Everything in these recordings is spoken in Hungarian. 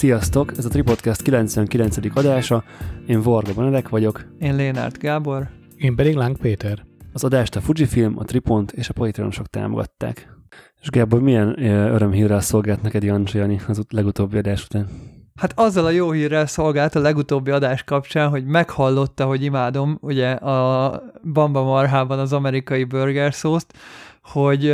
Sziasztok! Ez a Tripodcast 99. adása. Én Varga Benedek vagyok. Én Lénárt Gábor. Én pedig Láng Péter. Az adást a Fujifilm, a Tripont és a Patreonosok támogatták. És Gábor, milyen örömhírrel szolgált neked Jancsi Jani az legutóbbi adás után? Hát azzal a jó hírrel szolgált a legutóbbi adás kapcsán, hogy meghallotta, hogy imádom ugye a Bamba Marhában az amerikai burger szószt, hogy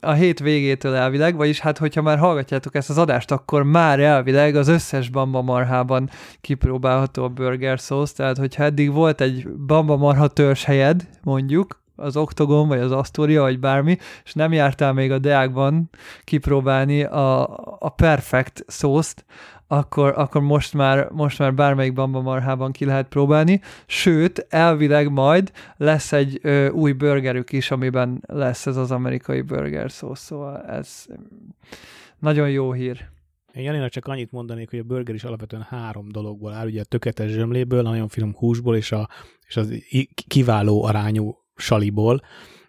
a hét végétől elvileg, vagyis hát hogyha már hallgatjátok ezt az adást, akkor már elvileg az összes Bamba marhában kipróbálható a burger szósz, tehát hogyha eddig volt egy Bamba marha helyed, mondjuk, az Octogon, vagy az Astoria, vagy bármi, és nem jártál még a Deákban kipróbálni a, a perfect szószt, akkor, akkor most, már, most már bármelyik Bamba marhában ki lehet próbálni, sőt, elvileg majd lesz egy ö, új burgerük is, amiben lesz ez az amerikai burger szósz, szóval ez nagyon jó hír. Én Janinak csak annyit mondanék, hogy a burger is alapvetően három dologból áll, ugye a tökéletes zsömléből, a nagyon finom húsból, és, a, és az kiváló arányú saliból.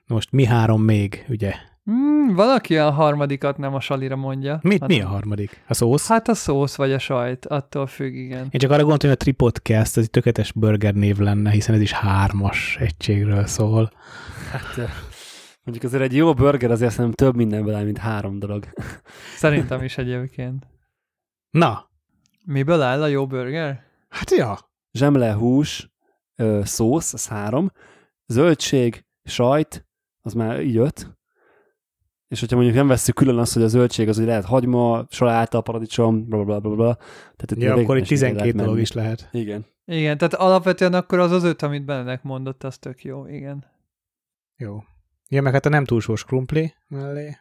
Most mi három még, ugye? Mm, valaki a harmadikat nem a salira mondja. Mit, hát, mi a harmadik? A szósz? Hát a szósz vagy a sajt, attól függ, igen. Én csak arra gondoltam, hogy a Tripodcast ez egy tökéletes burger név lenne, hiszen ez is hármas egységről szól. Hát mondjuk azért egy jó burger azért nem több mindenből áll, mint három dolog. Szerintem is egyébként. Na. Miből áll a jó burger? Hát ja. Zsemle, hús, szósz, az három, zöldség, sajt, az már így öt, és hogyha mondjuk nem veszük külön azt, hogy a zöldség az, hogy lehet hagyma, saláta, paradicsom, bla bla bla bla. Tehát ja, akkor itt 12 dolog is lehet. Igen. Igen, tehát alapvetően akkor az az öt, amit Benedek mondott, az tök jó, igen. Jó. Igen, meg hát a nem túl sós krumpli mellé.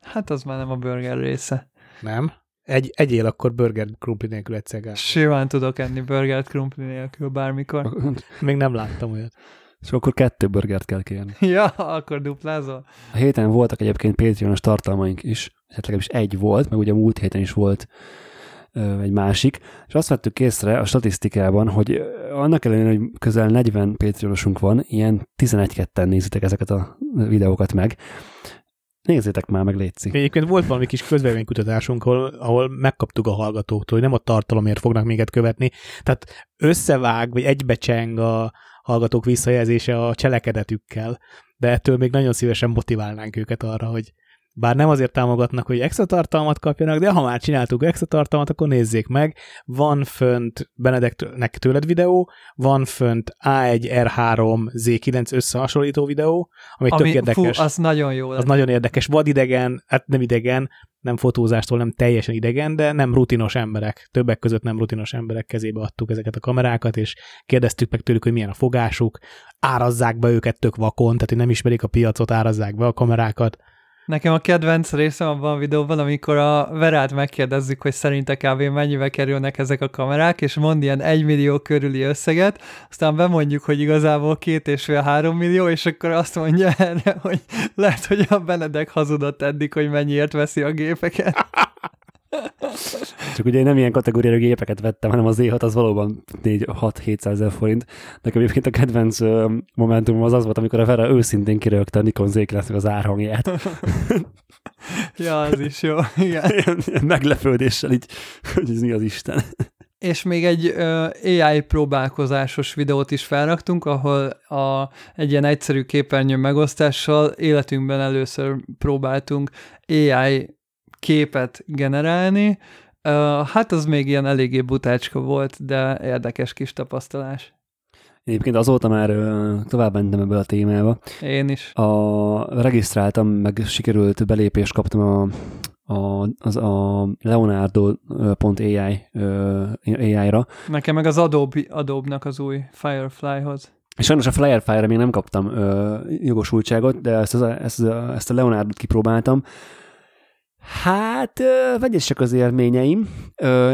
Hát az már nem a burger része. Nem? Egy, egyél akkor burger krumpli nélkül egyszer. Simán tudok enni burgert krumpli nélkül bármikor. Még nem láttam olyat. És akkor kettő burgert kell kérni. Ja, akkor duplázol. A héten voltak egyébként Patreonos tartalmaink is, hát legalábbis egy volt, meg ugye múlt héten is volt ö, egy másik, és azt vettük észre a statisztikában, hogy annak ellenére, hogy közel 40 Patreonosunk van, ilyen 11-ketten nézitek ezeket a videókat meg, Nézzétek már meg, létszik. Egyébként volt valami kis közvéleménykutatásunk, ahol, ahol megkaptuk a hallgatóktól, hogy nem a tartalomért fognak minket követni. Tehát összevág, vagy egybecseng a, hallgatók visszajelzése a cselekedetükkel, de ettől még nagyon szívesen motiválnánk őket arra, hogy bár nem azért támogatnak, hogy extra tartalmat kapjanak, de ha már csináltuk extra tartalmat, akkor nézzék meg. Van fönt Benedeknek tőled videó, van fönt A1R3 Z9 összehasonlító videó, ami, ami tök érdekes. Fú, az nagyon jó. Az nagyon érdekes. Vad idegen, hát nem idegen, nem fotózástól nem teljesen idegen, de nem rutinos emberek. Többek között nem rutinos emberek kezébe adtuk ezeket a kamerákat, és kérdeztük meg tőlük, hogy milyen a fogásuk, árazzák be őket tök vakon, tehát hogy nem ismerik a piacot, árazzák be a kamerákat. Nekem a kedvenc részem abban a videóban, amikor a Verát megkérdezzük, hogy szerinte kb. mennyibe kerülnek ezek a kamerák, és mond ilyen egy millió körüli összeget, aztán bemondjuk, hogy igazából két és fél három millió, és akkor azt mondja erre, hogy lehet, hogy a Benedek hazudott eddig, hogy mennyiért veszi a gépeket. Csak ugye én nem ilyen kategóriára gépeket vettem, hanem az E6 az valóban 4-6-700 ezer forint. Nekem egyébként a kedvenc momentum az az volt, amikor a Vera őszintén kirögte a Nikon z az árhangját. ja, az is jó. Igen. Ilyen, ilyen meglepődéssel így, hogy ez mi az Isten. És még egy uh, AI próbálkozásos videót is felraktunk, ahol a, egy ilyen egyszerű képernyő megosztással életünkben először próbáltunk AI képet generálni. Hát az még ilyen eléggé butácska volt, de érdekes kis tapasztalás. Egyébként azóta már tovább mentem ebből a témába. Én is. A, regisztráltam, meg sikerült belépést kaptam a, a, az a Leonardo.ai AI-ra. Nekem meg az Adobe, Adobe-nak az új Firefly-hoz. És sajnos a Firefly-ra még nem kaptam ö, jogosultságot, de ezt, a, ezt, ezt a Leonardo-t kipróbáltam, Hát, vegyesek az élményeim,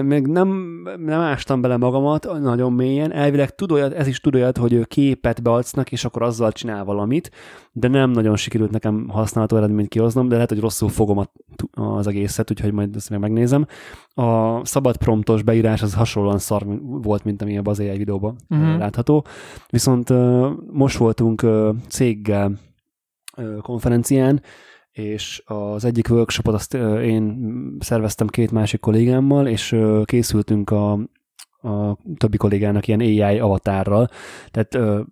még nem, nem ástam bele magamat nagyon mélyen, elvileg tud olyat, ez is tud olyat, hogy képet beadsznak, és akkor azzal csinál valamit, de nem nagyon sikerült nekem használható eredményt kihoznom, de lehet, hogy rosszul fogom az egészet, úgyhogy majd ezt még megnézem. A szabad promptos beírás az hasonlóan szar volt, mint ami a az AI videóban uh-huh. látható, viszont most voltunk céggel konferencián, és az egyik workshopot azt én szerveztem két másik kollégámmal, és készültünk a, a többi kollégának ilyen AI avatárral. Tehát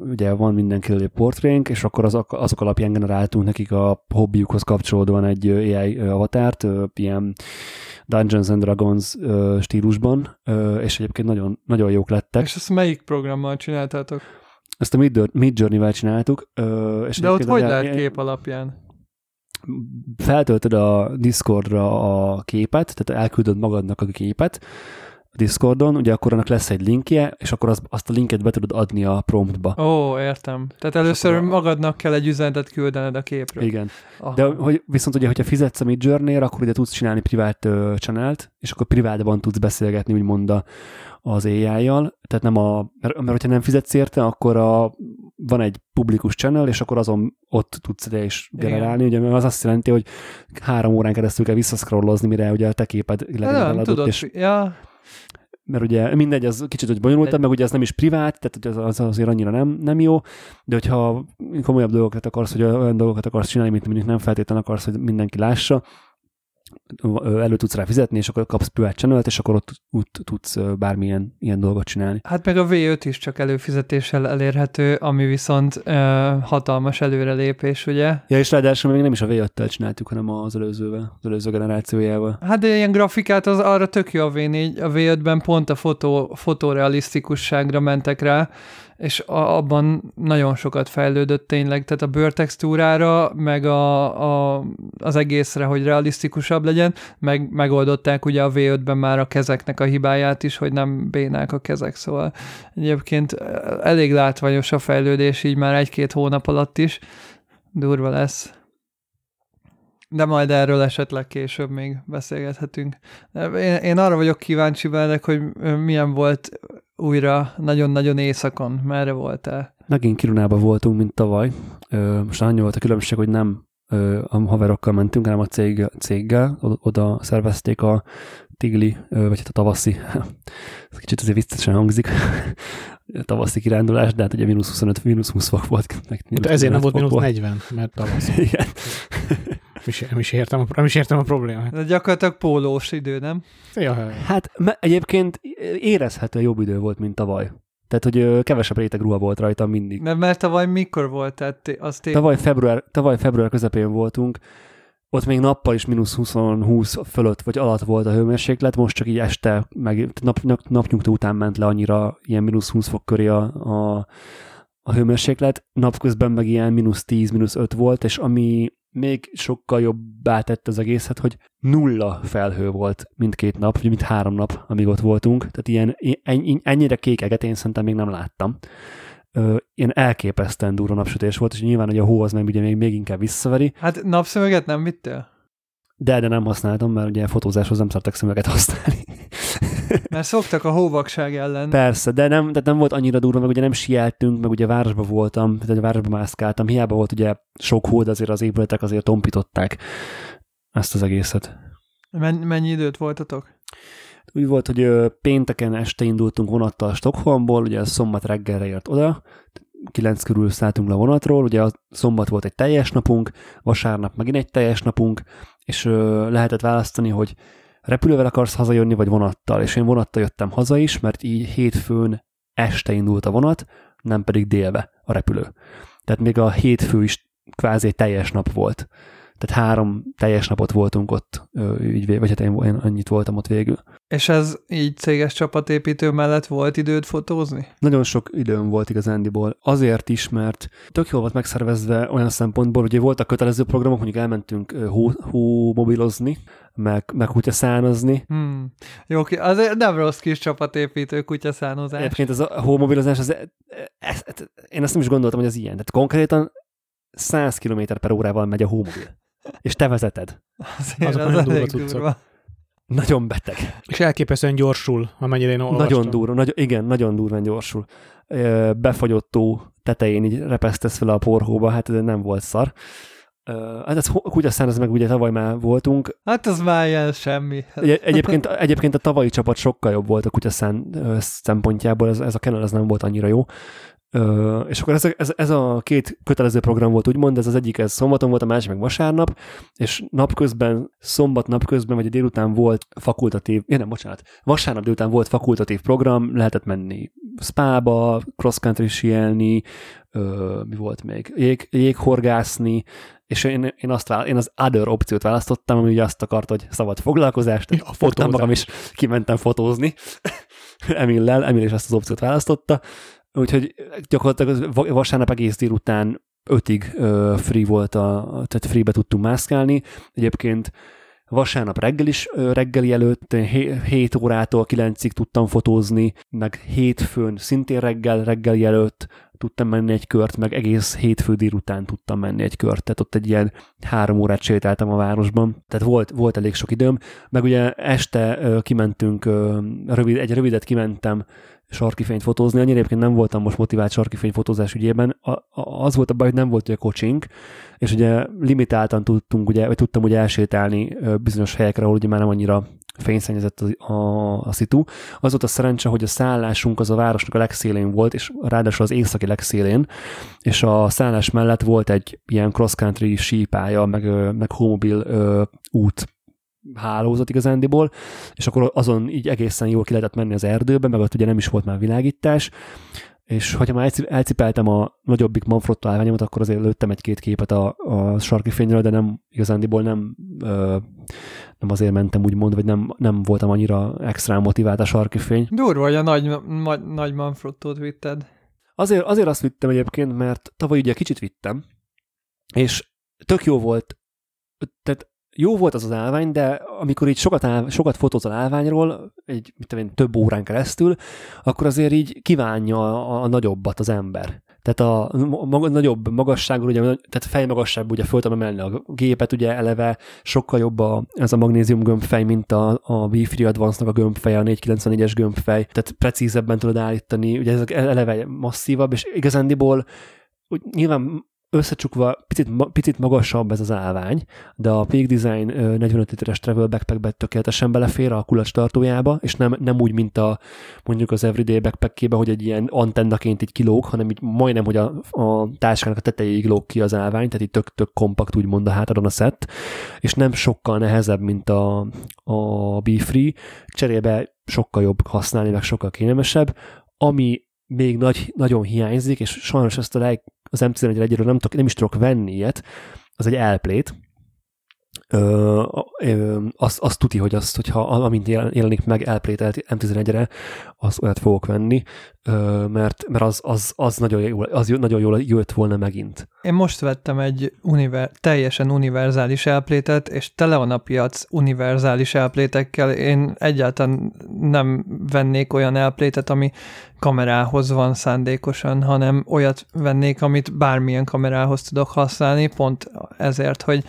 ugye van mindenkiről egy portrénk, és akkor azok, azok alapján generáltunk nekik a hobbiukhoz kapcsolódóan egy AI avatárt, ilyen Dungeons and Dragons stílusban, és egyébként nagyon, nagyon jók lettek. És ezt melyik programmal csináltátok? Ezt a Mid- Mid Journey-vel csináltuk. És De ott hogy az- lehet kép alapján? Feltöltöd a Discordra a képet, tehát elküldöd magadnak a képet a Discordon, ugye akkor annak lesz egy linkje, és akkor az, azt a linket be tudod adni a promptba. Ó, értem. Tehát először a- magadnak kell egy üzenetet küldened a képről. Igen. Aha. De hogy, viszont ugye, hogyha fizetsz a midjourney akkor ugye tudsz csinálni privát uh, channelt, és akkor privátban tudsz beszélgetni, úgymond a, az AI-jal, tehát nem a, mert, mert hogyha nem fizetsz érte, akkor a, van egy publikus channel, és akkor azon ott tudsz ide is Igen. generálni, ugye mert az azt jelenti, hogy három órán keresztül kell visszaszkrollozni, mire ugye a te képed tudod, és ja, mert ugye mindegy, az kicsit hogy bonyolultabb, meg ugye ez nem is privát, tehát ugye az, az azért annyira nem, nem jó, de hogyha komolyabb dolgokat akarsz, hogy olyan dolgokat akarsz csinálni, mint mondjuk nem feltétlenül akarsz, hogy mindenki lássa, elő tudsz rá fizetni, és akkor kapsz privát channel és akkor ott, ott tudsz ö, bármilyen ilyen dolgot csinálni. hát meg a V5 is csak előfizetéssel elérhető, ami viszont uh, hatalmas előrelépés, ugye? Ja, és ráadásul még nem is a V5-tel csináltuk, hanem az előzővel, az előző generációjával. Hát de ilyen grafikát az arra tök jó a V4, a V5-ben pont a fotó, fotorealisztikusságra mentek rá, és abban nagyon sokat fejlődött tényleg, tehát a bőrtextúrára, meg a, a, az egészre, hogy realisztikusabb legyen, meg megoldották ugye a V5-ben már a kezeknek a hibáját is, hogy nem bénák a kezek, szóval egyébként elég látványos a fejlődés így már egy-két hónap alatt is, durva lesz. De majd erről esetleg később még beszélgethetünk. Én, én arra vagyok kíváncsi veled, hogy milyen volt újra nagyon-nagyon éjszakon. Merre voltál? Megint Kirunában voltunk, mint tavaly. Most annyi volt a különbség, hogy nem a haverokkal mentünk, hanem a cég, céggel. Oda, szervezték a tigli, vagy hát a tavaszi, ez kicsit azért viccesen hangzik, a tavaszi kirándulás, de hát ugye mínusz 25, mínusz 20 fok volt. Meg Hát ezért nem volt mínusz 40, mert tavasz. Igen. Nem is, nem, is értem, a- nem is értem a problémát. De gyakorlatilag pólós idő, nem? Ja, Hát me- egyébként érezhető jobb idő volt, mint tavaly. Tehát, hogy kevesebb réteg ruha volt rajta mindig. Mert, mert tavaly mikor volt? Tehát az té- Tavaly február, tavaly február közepén voltunk, ott még nappal is mínusz 20-20 fölött vagy alatt volt a hőmérséklet, most csak így este, meg nap, nap, napnyugta után ment le annyira ilyen mínusz 20 fok köré a, a, a hőmérséklet, napközben meg ilyen mínusz 10, mínusz 5 volt, és ami még sokkal jobbá tett az egészet, hogy nulla felhő volt mindkét nap, vagy mind három nap, amíg ott voltunk. Tehát ilyen, en- ennyire kékeget én szerintem még nem láttam. Ö, ilyen elképesztően durva napsütés volt, és nyilván, hogy a hó az meg ugye még, még inkább visszaveri, Hát napszöveget nem vittél? De, de nem használtam, mert ugye fotózáshoz nem szartak szemüveget használni. Mert szoktak a hóvakság ellen. Persze, de nem, de nem volt annyira durva, meg ugye nem sieltünk, meg ugye városba voltam, tehát a városba mászkáltam, hiába volt ugye sok hó, de azért az épületek azért tompították ezt az egészet. Men- mennyi időt voltatok? Úgy volt, hogy pénteken este indultunk vonattal Stockholmból, ugye szombat reggelre ért oda, kilenc körül szálltunk le a vonatról, ugye a szombat volt egy teljes napunk, vasárnap megint egy teljes napunk, és ö, lehetett választani, hogy repülővel akarsz hazajönni, vagy vonattal, és én vonattal jöttem haza is, mert így hétfőn este indult a vonat, nem pedig délbe a repülő. Tehát még a hétfő is kvázi egy teljes nap volt. Tehát három teljes napot voltunk ott, ö, így, vé- vagy hát én, én annyit voltam ott végül. És ez így céges csapatépítő mellett volt időt fotózni? Nagyon sok időm volt igazándiból. Azért is, mert tök jól volt megszervezve olyan szempontból, hogy voltak kötelező programok, mondjuk elmentünk ö, hó, hómobilozni, meg, meg kutyaszánozni. Hmm. Jó, azért nem rossz kis csapatépítő kutyaszánozás. Egyébként ez a hómobilozás, az, ez, ez, én azt nem is gondoltam, hogy ez ilyen. Tehát konkrétan 100 km per órával megy a hómobil. És te vezeted. Azért azok az nagyon durva cuccok. durva. Nagyon beteg. És elképesztően gyorsul, amennyire én olvastam. Nagyon durva, nagy, igen, nagyon durván gyorsul. Befagyott tó tetején így repesztesz fel a porhóba, hát ez nem volt szar. Hát ez kutyaszán, ez meg ugye tavaly már voltunk. Hát az már ilyen semmi. Egy- Egyébként, egyébként a tavalyi csapat sokkal jobb volt a kutyaszán szempontjából, ez, ez a Canon ez nem volt annyira jó. Ö, és akkor ez, ez, ez a két kötelező program volt, úgymond, ez az egyik ez szombaton volt, a másik meg vasárnap, és napközben, szombat napközben, vagy a délután volt fakultatív, ja nem, bocsánat, vasárnap délután volt fakultatív program, lehetett menni spába, cross country síelni, ö, mi volt még, jég, jéghorgászni, és én, én, azt vála, én az other opciót választottam, ami ugye azt akart, hogy szabad foglalkozást, A fogtam magam is, kimentem fotózni. Emillel, Emil is azt az opciót választotta, úgyhogy gyakorlatilag vasárnap egész délután ötig free volt, a, tehát free-be tudtunk mászkálni. Egyébként vasárnap reggel is, reggeli előtt 7 órától 9-ig tudtam fotózni, meg hétfőn szintén reggel, reggeli előtt tudtam menni egy kört, meg egész hétfő délután tudtam menni egy kört, tehát ott egy ilyen három órát sétáltam a városban, tehát volt, volt elég sok időm, meg ugye este kimentünk, rövid, egy rövidet kimentem sarkifényt fotózni, annyira egyébként nem voltam most motivált sarkifény fotózás ügyében, a, a, az volt a baj, hogy nem volt ugye kocsink, és ugye limitáltan tudtunk, ugye, vagy tudtam ugye elsétálni bizonyos helyekre, ahol ugye már nem annyira fényszennyezett a, a, a szitu. Az volt a szerencse, hogy a szállásunk az a városnak a legszélén volt, és ráadásul az északi legszélén, és a szállás mellett volt egy ilyen cross-country sípálya, meg, meg homobil út hálózat igazándiból, és akkor azon így egészen jól ki lehetett menni az erdőbe, meg ott ugye nem is volt már világítás, és hogyha már elci- elcipeltem a nagyobbik Manfrotto állványomat, akkor azért lőttem egy-két képet a, a sarki fényről, de nem igazándiból nem, ö, nem azért mentem úgymond, vagy nem, nem voltam annyira extra motivált a sarki fény. Durva, hogy a nagy, nagy, nagy Manfrottót vitted. Azért, azért azt vittem egyébként, mert tavaly ugye kicsit vittem, és tök jó volt, tehát jó volt az az állvány, de amikor így sokat, áll, sokat fotózol állványról, egy mit tudom én, több órán keresztül, akkor azért így kívánja a, a nagyobbat az ember. Tehát a maga, nagyobb magasságról, ugye, tehát fejmagasságban ugye föl tudom emelni a gépet, ugye eleve sokkal jobb a, ez a magnézium gömbfej, mint a, a B3 Advance-nak a gömbfej, a 494-es gömbfej, tehát precízebben tudod állítani, ugye ezek eleve masszívabb, és igazándiból úgy nyilván összecsukva picit, picit magasabb ez az állvány, de a Peak Design ö, 45 literes travel backpackbe tökéletesen belefér a kulacs tartójába, és nem, nem úgy, mint a mondjuk az everyday backpackébe, hogy egy ilyen antennaként így kilóg, hanem így majdnem, hogy a, a táskának a tetejéig lóg ki az állvány, tehát így tök-tök kompakt úgymond a hátadon a set, és nem sokkal nehezebb, mint a, a B-Free, cserébe sokkal jobb használni, meg sokkal kényelmesebb, ami még nagy, nagyon hiányzik, és sajnos ezt a leg, az M11 egyről nem, nem is tudok venni ilyet, az egy elplét. Ö, ö, azt, azt tuti, hogy azt, hogyha amint jelenik meg elplételt M11-re, az olyat fogok venni, ö, mert, mert az, az, az, nagyon jól, az nagyon jól jött volna megint. Én most vettem egy univer, teljesen univerzális elplétet, és tele van a piac univerzális elplétekkel. Én egyáltalán nem vennék olyan elplétet, ami kamerához van szándékosan, hanem olyat vennék, amit bármilyen kamerához tudok használni, pont ezért, hogy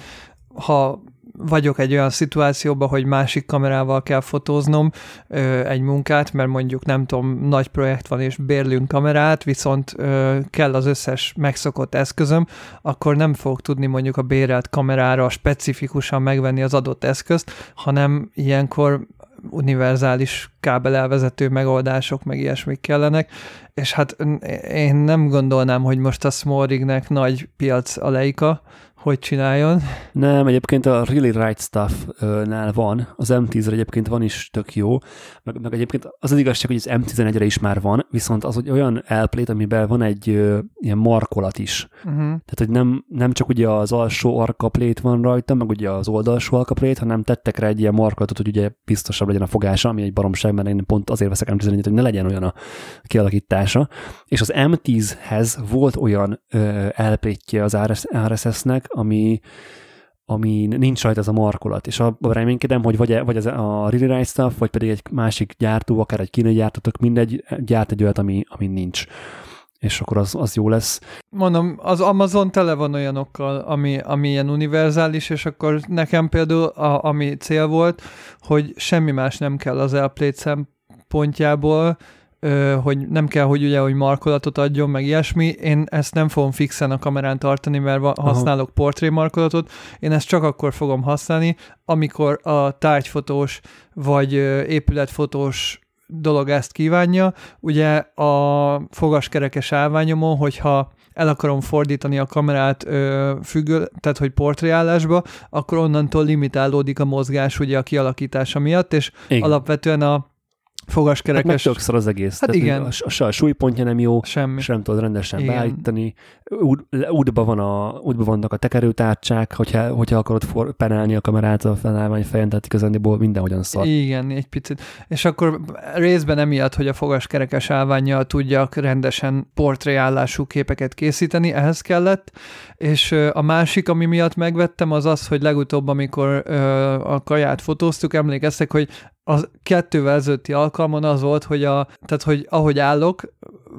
ha vagyok egy olyan szituációban, hogy másik kamerával kell fotóznom ö, egy munkát, mert mondjuk nem tudom, nagy projekt van és bérlünk kamerát, viszont ö, kell az összes megszokott eszközöm, akkor nem fogok tudni mondjuk a bérelt kamerára specifikusan megvenni az adott eszközt, hanem ilyenkor univerzális kábelelvezető megoldások, meg ilyesmik kellenek, és hát én nem gondolnám, hogy most a small rignek nagy piac a Leica, hogy csináljon. Nem, egyébként a Really Right Stuff-nál van, az M10-re egyébként van is tök jó, meg, meg egyébként az az igazság, hogy az M11-re is már van, viszont az hogy olyan elplét, amiben van egy ö, ilyen markolat is. Uh-huh. Tehát, hogy nem, nem csak ugye az alsó arkaplét van rajta, meg ugye az oldalsó arkaplét, hanem tettek rá egy ilyen markolatot, hogy ugye biztosabb legyen a fogása, ami egy baromság, mert én pont azért veszek M11-et, hogy ne legyen olyan a kialakítása. És az M10-hez volt olyan elplétje az RSS-nek, ami, ami nincs rajta ez a markolat, és abban reménykedem, hogy vagy, vagy ez a Really Right Stuff, vagy pedig egy másik gyártó, akár egy kínai gyártótok, mindegy, gyárt egy olyat, ami, ami nincs és akkor az, az jó lesz. Mondom, az Amazon tele van olyanokkal, ami, ami ilyen univerzális, és akkor nekem például, a, ami cél volt, hogy semmi más nem kell az Airplate szempontjából, hogy nem kell, hogy ugye, hogy markolatot adjon, meg ilyesmi. Én ezt nem fogom fixen a kamerán tartani, mert használok portré markolatot. Én ezt csak akkor fogom használni, amikor a tárgyfotós vagy épületfotós dolog ezt kívánja. Ugye a fogaskerekes állványomon, hogyha el akarom fordítani a kamerát ö, függő, tehát hogy portréállásba, akkor onnantól limitálódik a mozgás ugye a kialakítása miatt, és Igen. alapvetően a Hát meg fogaskerekes az egész. Hát Tehát igen. A, a, a súlypontja nem jó, semmi. és nem tudod rendesen Igen. beállítani. Út, útba, van a, útba vannak a tekerőtárcsák, hogyha, hogyha akarod for, penálni a kamerát a felállvány fejen, tehát igazándiból mindenhogyan szar. Igen, egy picit. És akkor részben emiatt, hogy a fogaskerekes állványjal tudjak rendesen portréállású képeket készíteni, ehhez kellett, és a másik, ami miatt megvettem, az az, hogy legutóbb, amikor a kaját fotóztuk, emlékeztek, hogy a kettővel ezelőtti alkalmon az volt, hogy, a, tehát, hogy ahogy állok,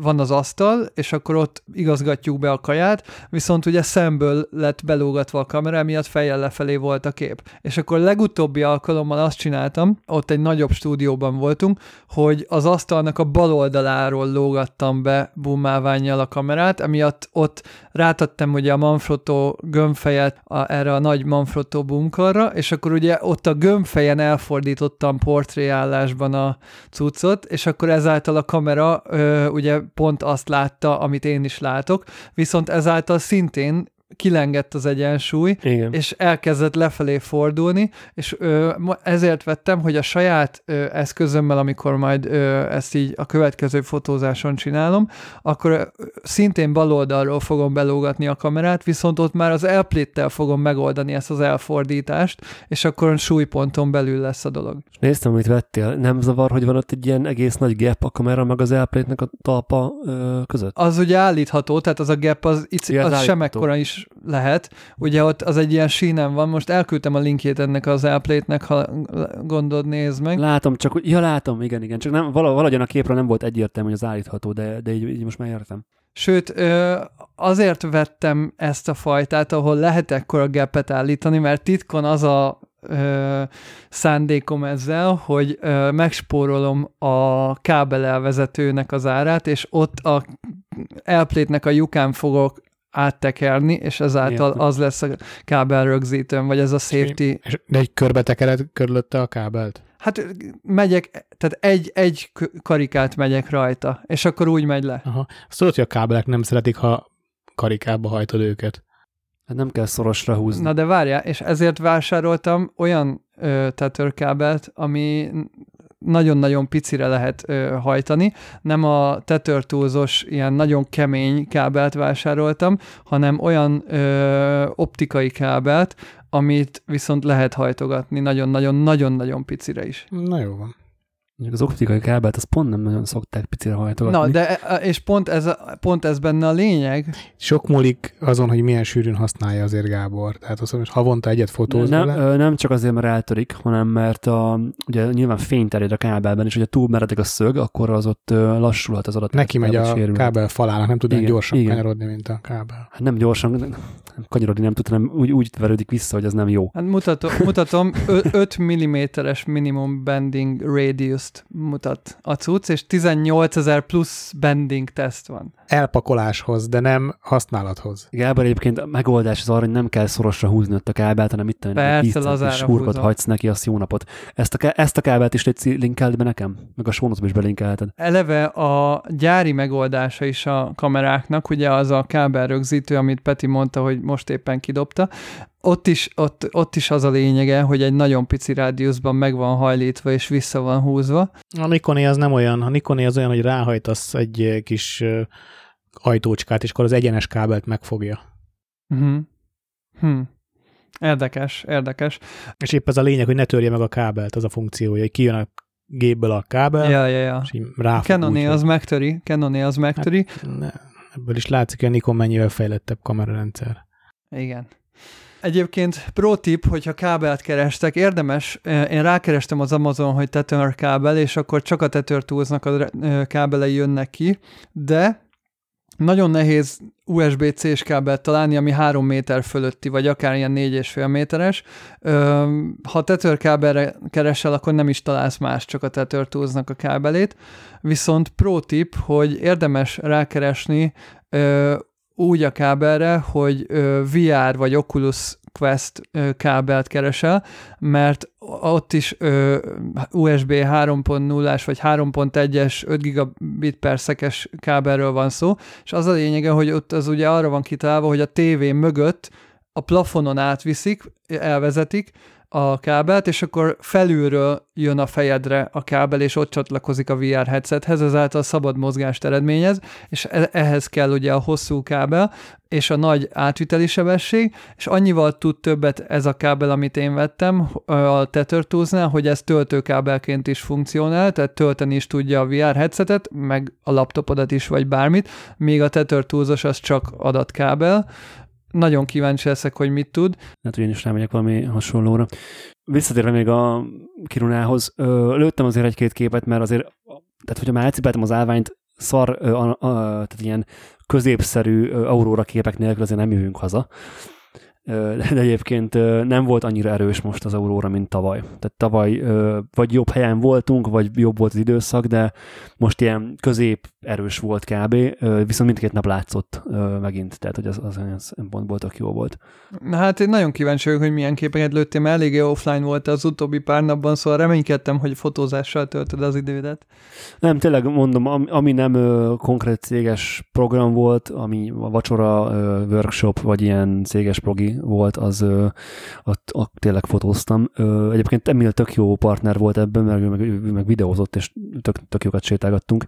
van az asztal, és akkor ott igazgatjuk be a kaját, viszont ugye szemből lett belógatva a kamera, miatt fejjel lefelé volt a kép. És akkor legutóbbi alkalommal azt csináltam, ott egy nagyobb stúdióban voltunk, hogy az asztalnak a bal oldaláról lógattam be bummáványjal a kamerát, emiatt ott rátettem ugye a Manfrotto gömbfejet a, erre a nagy Manfrotto bumkarra, és akkor ugye ott a gömbfejen elfordítottam portréállásban a cuccot, és akkor ezáltal a kamera ö, ugye pont azt látta, amit én is látok, viszont ezáltal szintén kilengett az egyensúly, Igen. és elkezdett lefelé fordulni, és ö, ezért vettem, hogy a saját ö, eszközömmel, amikor majd ö, ezt így a következő fotózáson csinálom, akkor ö, szintén bal oldalról fogom belógatni a kamerát, viszont ott már az elpléttel fogom megoldani ezt az elfordítást, és akkor súlyponton belül lesz a dolog. Néztem, amit vettél. Nem zavar, hogy van ott egy ilyen egész nagy gap a kamera meg az elplétnek a talpa ö, között? Az ugye állítható, tehát az a gap az, itt, Ja, az az sem ekkora is lehet. Ugye ott az egy ilyen sínen van, most elküldtem a linkjét ennek az elplétnek, ha gondod nézd meg. Látom, csak ja látom, igen, igen. Csak nem, vala- valahogyan a képről nem volt egyértelmű, hogy az állítható, de, de így, így most már értem. Sőt, azért vettem ezt a fajtát, ahol lehet ekkora gapet állítani, mert titkon az a ö, szándékom ezzel, hogy ö, megspórolom a kábelelvezetőnek az árát, és ott a elplétnek a lyukán fogok áttekerni, és ezáltal az lesz a kábel rögzítőm, vagy ez a safety. És de egy körbe tekered körülötte a kábelt? Hát megyek, tehát egy, egy karikát megyek rajta, és akkor úgy megy le. Aha. Azt tudod, hogy a kábelek nem szeretik, ha karikába hajtod őket. Hát nem kell szorosra húzni. Na de várjál, és ezért vásároltam olyan ö, tetőrkábelt, ami nagyon-nagyon picire lehet ö, hajtani. Nem a tetőrtúlzos, ilyen nagyon kemény kábelt vásároltam, hanem olyan ö, optikai kábelt, amit viszont lehet hajtogatni nagyon-nagyon-nagyon-nagyon picire is. Na jó van. Mondjuk az optikai kábelt, azt pont nem nagyon szokták picire hajtogatni. Na, de e, és pont ez, a- pont ez benne a lényeg, Sok múlik azon, hogy milyen sűrűn használja azért Gábor. Tehát azt mondom, hogy havonta egyet fotóz nem, vele. nem csak azért, mert eltörik, hanem mert a, ugye nyilván fény terjed a kábelben, és hogyha túl meredek a szög, akkor az ott lassulhat az adat. Neki megy a sérülhet. kábel falának, nem tud Igen, gyorsan igen. kanyarodni, mint a kábel. Hát nem gyorsan, nem kanyarodni nem tud, hanem úgy, úgy verődik vissza, hogy ez nem jó. Hát mutatom, mutatom ö- 5 mm-es minimum bending radius-t mutat a cucc, és 18 ezer plusz bending teszt van. Elpakoláshoz, de nem használathoz. Gábor egyébként a megoldás az arra, hogy nem kell szorosra húzni ott a kábelt, hanem itt Persze, 10 centis lazára súrkot húzom. hagysz neki, azt jó napot. Ezt a, ezt a kábelt is légy linkeld be nekem, meg a sónocba is belinkelheted. Eleve a gyári megoldása is a kameráknak, ugye az a kábel rögzítő, amit Peti mondta, hogy most éppen kidobta, ott is, ott, ott is az a lényege, hogy egy nagyon pici rádiuszban meg van hajlítva és vissza van húzva. A Nikoné az nem olyan, a Nikoné az olyan, hogy ráhajtasz egy kis ajtócskát, és akkor az egyenes kábelt megfogja. Uh-huh. Hm. Érdekes, érdekes. És épp ez a lényeg, hogy ne törje meg a kábelt, az a funkciója, hogy kijön a gépből a kábel, Ja, ja, ja. és így ráfog Canoné az megtöri, Canoné az megtöri. hogy- ne, ebből is látszik, hogy a Nikon mennyivel fejlettebb kamerarendszer. Igen. Egyébként pro tip, hogyha kábelt kerestek, érdemes, eh, én rákerestem az Amazon, hogy tetőr kábel, és akkor csak a tetőrtúznak a eh, kábelei jönnek ki, de nagyon nehéz USB-C-s kábelt találni, ami 3 méter fölötti, vagy akár ilyen 4,5 méteres. Ha tetőrkábelre keresel, akkor nem is találsz más, csak a tetőrtúznak a kábelét. Viszont pro tip, hogy érdemes rákeresni ö, úgy a kábelre, hogy VR vagy Oculus Quest kábelt keresel, mert ott is USB 3.0-as vagy 3.1-es 5 gigabit per szekes kábelről van szó, és az a lényege, hogy ott az ugye arra van kitalálva, hogy a tévé mögött a plafonon átviszik, elvezetik, a kábelt, és akkor felülről jön a fejedre a kábel, és ott csatlakozik a VR headsethez, ezáltal szabad mozgást eredményez, és e- ehhez kell ugye a hosszú kábel, és a nagy átviteli sebesség, és annyival tud többet ez a kábel, amit én vettem a Tether Tools-nál, hogy ez töltőkábelként is funkcionál, tehát tölteni is tudja a VR headsetet, meg a laptopodat is, vagy bármit, míg a Tether az csak adatkábel, nagyon kíváncsi leszek, hogy mit tud. Hát, én is rámegyek valami hasonlóra. Visszatérve még a Kirunához, lőttem azért egy-két képet, mert azért, tehát hogyha már elcipeltem az állványt, szar, ö, a, tehát ilyen középszerű auróra képek nélkül azért nem jövünk haza de egyébként nem volt annyira erős most az Aurora, mint tavaly. Tehát tavaly vagy jobb helyen voltunk, vagy jobb volt az időszak, de most ilyen közép erős volt kb. Viszont mindkét nap látszott megint, tehát hogy az, az olyan szempontból tök jó volt. Na hát én nagyon kíváncsi vagyok, hogy milyen képeket lőttél, mert eléggé offline volt az utóbbi pár napban, szóval reménykedtem, hogy fotózással töltöd az idődet. Nem, tényleg mondom, ami nem konkrét céges program volt, ami a vacsora, workshop, vagy ilyen céges progi volt, az ott, ott tényleg fotóztam. Egyébként Emil tök jó partner volt ebben, mert ő meg, ő meg videózott, és tök, tök jókat sétálgattunk.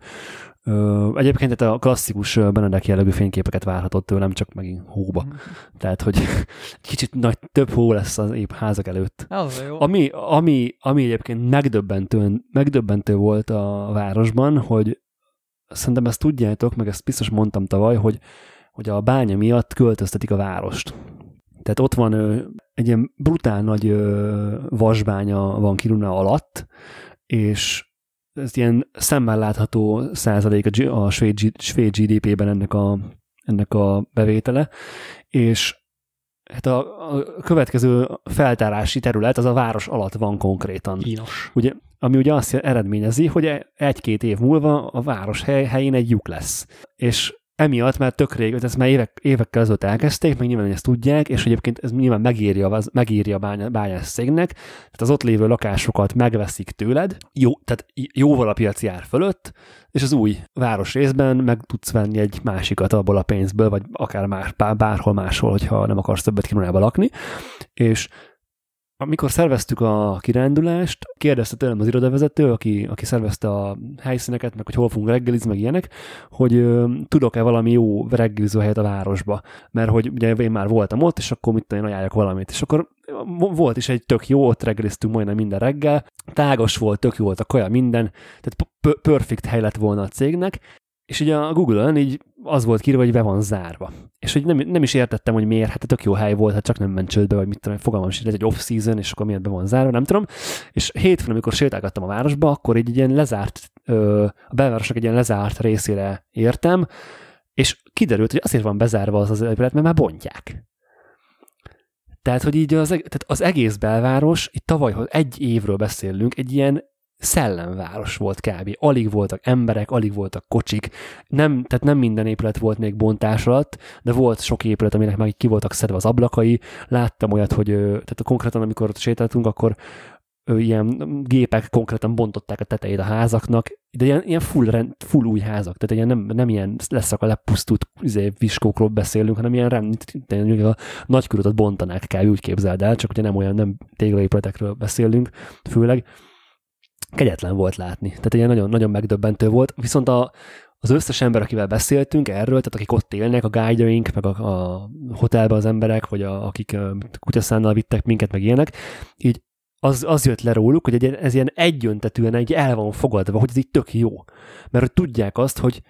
Egyébként tehát a klasszikus Benedek jellegű fényképeket várhatott tőlem, csak megint hóba. Mm. Tehát, hogy kicsit nagy, több hó lesz az épp házak előtt. jó. Ami, ami, ami egyébként megdöbbentő, megdöbbentő volt a városban, hogy szerintem ezt tudjátok, meg ezt biztos mondtam tavaly, hogy, hogy a bánya miatt költöztetik a várost. Tehát ott van ö, egy ilyen brutál nagy ö, vasbánya van Kiruna alatt, és ez ilyen szemmel látható százalék a, a svéd, svéd GDP-ben ennek a, ennek a bevétele, és hát a, a következő feltárási terület az a város alatt van konkrétan. Kínos. Ugye, ami ugye azt eredményezi, hogy egy-két év múlva a város hely, helyén egy lyuk lesz. És emiatt már tök rég, ezt már évek, évekkel ezelőtt elkezdték, meg nyilván ezt tudják, és egyébként ez nyilván megírja, megírja a bánya, bányás szégnek, tehát az ott lévő lakásokat megveszik tőled, jó, tehát jóval a piaci ár fölött, és az új város részben meg tudsz venni egy másikat abból a pénzből, vagy akár más, bárhol máshol, hogyha nem akarsz többet Kirunába lakni, és amikor szerveztük a kirándulást, kérdezte tőlem az irodavezető, aki, aki szervezte a helyszíneket, meg hogy hol fogunk reggelizni, meg ilyenek, hogy ö, tudok-e valami jó reggeliző helyet a városba. Mert hogy ugye én már voltam ott, és akkor mit én ajánljak valamit. És akkor volt is egy tök jó, ott reggeliztünk majdnem minden reggel, tágas volt, tök jó volt a kaja, minden, tehát perfect hely lett volna a cégnek, és ugye a Google-ön így az volt kírva, hogy be van zárva. És hogy nem, nem is értettem, hogy miért, hát tök jó hely volt, hát csak nem ment csődbe, vagy mit tudom, fogalmam is, ez egy off-season, és akkor miért be van zárva, nem tudom. És hétfőn, amikor sétálgattam a városba, akkor egy ilyen lezárt, ö, a belvárosnak egy ilyen lezárt részére értem, és kiderült, hogy azért van bezárva az az épület, mert már bontják. Tehát, hogy így az, tehát az egész belváros, itt tavaly, egy évről beszélünk, egy ilyen szellemváros volt kb. Alig voltak emberek, alig voltak kocsik, nem, tehát nem minden épület volt még bontás alatt, de volt sok épület, aminek meg ki voltak szedve az ablakai. Láttam olyat, hogy tehát konkrétan, amikor ott sétáltunk, akkor ilyen gépek konkrétan bontották a tetejét a házaknak, de ilyen, ilyen full, rend, full új házak, tehát ilyen nem, nem ilyen leszak a lepusztult izé, viskókról beszélünk, hanem ilyen rend, a nagykörötet bontanák kell, úgy képzeld el, csak ugye nem olyan, nem téglaépületekről beszélünk főleg, kegyetlen volt látni. Tehát ilyen nagyon, nagyon megdöbbentő volt. Viszont a, az összes ember, akivel beszéltünk erről, tehát akik ott élnek, a guideink, meg a, a hotelben az emberek, vagy a, akik kutyaszánnal vittek minket, meg ilyenek, így az, az jött le róluk, hogy ez ilyen egyöntetűen egy el van fogadva, hogy ez így tök jó. Mert hogy tudják azt, hogy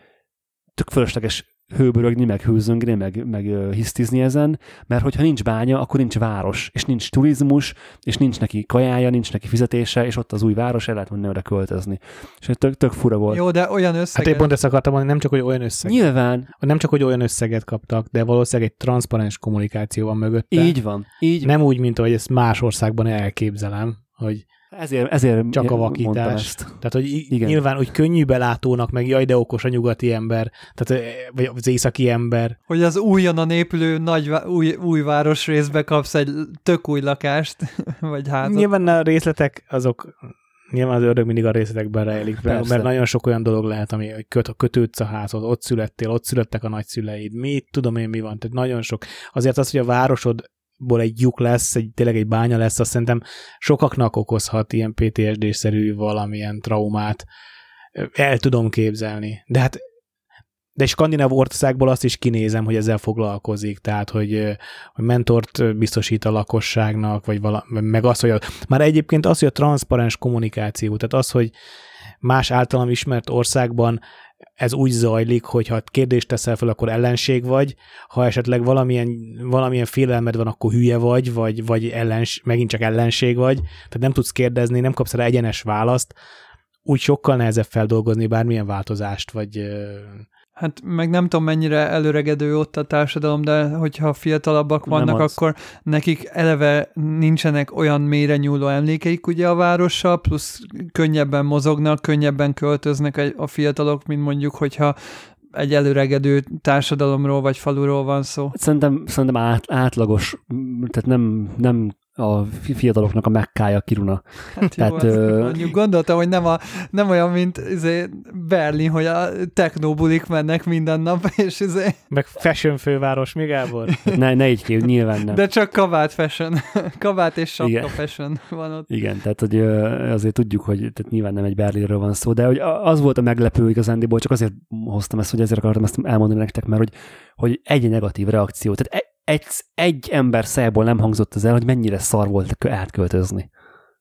tök fölösleges hőbörögni, meg hőzöngni, meg, meg hisztizni ezen, mert hogyha nincs bánya, akkor nincs város, és nincs turizmus, és nincs neki kajája, nincs neki fizetése, és ott az új város, el lehet menni oda költözni. És tök, tök fura volt. Jó, de olyan összeget... Hát én pont ezt akartam mondani, nem csak, hogy olyan összeget. Nyilván. Nem csak, hogy olyan összeget kaptak, de valószínűleg egy transzparens kommunikáció van mögötte. Így van, így Nem úgy, mint ahogy ezt más országban elképzelem, hogy Ezért, ezért Csak a vakítás. ezt. Tehát, hogy Igen. nyilván, hogy könnyű belátónak, meg jaj, de okos a nyugati ember, tehát, eh, vagy az északi ember. Hogy az újonnan épülő nagy, új, új városrészbe kapsz egy tök új lakást, vagy házat. Nyilván a részletek, azok nyilván az ördög mindig a részletekben rejlik, mert, Persze. mert nagyon sok olyan dolog lehet, ami hogy köt, kötődsz a házhoz, ott születtél, ott születtek a nagyszüleid, mi, tudom én mi van, tehát nagyon sok. Azért az, hogy a városodból egy lyuk lesz, egy, tényleg egy bánya lesz, azt szerintem sokaknak okozhat ilyen PTSD-szerű valamilyen traumát. El tudom képzelni. De hát de skandináv országból azt is kinézem, hogy ezzel foglalkozik, tehát, hogy, hogy mentort biztosít a lakosságnak, vagy vala, meg az, hogy a, már egyébként az, hogy a transzparens kommunikáció, tehát az, hogy más általam ismert országban ez úgy zajlik, hogy ha kérdést teszel fel, akkor ellenség vagy, ha esetleg valamilyen, valamilyen félelmed van, akkor hülye vagy, vagy, vagy ellens, megint csak ellenség vagy, tehát nem tudsz kérdezni, nem kapsz rá egyenes választ, úgy sokkal nehezebb feldolgozni bármilyen változást, vagy Hát meg nem tudom, mennyire előregedő ott a társadalom, de hogyha fiatalabbak vannak, akkor nekik eleve nincsenek olyan mélyre nyúló emlékeik ugye a várossal, plusz könnyebben mozognak, könnyebben költöznek a- fiatalok, mint mondjuk, hogyha egy előregedő társadalomról vagy faluról van szó. Szerintem, szerintem át, átlagos, tehát nem, nem a fi- fiataloknak a mekkája Kiruna. Hát jó, Tehát, azt ö, mondjuk gondoltam, hogy nem, a, nem olyan, mint izé, Berlin, hogy a technobulik mennek minden nap, és izé, meg fashion főváros, mi Gábor? Ne, ne így kép, nyilván nem. de csak kabát fashion, kabát és sapka Igen. fashion van ott. Igen, tehát hogy azért tudjuk, hogy tehát nyilván nem egy Berlinről van szó, de hogy az volt a meglepő igazándiból, csak azért hoztam ezt, hogy ezért akartam ezt elmondani nektek, mert hogy, hogy egy negatív reakció, tehát egy, egy, ember szájából nem hangzott az el, hogy mennyire szar volt kö- átköltözni.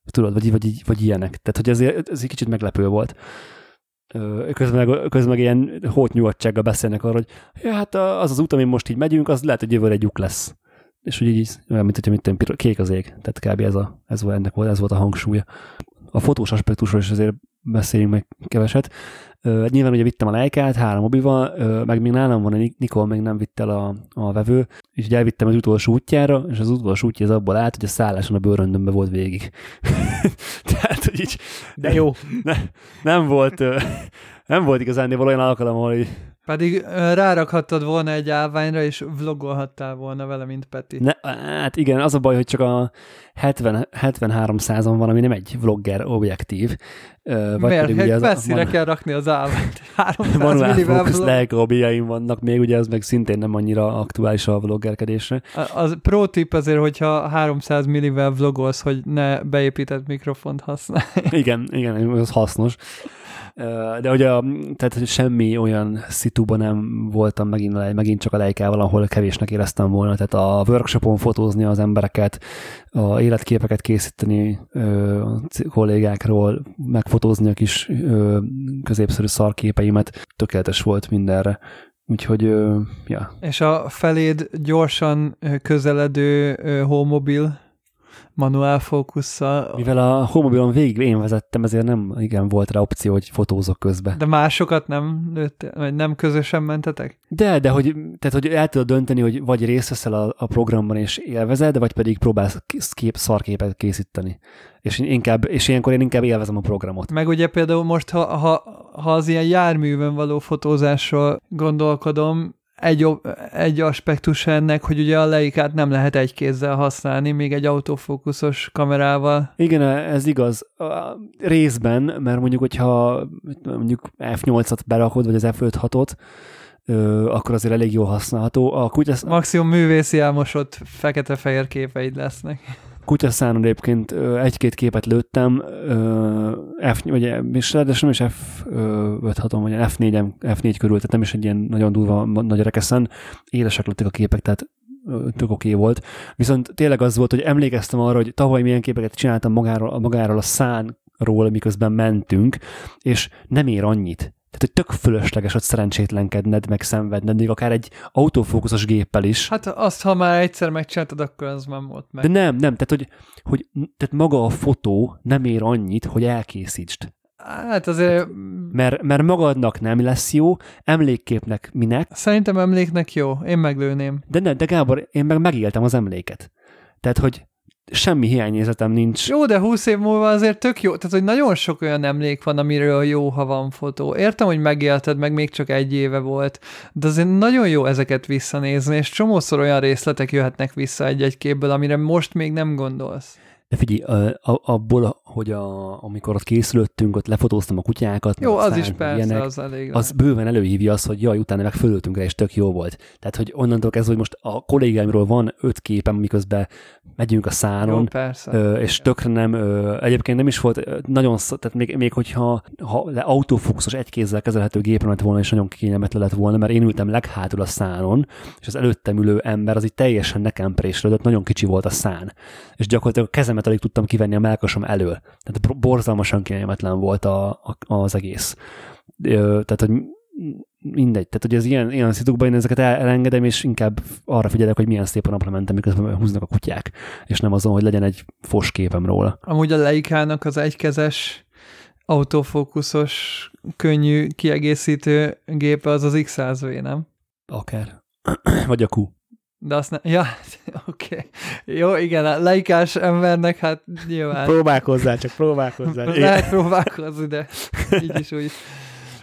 Tudod, vagy, vagy, vagy ilyenek. Tehát, hogy ezért, ez egy kicsit meglepő volt. Közben meg, közben meg ilyen hótnyugodtsággal beszélnek arról, hogy ja, hát az az út, amin most így megyünk, az lehet, hogy jövőre egy lyuk lesz. És hogy így, olyan, mint hogyha pir- kék az ég. Tehát kb. ez, a, ez, volt, ennek volt, ez volt a hangsúlya. A fotós aspektusról is azért beszéljünk meg keveset. Ö, nyilván ugye vittem a lejkát három obival, ö, meg még nálam van, a Nik- Nikol még nem vitt el a, a vevő, és ugye elvittem az utolsó útjára, és az utolsó útja az abból állt, hogy a szálláson a bőröndömbe volt végig. Tehát, hogy így De jó. ne, nem volt, nem volt igazán olyan alkalom, ahol így, Pedig rárakhattad volna egy állványra, és vlogolhattál volna vele, mint Peti. ne, hát igen, az a baj, hogy csak a 70, 73 százon van, ami nem egy vlogger objektív. Ö, Miért? pedig Egy ugye az- messzire van- kell rakni az állványt. 300 Manuál millivel lelkobbiaim vannak még, ugye ez meg szintén nem annyira aktuális a vloggerkedésre. A- Az pro tip azért, hogyha 300 millivel vlogolsz, hogy ne beépített mikrofont használj. Igen, igen, az hasznos. De ugye, tehát semmi olyan szituban nem voltam megint, megint csak a lejkával, ahol kevésnek éreztem volna. Tehát a workshopon fotózni az embereket, a életképeket készíteni a kollégákról, megfotózni a kis ö, középszerű szarképeimet, tökéletes volt mindenre. Úgyhogy, ja, És a feléd gyorsan közeledő homobil manuál fókusszal, mivel a homobilon végig én vezettem, ezért nem igen volt rá opció, hogy fotózok közben. de másokat nem lőttél, vagy nem közösen mentetek? De, de hogy, tehát, hogy el tudod dönteni, hogy vagy részt veszel a, a programban és élvezed, vagy pedig próbálsz kép, szarképet készíteni. És, inkább, és ilyenkor én inkább élvezem a programot. Meg ugye például most, ha, ha, ha az ilyen járművön való fotózásról gondolkodom, egy, egy aspektus ennek, hogy ugye a leikát nem lehet egy kézzel használni, még egy autofókuszos kamerával. Igen, ez igaz. A részben, mert mondjuk, hogyha mondjuk F8-at berakod, vagy az F5-6-ot, ö, akkor azért elég jól használható. A kutyasz, Maximum művészi elmosott fekete-fehér képeid lesznek. Kutyaszánon egyébként egy-két képet lőttem, F, vagy, és ráadásul nem is F5-6-on, vagy F4, F4 körül, tehát nem is egy ilyen nagyon durva nagy rekeszen, élesek lettek a képek, tehát tök oké okay volt. Viszont tényleg az volt, hogy emlékeztem arra, hogy tavaly milyen képeket csináltam magáról, magáról a szánról, miközben mentünk, és nem ér annyit. Tehát, hogy tök fölösleges ott szerencsétlenkedned, meg szenvedned, még akár egy autofókuszos géppel is. Hát azt, ha már egyszer megcsináltad, akkor az nem volt meg. De nem, nem, tehát, hogy, hogy tehát maga a fotó nem ér annyit, hogy elkészítsd. Hát azért Mert, mert magadnak nem lesz jó, emlékképnek minek, szerintem emléknek jó, én meglőném. de ne, de Gábor, én meg megéltem az emléket. Tehát, hogy semmi hiányérzetem nincs. Jó, de 20 év múlva azért tök jó. Tehát, hogy nagyon sok olyan emlék van, amiről jó, ha van fotó. Értem, hogy megélted, meg még csak egy éve volt, de azért nagyon jó ezeket visszanézni, és csomószor olyan részletek jöhetnek vissza egy-egy képből, amire most még nem gondolsz. De figyelj, abból, hogy a, amikor ott készülöttünk, ott lefotóztam a kutyákat. Jó, az is persze, ilyenek, az elég. Az bőven előhívja azt, hogy jaj, utána meg fölöltünk rá, és tök jó volt. Tehát, hogy onnantól kezdve, hogy most a kollégáimról van öt képem, miközben megyünk a szánon, jó, persze. És tökre nem, egyébként nem is volt nagyon, tehát még, még hogyha ha le autofokuszos egy kézzel kezelhető gépen lett volna, és nagyon kényelmetlen lett volna, mert én ültem leghátul a szánon, és az előttem ülő ember az így teljesen nekem préslődött, nagyon kicsi volt a szán. És gyakorlatilag a kezemet alig tudtam kivenni a melkasom elől. Tehát borzalmasan kényelmetlen volt a, a, az egész. Tehát, hogy mindegy. Tehát, hogy ez ilyen, ilyen szitukban én ezeket el, elengedem, és inkább arra figyelek, hogy milyen szép a naplementem, miközben húznak a kutyák, és nem azon, hogy legyen egy fos képem róla. Amúgy a Leica-nak az egykezes autofókuszos, könnyű kiegészítő gépe az az X100V, nem? Akár. Vagy a Q. De azt nem, ja, oké. Okay. Jó, igen, a laikás embernek hát nyilván. Próbálkozzál, csak próbálkozzál. Lehet próbálkozni, de így is úgy.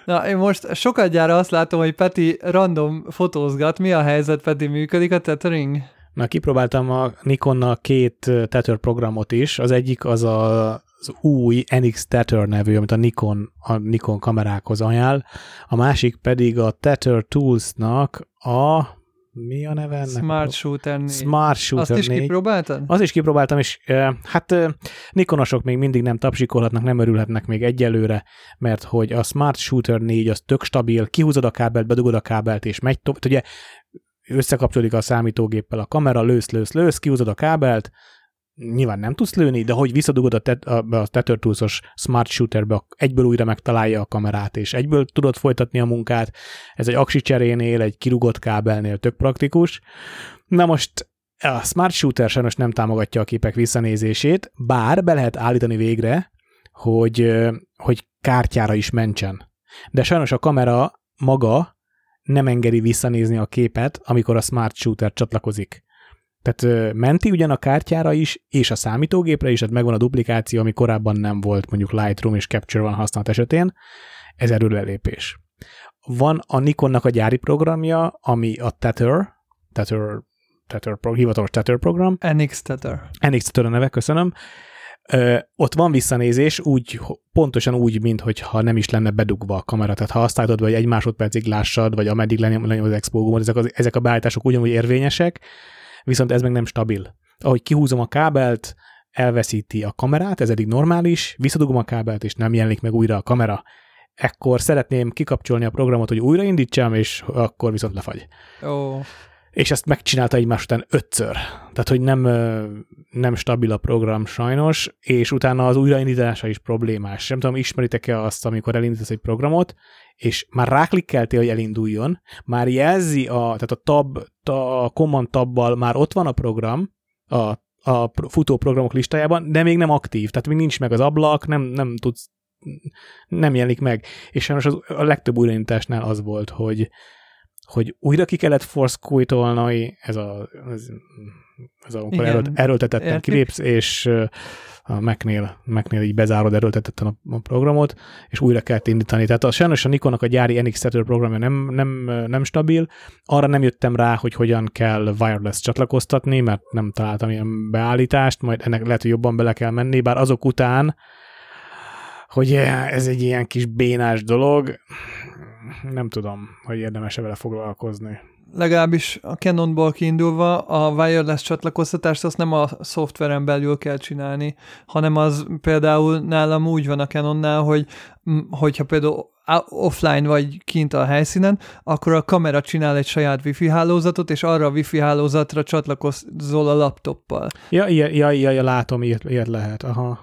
Na, én most sokat gyára azt látom, hogy Peti random fotózgat. Mi a helyzet, Peti, működik a tethering? Na, kipróbáltam a Nikonnal két Tether programot is. Az egyik az a, az új NX Tether nevű, amit a Nikon, a Nikon kamerákhoz ajánl. A másik pedig a Tether Tools-nak a mi a neve ennek? Smart Shooter 4. Smart Shooter Azt is 4. kipróbáltad? Azt is kipróbáltam, és hát Nikonosok még mindig nem tapsikolhatnak, nem örülhetnek még egyelőre, mert hogy a Smart Shooter 4 az tök stabil, kihúzod a kábelt, bedugod a kábelt, és megy tovább. Ugye összekapcsolódik a számítógéppel a kamera, lősz, lősz, lősz, kihúzod a kábelt, nyilván nem tudsz lőni, de hogy visszadugod a, tet, a, a Tether Tools-os Smart Shooterbe, egyből újra megtalálja a kamerát, és egyből tudod folytatni a munkát. Ez egy aksi cserénél, egy kirugott kábelnél tök praktikus. Na most a Smart Shooter sajnos nem támogatja a képek visszanézését, bár be lehet állítani végre, hogy, hogy kártyára is mentsen. De sajnos a kamera maga nem engedi visszanézni a képet, amikor a Smart Shooter csatlakozik. Tehát menti ugyan a kártyára is, és a számítógépre is, tehát megvan a duplikáció, ami korábban nem volt mondjuk Lightroom és Capture van használat esetén. Ez erőlelépés. Van a Nikonnak a gyári programja, ami a Tether, Tether, Tether hivatalos Tether program. NX Tether. NX Tether a neve, köszönöm. Ö, ott van visszanézés, úgy, pontosan úgy, mintha nem is lenne bedugva a kamera. Tehát ha azt állítod, vagy egy másodpercig lássad, vagy ameddig lenyom az expo ezek, az, ezek a beállítások ugyanúgy érvényesek, viszont ez meg nem stabil. Ahogy kihúzom a kábelt, elveszíti a kamerát, ez eddig normális, visszadugom a kábelt, és nem jelenik meg újra a kamera. Ekkor szeretném kikapcsolni a programot, hogy újraindítsam, és akkor viszont lefagy. Oh. És ezt megcsinálta egymás után ötször. Tehát, hogy nem, nem stabil a program sajnos, és utána az újraindítása is problémás. Nem tudom, ismeritek-e azt, amikor elindítasz egy programot, és már ráklikkeltél, hogy elinduljon, már jelzi, a, tehát a tab, a command tabbal már ott van a program, a, a futó programok listájában, de még nem aktív, tehát még nincs meg az ablak, nem, nem tudsz, nem jelenik meg. És sajnos az, a legtöbb újraindításnál az volt, hogy, hogy újra ki kellett force quitolni, ez a, ez, ez a amikor erőlt, erőltetetten kilépsz, és a Mac-nél, Mac-nél így bezárod erőltetetten a, a programot, és újra kell indítani. Tehát a, sajnos a Nikonnak a gyári NX Tether programja nem, nem, nem stabil. Arra nem jöttem rá, hogy hogyan kell wireless csatlakoztatni, mert nem találtam ilyen beállítást, majd ennek lehet, hogy jobban bele kell menni, bár azok után, hogy ez egy ilyen kis bénás dolog, nem tudom, hogy érdemes-e vele foglalkozni legalábbis a Canonból kiindulva a wireless csatlakoztatást azt nem a szoftveren belül kell csinálni, hanem az például nálam úgy van a Canonnál, hogy hogyha például offline vagy kint a helyszínen, akkor a kamera csinál egy saját wifi hálózatot, és arra a wifi hálózatra csatlakozol a laptoppal. Ja, ja, ja, ja, ja látom, ilyet, ilyet lehet, aha.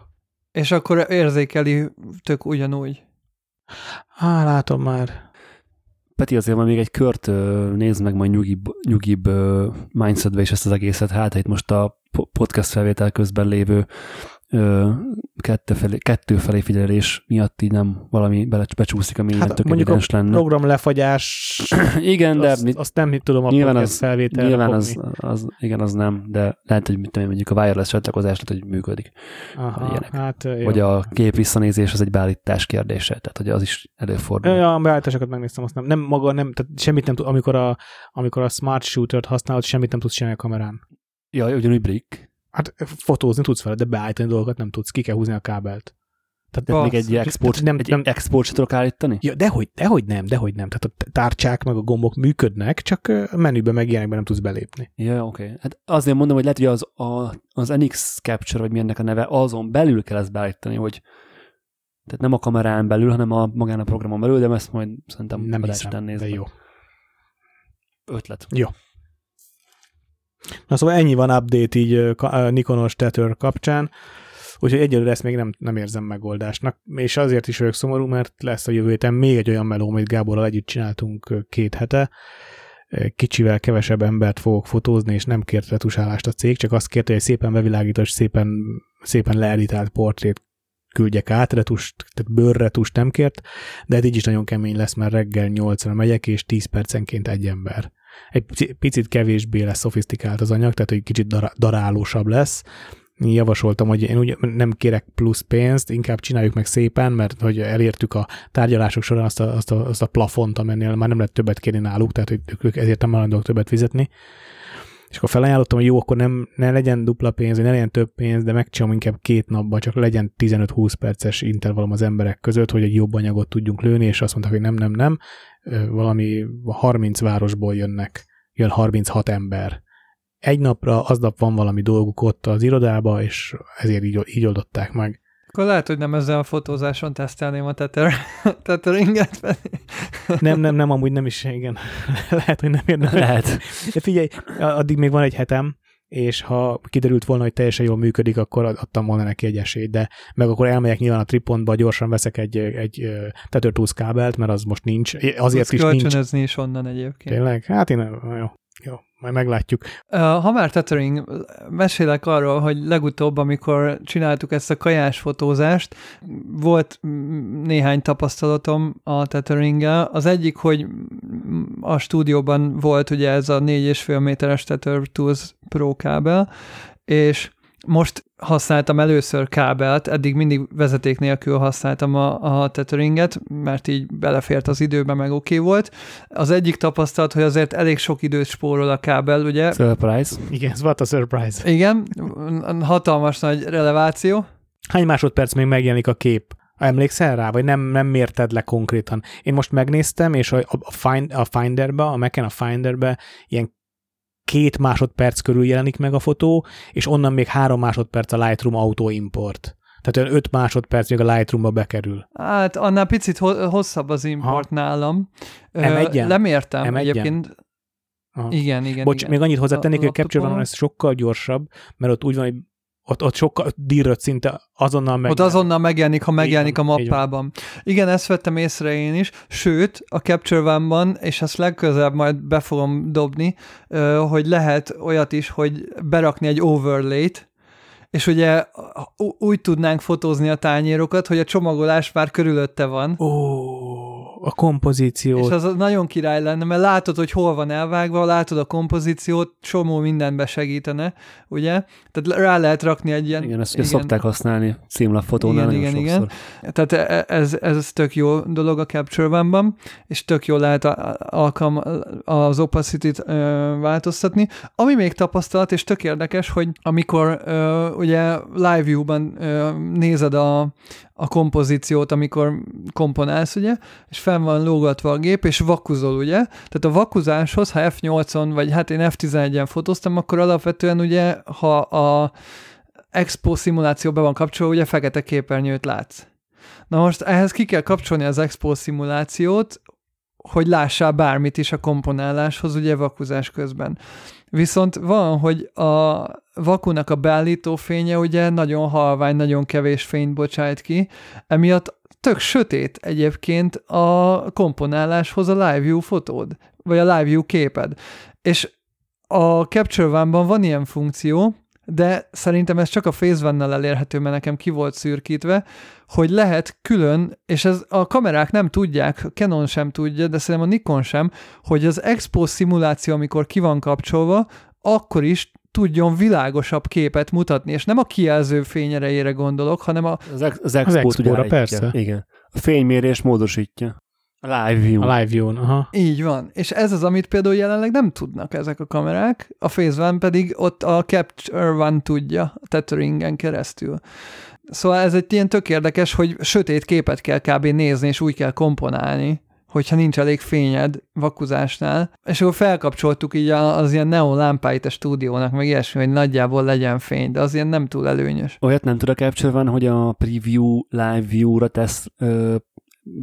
És akkor érzékeli tök ugyanúgy. Á, látom már. Peti, azért van még egy kört nézd meg majd nyugibb, nyugibb mindsetbe is ezt az egészet, hát itt most a podcast felvétel közben lévő kettő, felé, kettő felé figyelés miatt így nem valami bele, becsúszik, ami hát, mondjuk a lenne. program lefagyás, Igen, de azt, mit, azt nem tudom a nyilván az- felvételre nyilván fogni. az, az, igen, az nem, de lehet, hogy mit tudom, mondjuk a wireless csatlakozás lehet, hogy működik. Aha, ilyenek. hát, jó. Vagy a kép visszanézés az egy beállítás kérdése, tehát hogy az is előfordul. Ja, a beállításokat megnéztem, azt nem, nem maga, nem, tehát semmit nem tud, amikor a, amikor a smart shooter-t használod, semmit nem tudsz csinálni a kamerán. Ja, ugyanúgy brick. Hát fotózni tudsz vele, de beállítani dolgokat nem tudsz, ki kell húzni a kábelt. Tehát Tehát még egy export, nem, egy nem, export sem tudok állítani? Ja, dehogy, dehogy nem, dehogy nem. Tehát a tárcsák meg a gombok működnek, csak ö, menübe meg ilyenekben nem tudsz belépni. Ja, oké. Okay. Hát azért mondom, hogy lehet, hogy az, a, az NX Capture, vagy mi ennek a neve, azon belül kell ezt beállítani, hogy tehát nem a kamerán belül, hanem a magán a programon belül, de ezt majd szerintem Nem hiszem, de jó. Ötlet. Na szóval ennyi van update így Nikonos Tether kapcsán, úgyhogy egyelőre ezt még nem, nem érzem megoldásnak, és azért is vagyok szomorú, mert lesz a jövő héten még egy olyan meló, amit Gáborral együtt csináltunk két hete, kicsivel kevesebb embert fogok fotózni, és nem kért retusálást a cég, csak azt kérte, hogy szépen bevilágítós, szépen, szépen leeditált portrét küldjek át, retust, tehát bőrretust nem kért, de hát így is nagyon kemény lesz, mert reggel 8-ra megyek, és 10 percenként egy ember. Egy pici- picit kevésbé lesz szofisztikált az anyag, tehát hogy kicsit dar- darálósabb lesz. Javasoltam, hogy én úgy nem kérek plusz pénzt, inkább csináljuk meg szépen, mert hogy elértük a tárgyalások során azt a, azt a, azt a plafont, amennél már nem lehet többet kérni náluk, tehát hogy ők ezért nem hajlandók többet fizetni. És akkor felajánlottam, hogy jó, akkor nem, ne legyen dupla pénz, ne legyen több pénz, de megcsinálom inkább két napban, csak legyen 15-20 perces intervallum az emberek között, hogy egy jobb anyagot tudjunk lőni, és azt mondták, hogy nem, nem, nem, valami 30 városból jönnek, jön 36 ember. Egy napra, aznap van valami dolguk ott az irodába, és ezért így, így oldották meg. Akkor lehet, hogy nem ezzel a fotózáson tesztelném a tether, tetheringet. Nem, nem, nem, amúgy nem is, igen. Lehet, hogy nem érdemes. Lehet. De figyelj, addig még van egy hetem, és ha kiderült volna, hogy teljesen jól működik, akkor ad- adtam volna neki egy esélyt, de meg akkor elmegyek nyilván a tripontba, gyorsan veszek egy, egy Tools kábelt, mert az most nincs. Azért Tudsz is nincs. is onnan egyébként. Tényleg? Hát én, jó, jó, majd meglátjuk. Ha már tethering, mesélek arról, hogy legutóbb, amikor csináltuk ezt a kajás fotózást, volt néhány tapasztalatom a tetheringgel. Az egyik, hogy a stúdióban volt ugye ez a 4,5 méteres Tether Tools Pro kábel, és most használtam először kábelt, eddig mindig vezeték nélkül használtam a, a tetheringet, mert így belefért az időbe, meg oké okay volt. Az egyik tapasztalat, hogy azért elég sok időt spórol a kábel, ugye? Surprise. Igen, ez volt a surprise. Igen, hatalmas nagy releváció. Hány másodperc még megjelenik a kép? Emlékszel rá, vagy nem, nem mérted le konkrétan? Én most megnéztem, és a, a, find, a Finderbe, a Mac-en a Finderbe ilyen két másodperc körül jelenik meg a fotó, és onnan még három másodperc a Lightroom auto import. Tehát olyan öt másodperc még a Lightroomba bekerül. Hát annál picit ho- hosszabb az import Ha. nálam. Ö, M1-en? Lemértem M1-en? egyébként. Aha. Igen, igen, Bocs, igen. még annyit hozzátennék, A hogy a Capture van ez sokkal gyorsabb, mert ott úgy van, hogy ott, ott sokkal dirrött szinte azonnal meg. Ott azonnal megjelenik, ha megjelenik a mappában. Igen, ezt vettem észre én is, sőt, a Capture One-ban, és ezt legközelebb majd be fogom dobni, hogy lehet olyat is, hogy berakni egy overlay-t, és ugye úgy tudnánk fotózni a tányérokat, hogy a csomagolás már körülötte van, Ó, a kompozíció. és az nagyon király lenne, mert látod, hogy hol van elvágva, látod a kompozíciót, csomó mindenbe segítene, ugye? Tehát rá lehet rakni egy ilyen... Igen, ezt ugye szokták használni címlap fotónál Igen, nagyon igen, sokszor. Tehát e- ez, ez tök jó dolog a Capture One-ban, és tök jól lehet a- alkalma, az opacity-t ö, változtatni. Ami még tapasztalat, és tök érdekes, hogy amikor ö, ugye live view-ban ö, nézed a, a kompozíciót, amikor komponálsz, ugye, és fenn van lógatva a gép, és vakuzol, ugye? Tehát a vakuzáshoz, ha F8-on, vagy hát én F11-en fotóztam, akkor alapvetően ugye, ha a Expo szimuláció be van kapcsolva, ugye fekete képernyőt látsz. Na most ehhez ki kell kapcsolni az Expo szimulációt, hogy lássál bármit is a komponáláshoz, ugye vakuzás közben. Viszont van, hogy a vakunak a beállító fénye ugye nagyon halvány, nagyon kevés fényt bocsájt ki, emiatt tök sötét egyébként a komponáláshoz a Live View fotód, vagy a Live View képed. És a Capture One-ban van ilyen funkció, de szerintem ez csak a one elérhető, mert nekem ki volt szürkítve, hogy lehet külön, és ez a kamerák nem tudják, a Canon sem tudja, de szerintem a Nikon sem, hogy az expo szimuláció, amikor ki van kapcsolva, akkor is tudjon világosabb képet mutatni, és nem a kijelző fényerejére gondolok, hanem a... Az, ex- az expo Expóra, tudja persze. Igen. A fénymérés módosítja. A live view. A live view-n, aha. Így van. És ez az, amit például jelenleg nem tudnak ezek a kamerák, a Phase One pedig ott a Capture One tudja, a tetheringen keresztül. Szóval ez egy ilyen tök érdekes, hogy sötét képet kell kb. nézni, és úgy kell komponálni, hogyha nincs elég fényed vakuzásnál, és akkor felkapcsoltuk így az ilyen neon lámpáit a stúdiónak, meg ilyesmi, hogy nagyjából legyen fény, de az ilyen nem túl előnyös. Olyat nem tud a Capture van, hogy a preview live view-ra tesz ö,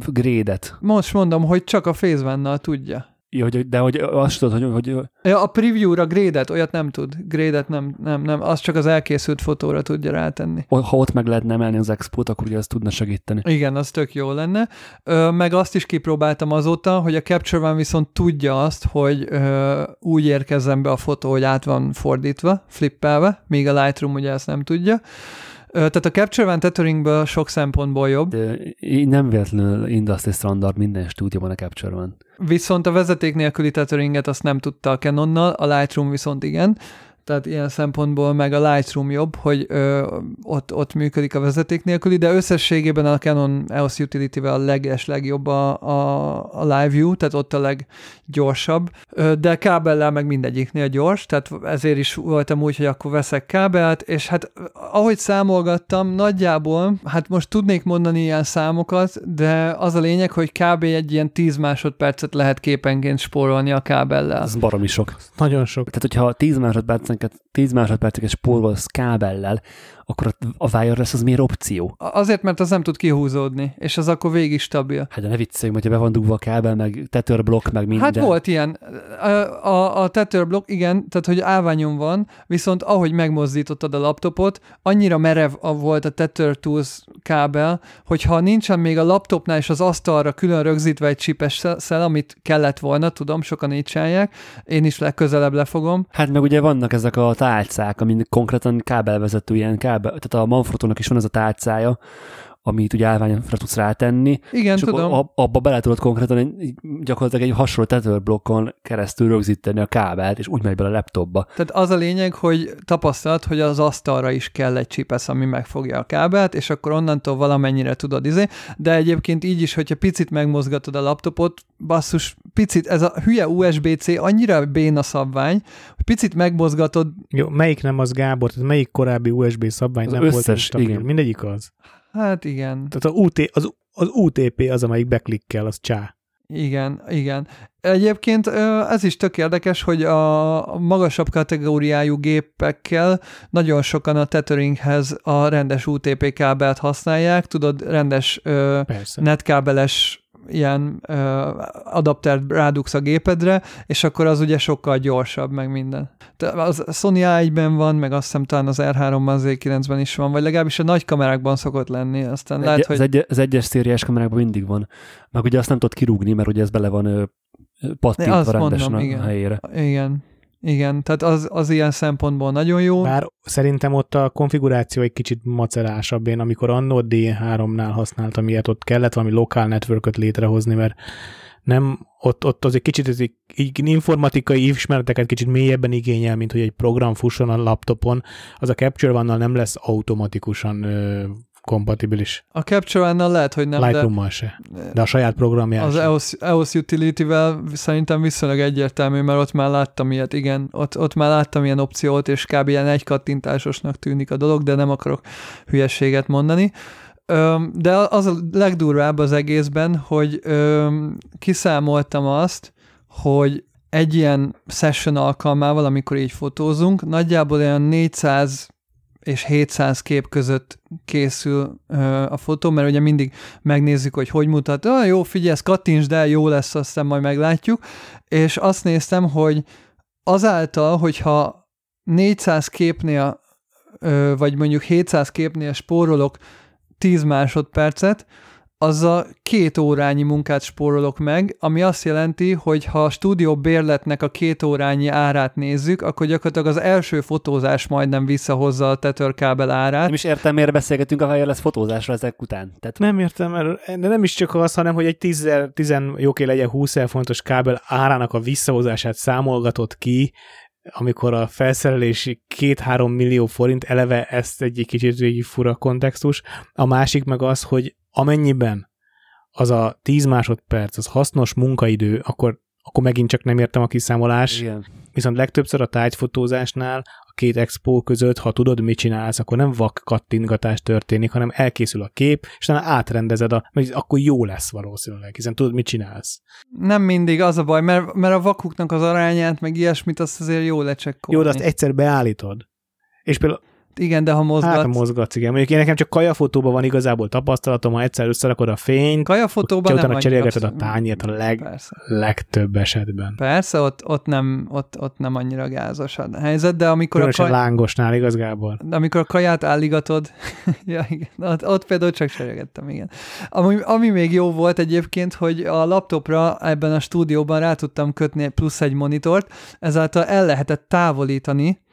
grédet. Most mondom, hogy csak a Phase tudja. Ja, hogy, de hogy azt tudod, hogy, hogy Ja, a preview-ra grédet, olyat nem tud. Grédet nem, nem, nem, azt csak az elkészült fotóra tudja rátenni. ha ott meg lehetne emelni az expót, akkor ugye ez tudna segíteni. Igen, az tök jó lenne. Ö, meg azt is kipróbáltam azóta, hogy a Capture One viszont tudja azt, hogy ö, úgy érkezzen be a fotó, hogy át van fordítva, flippelve, míg a Lightroom ugye ezt nem tudja. Tehát a Capture One tetheringből sok szempontból jobb, De nem véletlenül industry standard minden stúdióban a Capture van. viszont a vezeték nélküli tetheringet azt nem tudta a Canonnal, a Lightroom viszont igen, tehát ilyen szempontból meg a Lightroom jobb, hogy ö, ott, ott működik a vezeték nélküli, de összességében a Canon EOS Utility-vel a leges legjobb a, a, a Live View, tehát ott a leggyorsabb, ö, de kábellel meg mindegyiknél gyors, tehát ezért is voltam úgy, hogy akkor veszek kábelt, és hát ahogy számolgattam, nagyjából, hát most tudnék mondani ilyen számokat, de az a lényeg, hogy kb. egy ilyen 10 másodpercet lehet képenként spórolni a kábellel. Ez baromi sok. Nagyon sok. Tehát, hogyha 10 másodpercenket, 10 másodperceket spórolsz kábellel, akkor a- wireless az miért opció? Azért, mert az nem tud kihúzódni, és az akkor végig stabil. Hát de ne vicceljünk, hogyha be van dugva a kábel, meg tetőrblokk, meg minden. Hát volt ilyen. A, a, a tetőrblokk, igen, tehát hogy állványon van, viszont ahogy megmozdítottad a laptopot, annyira merev volt a Tether Tools kábel, hogyha nincsen még a laptopnál és az asztalra külön rögzítve egy csipes szel, amit kellett volna, tudom, sokan így csinálják, én is legközelebb lefogom. Hát meg ugye vannak ezek a tálcák, amin konkrétan kábelvezető ilyen kábel, tehát a Manfrottónak is van ez a tálcája, amit ugye állványra tudsz rátenni, Igen, és tudom. akkor ab- abba bele tudod konkrétan egy, gyakorlatilag egy hasonló tetőrblokkon keresztül rögzíteni a kábelt, és úgy megy bele a laptopba. Tehát az a lényeg, hogy tapasztalat, hogy az asztalra is kell egy csipesz, ami megfogja a kábelt, és akkor onnantól valamennyire tudod izé, de egyébként így is, hogyha picit megmozgatod a laptopot, basszus, picit, ez a hülye USB-C annyira béna szabvány, hogy picit megmozgatod, Jó, melyik nem az Gábor? Tehát melyik korábbi USB szabvány Az nem volt összes, stabil? igen. Mindegyik az. Hát igen, Tehát a UT, az, az UTP az, amelyik beklikkel, az csá. igen, igen. Egyébként ez is tök érdekes, hogy a magasabb kategóriájú gépekkel nagyon sokan a tetheringhez a rendes UTP kábelt használják, tudod, rendes Persze. netkábeles ilyen ö, adaptert rádugsz a gépedre, és akkor az ugye sokkal gyorsabb, meg minden. De az Sony A1-ben van, meg azt hiszem talán az R3-ban, az E9-ben is van, vagy legalábbis a nagy kamerákban szokott lenni, aztán Egy, lehet, az, hogy... egy, az egyes szériás kamerákban mindig van. Meg ugye azt nem tudod kirúgni, mert ugye ez bele van pattintva rendesen mondom, a igen. helyére. Igen, igen, tehát az, az ilyen szempontból nagyon jó. Bár szerintem ott a konfiguráció egy kicsit macerásabb. Én amikor annó D3-nál használtam ilyet, ott kellett valami lokál networköt létrehozni, mert nem, ott, ott az egy kicsit ez egy, így informatikai ismereteket kicsit mélyebben igényel, mint hogy egy program fusson a laptopon. Az a Capture One-nal nem lesz automatikusan kompatibilis. A Capture One-nal lehet, hogy nem, Lightroom-mal se. De a saját programjával Az. EOS, EOS Utility-vel szerintem viszonylag egyértelmű, mert ott már láttam ilyet, igen, ott, ott már láttam ilyen opciót, és kb. ilyen egy kattintásosnak tűnik a dolog, de nem akarok hülyességet mondani. De az a legdurvább az egészben, hogy kiszámoltam azt, hogy egy ilyen session alkalmával, amikor így fotózunk, nagyjából olyan 400 és 700 kép között készül a fotó, mert ugye mindig megnézzük, hogy hogy mutat. Ah, jó, figyelj, ezt kattintsd el, jó lesz, aztán majd meglátjuk. És azt néztem, hogy azáltal, hogyha 400 képnél, ö, vagy mondjuk 700 képnél spórolok 10 másodpercet, az a két órányi munkát spórolok meg, ami azt jelenti, hogy ha a stúdió bérletnek a két órányi árát nézzük, akkor gyakorlatilag az első fotózás majdnem visszahozza a tetőrkábel árát. Nem is értem, miért beszélgetünk a wireless fotózásra ezek után. Tehát Nem értem, mert de nem is csak az, hanem hogy egy 10, 10 jóké legyen 20 fontos kábel árának a visszahozását számolgatott ki, amikor a felszerelési 2-3 millió forint, eleve ezt egy kicsit egy fura kontextus. A másik meg az, hogy amennyiben az a 10 másodperc, az hasznos munkaidő, akkor, akkor megint csak nem értem a kiszámolás. igen. Viszont legtöbbször a tájfotózásnál a két expo között, ha tudod, mit csinálsz, akkor nem vak kattintgatás történik, hanem elkészül a kép, és utána átrendezed, a, mert akkor jó lesz valószínűleg, hiszen tudod, mit csinálsz. Nem mindig az a baj, mert, mert a vakuknak az arányát, meg ilyesmit, azt azért jó lecsekkolni. Jó, de azt egyszer beállítod. És például Igen, de ha mozgatsz. Hát mozgatsz, igen. Mondjuk én nekem csak kajafotóban van igazából tapasztalatom, ha egyszer összerakod a fényt, Kajafotóban utána nem cserélgeted annyira- a tányért a leg- Persze. legtöbb esetben. Persze, ott, ott, nem, ott, ott nem annyira gázos a helyzet, de amikor a, Különösen kaj, lángosnál, igaz Gábor? de amikor a kaját álligatod, ja, igen, ott, ott például csak cserélgettem, igen. Ami, ami még jó volt egyébként, hogy a laptopra ebben a stúdióban rá tudtam kötni plusz egy monitort, ezáltal el lehetett távolítani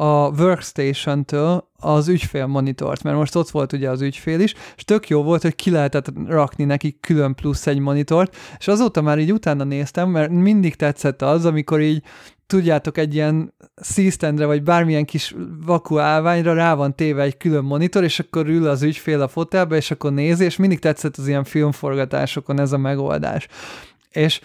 a workstation-től az ügyfél monitort, mert most ott volt ugye az ügyfél is, és tök jó volt, hogy ki lehetett rakni neki külön plusz egy monitort, és azóta már így utána néztem, mert mindig tetszett az, amikor így tudjátok, egy ilyen C-standre, vagy bármilyen kis vaku állványra rá van téve egy külön monitor, és akkor ül az ügyfél a fotelbe, és akkor nézi, és mindig tetszett az ilyen filmforgatásokon ez a megoldás. És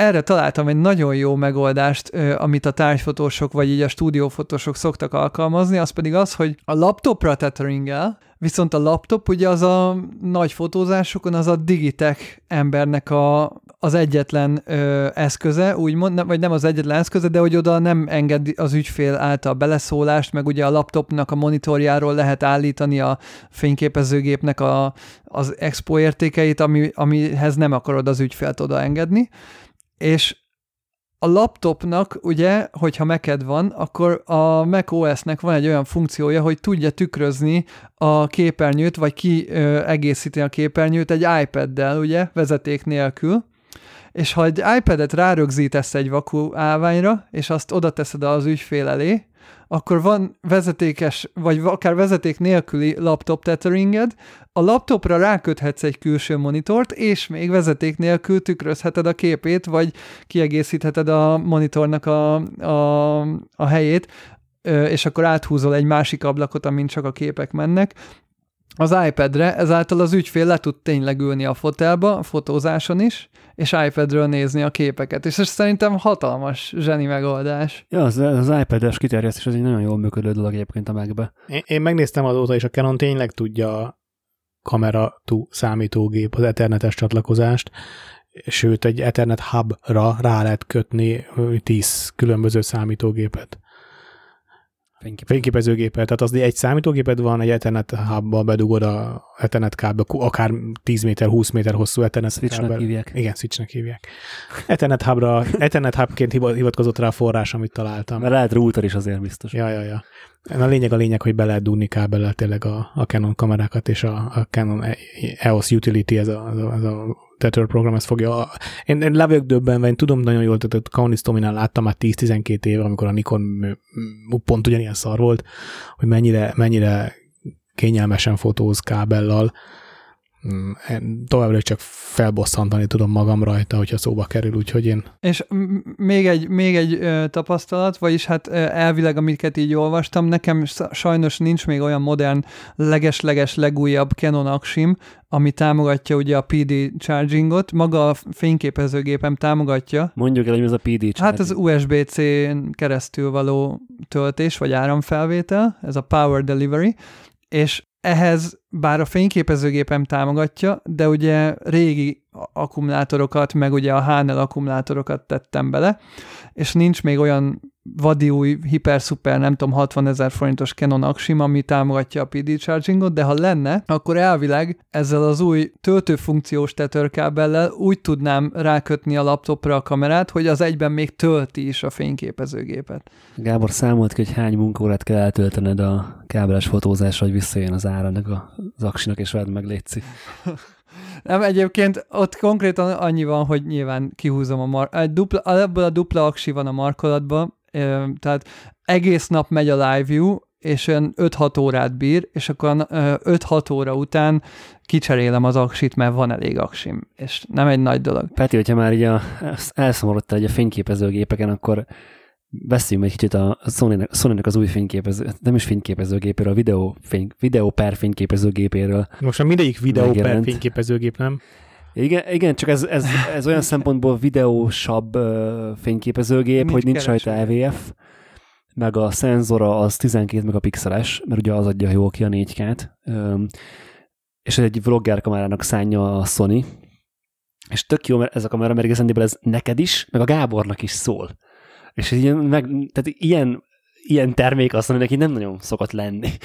erre találtam egy nagyon jó megoldást, amit a tárgyfotósok, vagy így a stúdiófotósok szoktak alkalmazni, az pedig az, hogy a laptopra tetheringgel, viszont a laptop ugye az a nagy fotózásokon az a Digitech embernek a, az egyetlen ö, eszköze, úgymond, nem, vagy nem az egyetlen eszköze, de hogy oda nem engedi az ügyfél által beleszólást, meg ugye a laptopnak a monitorjáról lehet állítani a fényképezőgépnek a, az expo értékeit, ami, amihez nem akarod az ügyfélt oda engedni, és a laptopnak ugye, hogyha Mac-ed van, akkor a Mac OS-nek van egy olyan funkciója, hogy tudja tükrözni a képernyőt, vagy ki ö, egészíti a képernyőt egy iPad-del, ugye, vezeték nélkül, és ha egy iPad-et rárögzítesz egy vaku állványra, és azt oda teszed az ügyfél elé, akkor van vezetékes, vagy akár vezeték nélküli laptop tetheringed, a laptopra ráköthetsz egy külső monitort, és még vezeték nélkül tükrözheted a képét, vagy kiegészítheted a monitornak a, a, a helyét, és akkor áthúzol egy másik ablakot, amin csak a képek mennek, az iPad-re, ezáltal az ügyfél le tud tényleg ülni a fotelba, a fotózáson is, és iPad-ről nézni a képeket. És ez szerintem hatalmas zseni megoldás. Ja, az, az iPad-es kiterjesztés az egy nagyon jól működő dolog egyébként a megbe. Én, én megnéztem azóta, és a Canon tényleg tudja a kamera to számítógép, az ethernetes csatlakozást, sőt, egy Ethernet hubra rá lehet kötni ö, 10 különböző számítógépet. Fénykép. Fényképezőgépet, tehát az egy számítógéped van, egy Ethernet hubba bedugod a Ethernet kábel, akár 10 méter, 20 méter hosszú Ethernet Switchnek kábel. hívják. Igen, switchnek hívják. Ethernet hubra, Ethernet hubként hiva- hivatkozott rá a forrás, amit találtam. Mert lehet router is azért biztos. Ja, ja, ja. A lényeg a lényeg, hogy be lehet dugni kábellel tényleg a, a Canon kamerákat, és a, a Canon EOS Utility, ez a, ez a, ez a Tether program, ez fogja. Én, én le vagyok döbbenve, én tudom nagyon jól, tehát Kaunis Tominál láttam már 10-12 éve, amikor a Nikon pont ugyanilyen szar volt, hogy mennyire, mennyire kényelmesen fotóz kábellal. Mm, én Továbbra is csak felbosszantani tudom magam rajta, hogyha szóba kerül, úgyhogy én És még egy, még egy ö, tapasztalat, vagyis hát ö, elvileg, amiket így olvastam, nekem sajnos nincs még olyan modern, leges-leges, legújabb Canon Axim, ami támogatja ugye a PD chargingot, maga a fényképezőgépem támogatja, Mondjuk el, hogy ez a PD Hát az USB-C-n keresztül való töltés, vagy áramfelvétel, ez a Power Delivery, és ehhez bár a fényképezőgépem támogatja, de ugye régi akkumulátorokat, meg ugye a HNL akkumulátorokat tettem bele, és nincs még olyan vadi új, hiper-szuper, nem tudom, 60 ezer forintos Canon Axim, ami támogatja a PD chargingot, de ha lenne, akkor elvileg ezzel az új töltőfunkciós tetőrkábellel úgy tudnám rákötni a laptopra a kamerát, hogy az egyben még tölti is a fényképezőgépet. Gábor számolt ki, hogy hány munkaórát kell eltöltened a kábeles fotózásra, hogy visszajön az ára a- az aksinak, és vedd meg, létszik. Nem, egyébként ott konkrétan annyi van, hogy nyilván kihúzom a mar... Egy dupla, ebből a dupla aksi van a markolatban, tehát egész nap megy a live view, és olyan 5-6 órát bír, és akkor 5-6 óra után kicserélem az aksit, mert van elég aksim, és nem egy nagy dolog. Peti, hogyha már így a, elszomorodtál egy a fényképezőgépeken, akkor beszéljünk egy kicsit a Sony az új fényképező, nem is fényképezőgépéről, a videó, fény, videó per fényképezőgépéről. Most már mindegyik videó megjelent. per fényképezőgép, nem? Igen, igen csak ez, ez, ez olyan szempontból videósabb uh, fényképezőgép, nincs hogy nincs rajta EVF, meg a szenzora az 12 megapixeles, mert ugye az adja jól ki a 4K-t, um, és ez egy vlogger kamerának szánja a Sony, és tök jó, mert ez a kamera, mert igazán ez neked is, meg a Gábornak is szól. És ilyen, meg, tehát ilyen, ilyen termék azt mondja, neki nem nagyon szokott lenni.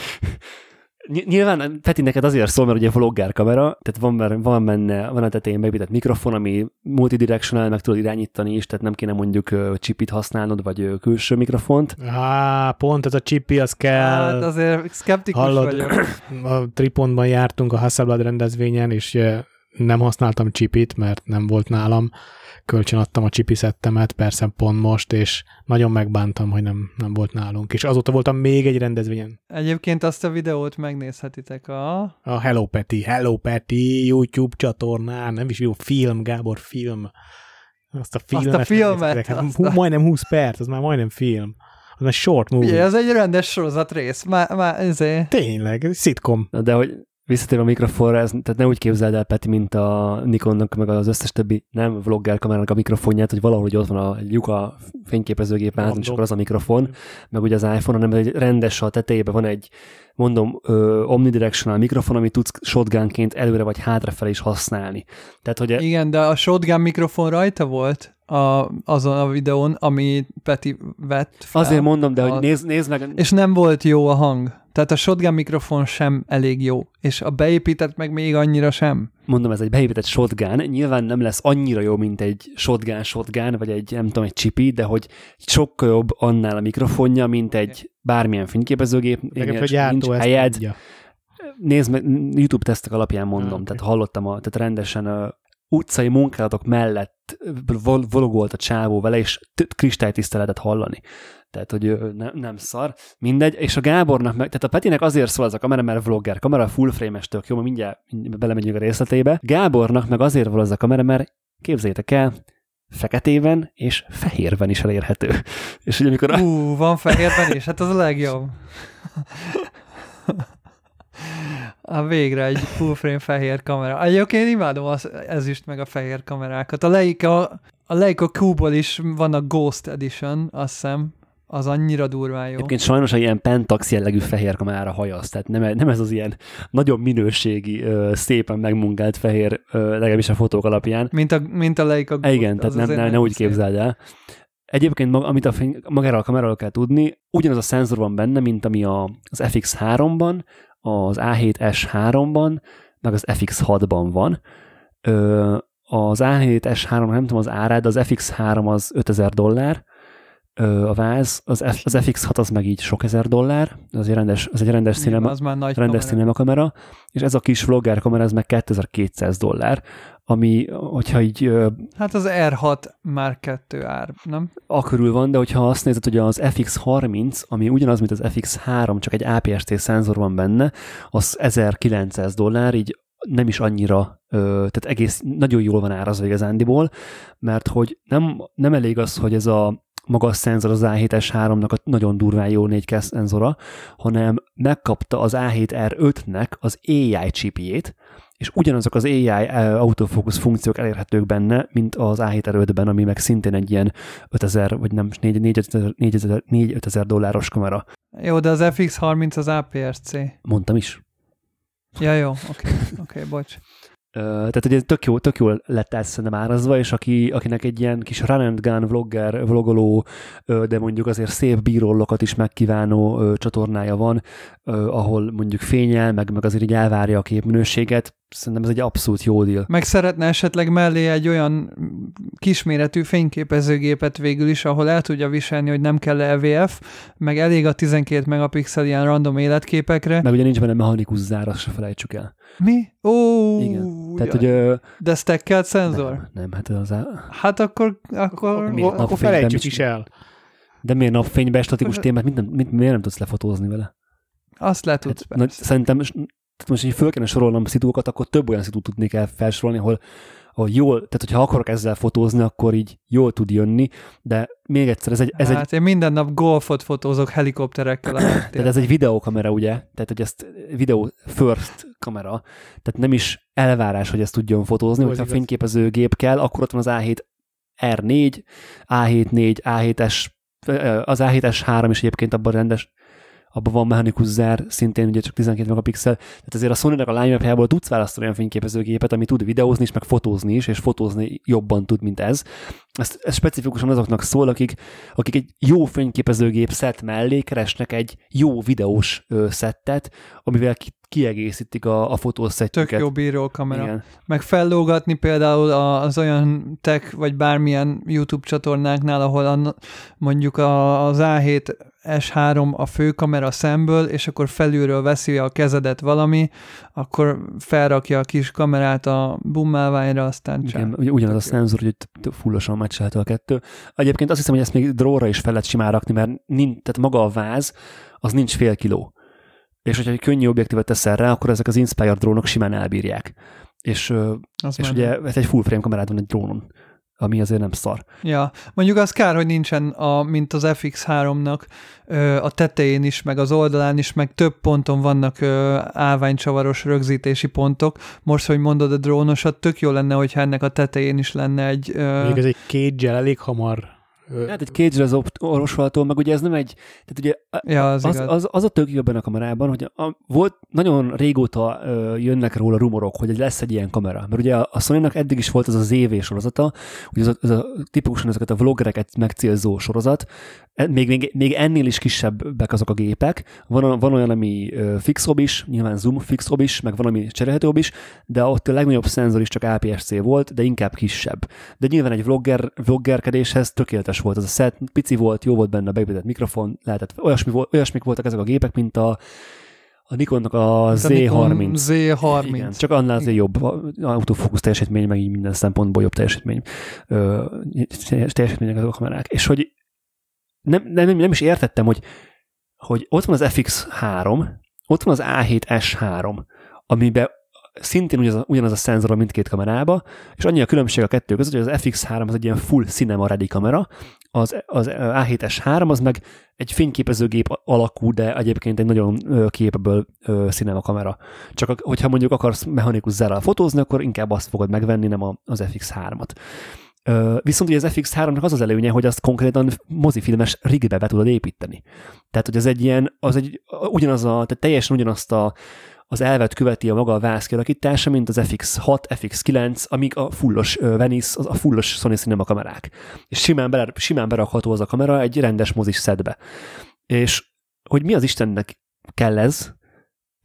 Nyilván Peti neked azért szól, mert ugye vlogger kamera, tehát van, van benne, van a tetején megvitett mikrofon, ami multidirectional, meg tudod irányítani is, tehát nem kéne mondjuk uh, chipit használnod, vagy uh, külső mikrofont. Á, pont ez a chipi, az kell. Hát azért szkeptikus Hallod, vagyok. A Tripontban jártunk a Hasselblad rendezvényen, és nem használtam chipit, mert nem volt nálam, kölcsönadtam a csipiszettemet, persze pont most, és nagyon megbántam, hogy nem, nem volt nálunk. És azóta voltam még egy rendezvényen. Egyébként azt a videót megnézhetitek a... A Hello Peti, Hello Peti YouTube csatornán, nem is jó film, Gábor film. Azt a filmet. Azt a filmet. Hát, azt hú, a... Majdnem 20 perc, az már majdnem film. Az már short movie. Igen, ez egy rendes sorozat rész. Már, már ezért... Tényleg, ez szitkom. De hogy Visszatérve a mikrofonra, ez, tehát ne úgy képzeld el, Peti, mint a Nikonnak, meg az összes többi nem vlogger kamerának a mikrofonját, hogy valahogy ott van a lyuk a fényképezőgép és akkor az a mikrofon, meg ugye az iPhone, hanem egy rendes a tetejében van egy, mondom, ö, omnidirectional mikrofon, amit tudsz shotgunként előre vagy hátrafelé is használni. Tehát, hogy e- Igen, de a shotgun mikrofon rajta volt? a, azon a videón, ami Peti vett fel. Azért mondom, de a, hogy nézd, nézd meg. És nem volt jó a hang. Tehát a shotgun mikrofon sem elég jó, és a beépített meg még annyira sem. Mondom, ez egy beépített shotgun, nyilván nem lesz annyira jó, mint egy shotgun shotgun, vagy egy, nem tudom, egy csipi, de hogy sokkal jobb annál a mikrofonja, mint egy bármilyen fényképezőgép, nincs helyed. Mondja. Nézd meg, YouTube tesztek alapján mondom, ah, okay. tehát hallottam, a, tehát rendesen utcai munkálatok mellett vologolt a csávó vele, és kristálytiszta lehetett hallani. Tehát, hogy ne, nem szar. Mindegy. És a Gábornak, meg, tehát a Petinek azért szól az a kamera, mert vlogger kamera, full frame-es tök jó, mindjárt belemegyünk a részletébe. Gábornak meg azért van az a kamera, mert képzeljétek el, feketében és fehérben is elérhető. És ugye amikor... Ú, van fehérben is, hát az a legjobb. A végre egy full frame fehér kamera. Egyébként imádom az ezüst meg a fehér kamerákat. A Leica, a Leica Q-ból is van a Ghost Edition, azt hiszem. Az annyira durván jó. Egyébként sajnos a ilyen Pentax jellegű fehér kamerára hajasz, tehát nem, nem ez az ilyen nagyon minőségi, szépen megmunkált fehér, legalábbis a fotók alapján. Mint a, mint a Leica Ghost. Igen, tehát nem, nem, nem úgy képzeld el. Egyébként amit a fény, magáról a kameráról kell tudni, ugyanaz a szenzor van benne, mint ami a, az FX3-ban, az A7S3-ban, meg az FX6-ban van. Ö, az A7S3, nem tudom az árát, de az FX3 az 5000 dollár, a váz, az, F, az FX6 az meg így sok ezer dollár, az egy rendes, az egy rendes, cinema, az már nagy rendes kamera. kamera, és ez a kis vlogger kamera, ez meg 2200 dollár, ami, hogyha így... Hát az R6 már kettő ár, nem? Akörül van, de hogyha azt nézed, hogy az FX30, ami ugyanaz, mint az FX3, csak egy APS-C szenzor van benne, az 1900 dollár, így nem is annyira, tehát egész nagyon jól van árazva igazándiból, mert hogy nem, nem elég az, hogy ez a magas szenzor az A7S3-nak a nagyon durván jó 4K szenzora, hanem megkapta az A7R5-nek az AI chipjét, és ugyanazok az AI autofocus funkciók elérhetők benne, mint az A7R5-ben, ami meg szintén egy ilyen 5000, vagy nem, 4000 dolláros kamera. Jó, de az FX30 az APS-C. Mondtam is. Ja, jó, oké, okay, oké, okay, bocs tehát ugye tök jó, tök jól lett ez szerintem árazva, és aki, akinek egy ilyen kis run and gun vlogger, vlogoló, de mondjuk azért szép bíróllokat is megkívánó csatornája van, ahol mondjuk fényel, meg, meg azért így elvárja a képminőséget, szerintem ez egy abszolút jó deal. Meg szeretne esetleg mellé egy olyan kisméretű fényképezőgépet végül is, ahol el tudja viselni, hogy nem kell EVF, meg elég a 12 megapixel ilyen random életképekre. Meg ugye nincs benne mechanikus zár, azt se felejtsük el. Mi? Ó, Igen. Tehát, jaj. hogy... Ö, De stackelt szenzor? nem, nem, hát az á... Hát akkor, akkor Mi? Akkor, felejtsük is- el. De miért napfényben statikus témát, mit nem, mit, miért nem tudsz lefotózni vele? azt le tudsz. Hát, persze. szerintem tehát most, hogy föl kéne sorolnom szitúkat, akkor több olyan szitút tudnék el felsorolni, ahol, ahol jól, tehát hogyha akarok ezzel fotózni, akkor így jól tud jönni, de még egyszer, ez egy, ez egy hát én minden nap golfot fotózok helikopterekkel. Tehát ez egy videókamera, ugye? Tehát, hogy ezt videó first kamera, tehát nem is elvárás, hogy ezt tudjon fotózni, Jó, hogyha igaz. fényképezőgép kell, akkor ott van az A7 R4, A7 A7S, ö, az A7S 3 is egyébként abban rendes, abban van mechanikus zár, szintén ugye csak 12 megapixel, tehát azért a Sony-nak a line tudsz választani olyan fényképezőgépet, ami tud videózni is, meg fotózni is, és fotózni jobban tud, mint ez. Ez, ez specifikusan azoknak szól, akik, akik egy jó fényképezőgép szett mellé keresnek egy jó videós ö, szettet, amivel ki, kiegészítik a, a Tök fotószettjüket. jó bíró kamera. Igen. Meg fellógatni például az olyan tech, vagy bármilyen YouTube csatornáknál, ahol a, mondjuk a, az A7 S3 a főkamera szemből, és akkor felülről veszi a kezedet valami, akkor felrakja a kis kamerát a bummáványra, aztán Igen, csak. ugye ugyanaz a szenzor, hogy fullosan meccselhető a kettő. Egyébként azt hiszem, hogy ezt még dróra is fel lehet simán rakni, mert nincs, tehát maga a váz, az nincs fél kiló. És hogyha egy könnyű objektívet teszel rá, akkor ezek az Inspire drónok simán elbírják. És, Az és menő. ugye ez egy full frame kamerád van egy drónon, ami azért nem szar. Ja, mondjuk az kár, hogy nincsen, a, mint az FX3-nak ö, a tetején is, meg az oldalán is, meg több ponton vannak ö, állványcsavaros rögzítési pontok. Most, hogy mondod a drónosat, tök jó lenne, hogyha ennek a tetején is lenne egy... Ö, Még ez egy kétgyel elég hamar. Hát egy cage az orvosolható, meg ugye ez nem egy, tehát ugye ja, az, az, az, az a tök jó ebben a kamerában, hogy a, volt nagyon régóta ö, jönnek róla rumorok, hogy lesz egy ilyen kamera. Mert ugye a, a Sony-nak eddig is volt az a ZV sorozata, hogy az a, az a tipikusan ezeket a vloggereket megcélzó sorozat, még, még, még ennél is kisebbek azok a gépek. Van, van olyan, ami fixobb is, nyilván zoom fixobb is, meg van, ami cserélhetőbb is, de ott a legnagyobb szenzor is csak APS-C volt, de inkább kisebb. De nyilván egy vlogger, vloggerkedéshez tökéletes volt az a set, pici volt, jó volt benne a beépített mikrofon, lehetett, olyasmi, olyasmik voltak ezek a gépek, mint a, a Nikonnak a Nikon Z30. Z30. Igen, csak annál azért jobb autofókusz teljesítmény, meg így minden szempontból jobb teljesítmény, ö, teljesítmények azok a kamerák. És hogy nem, nem, nem is értettem, hogy, hogy ott van az FX3, ott van az A7S3, amiben szintén ugyanaz ugyanaz a szenzor a mindkét kamerába, és annyi a különbség a kettő között, hogy az FX3 az egy ilyen full cinema ready kamera, az, az A7S3 az meg egy fényképezőgép alakú, de egyébként egy nagyon ö, cinema kamera. Csak ak- hogyha mondjuk akarsz mechanikus zárral fotózni, akkor inkább azt fogod megvenni, nem az FX3-at. Viszont ugye az FX3-nak az az előnye, hogy azt konkrétan mozifilmes rigbe be tudod építeni. Tehát, hogy az egy ilyen, az egy ugyanaz a, tehát teljesen ugyanazt a, az elvet követi a maga a váz kialakítása, mint az FX6, FX9, amik a fullos Venice, a fullos Sony Cinema kamerák. És simán, bele, simán berakható az a kamera egy rendes mozis szedbe. És hogy mi az Istennek kell ez,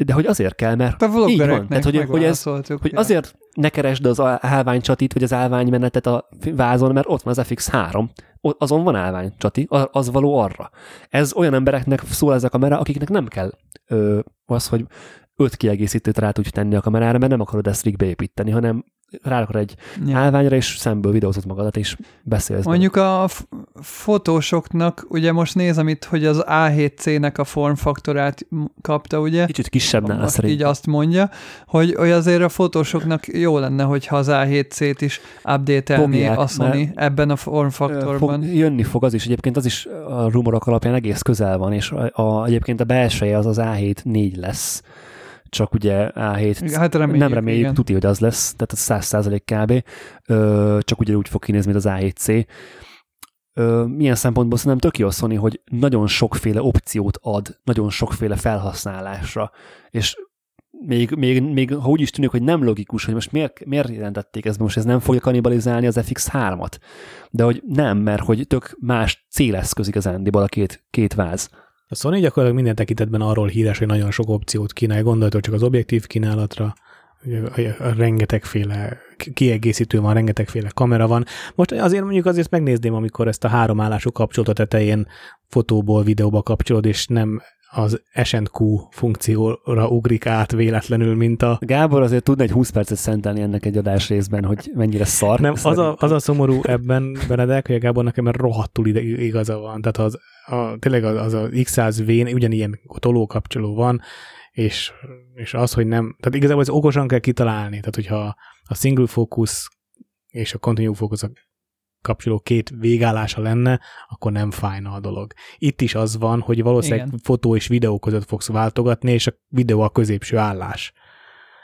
de hogy azért kell, mert A így van. Tehát, hogy, hogy, ez, hogy azért ne keresd az állványcsatit, vagy az állványmenetet a vázon, mert ott van az FX3, ott azon van állványcsati, az való arra. Ez olyan embereknek szól ez a kamera, akiknek nem kell ö, az, hogy öt kiegészítőt rá tudj tenni a kamerára, mert nem akarod ezt rigbe építeni, hanem rárakod egy Ja. állványra, és szemből videózod magadat, és beszélsz. Mondjuk a f- fotósoknak, ugye most nézem itt, hogy az A7C-nek a formfaktorát kapta, ugye? Kicsit kisebb nála Azt így azt mondja, hogy, hogy azért a fotósoknak jó lenne, hogyha az A7C-t is update-elné a Sony ebben a formfaktorban. Fog, jönni fog az is, egyébként az is a rumorok alapján egész közel van, és a, a, egyébként a belseje az az A7 4 lesz, csak ugye A7 Hát reméljük, nem reméljük, igen. tuti, hogy az lesz, tehát az 100% kb. Ö, csak ugye úgy fog kinézni, mint az A7C. Ö, milyen szempontból szerintem tök jó Sony, hogy nagyon sokféle opciót ad, nagyon sokféle felhasználásra, és még, még, még ha úgy is tűnik, hogy nem logikus, hogy most miért, miért jelentették ezt, most ez nem fogja kanibalizálni az FX3-at. De hogy nem, mert hogy tök más céleszköz igazándiból a két, két váz. A Sony gyakorlatilag minden tekintetben arról híres, hogy nagyon sok opciót kínál, gondoljatok csak az objektív kínálatra, a, a, a rengetegféle kiegészítő van, rengetegféle kamera van. Most azért mondjuk azért megnézném, amikor ezt a három állású kapcsolatot tetején fotóból videóba kapcsolod, és nem az SNQ funkcióra ugrik át véletlenül, mint a... Gábor azért tudna egy 20 percet szentelni ennek egy adás részben, hogy mennyire szar. Nem, az a, az a szomorú ebben, Benedek, hogy a Gábor nekem rohadtul ide igaza van. Tehát az, a, tényleg az, az a X100V-n ugyanilyen tolókapcsoló van, és, és az, hogy nem, tehát igazából ez okosan kell kitalálni, tehát hogyha a single focus és a continue focus kapcsoló két végállása lenne, akkor nem fájna a dolog. Itt is az van, hogy valószínűleg Igen. fotó és videó között fogsz váltogatni, és a videó a középső állás.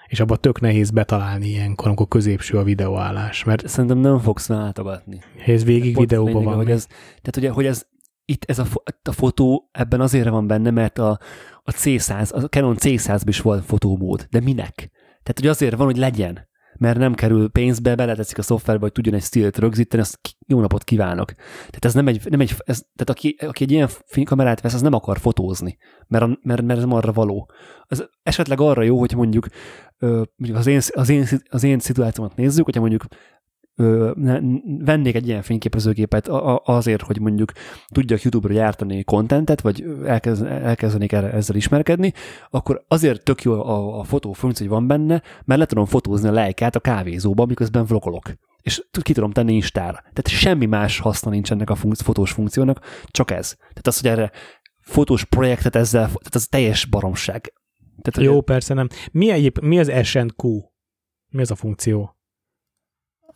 És abban tök nehéz betalálni ilyenkor, amikor középső a videóállás. Mert Szerintem nem fogsz váltogatni. Ez végig videóban van. Hogy ez, tehát ugye, hogy ez, itt ez a, a fotó ebben azért van benne, mert a, a C100, a Canon C100 is volt fotómód. De minek? Tehát, hogy azért van, hogy legyen mert nem kerül pénzbe, beleteszik a szoftverbe, hogy tudjon egy stílt rögzíteni, azt jó napot kívánok. Tehát ez nem egy, nem egy ez, tehát aki, aki egy ilyen kamerát vesz, az nem akar fotózni, mert, mert, mert ez arra való. Az esetleg arra jó, hogy mondjuk, mondjuk az, én, az, én, az én szituációmat nézzük, hogyha mondjuk ö, ne, vennék egy ilyen fényképezőgépet azért, hogy mondjuk tudjak YouTube-ra gyártani kontentet, vagy elkezd, elkezdenék erre, ezzel ismerkedni, akkor azért tök jó a, a fotó funkció, hogy van benne, mert le tudom fotózni a lejkát a kávézóba, miközben vlogolok és ki tudom tenni Instára. Tehát semmi más haszna nincs ennek a funkci- fotós funkciónak, csak ez. Tehát az, hogy erre fotós projektet ezzel, tehát az teljes baromság. Tehát, Jó, ugye... persze nem. Mi, egyéb, mi az SNQ? Mi az a funkció?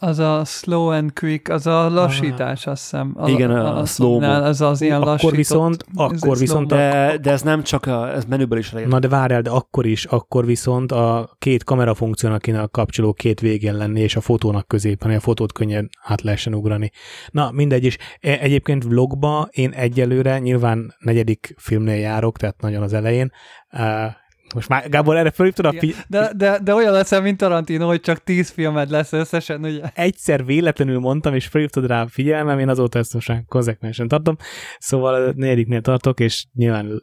Az a slow and quick, az a lassítás, azt hiszem. A, Igen, a, a, a slow Ez az ilyen lassított. Akkor viszont, akkor viszont de, de ez nem csak a, ez menüből is lehet. Na de várjál, de akkor is, akkor viszont a két kamera funkciónak kéne a kapcsoló két végén lenni, és a fotónak középen, a fotót könnyen át lehessen ugrani. Na, mindegy is. E, egyébként vlogba én egyelőre, nyilván negyedik filmnél járok, tehát nagyon az elején, most már Gábor erre fölhívtad a fi- de, de, de olyan leszel, mint Tarantino, hogy csak tíz filmed lesz összesen, ugye? Egyszer véletlenül mondtam, és fölhívtad rá a figyelmem, én azóta ezt most konzekvensen tartom. Szóval negyediknél tartok, és nyilván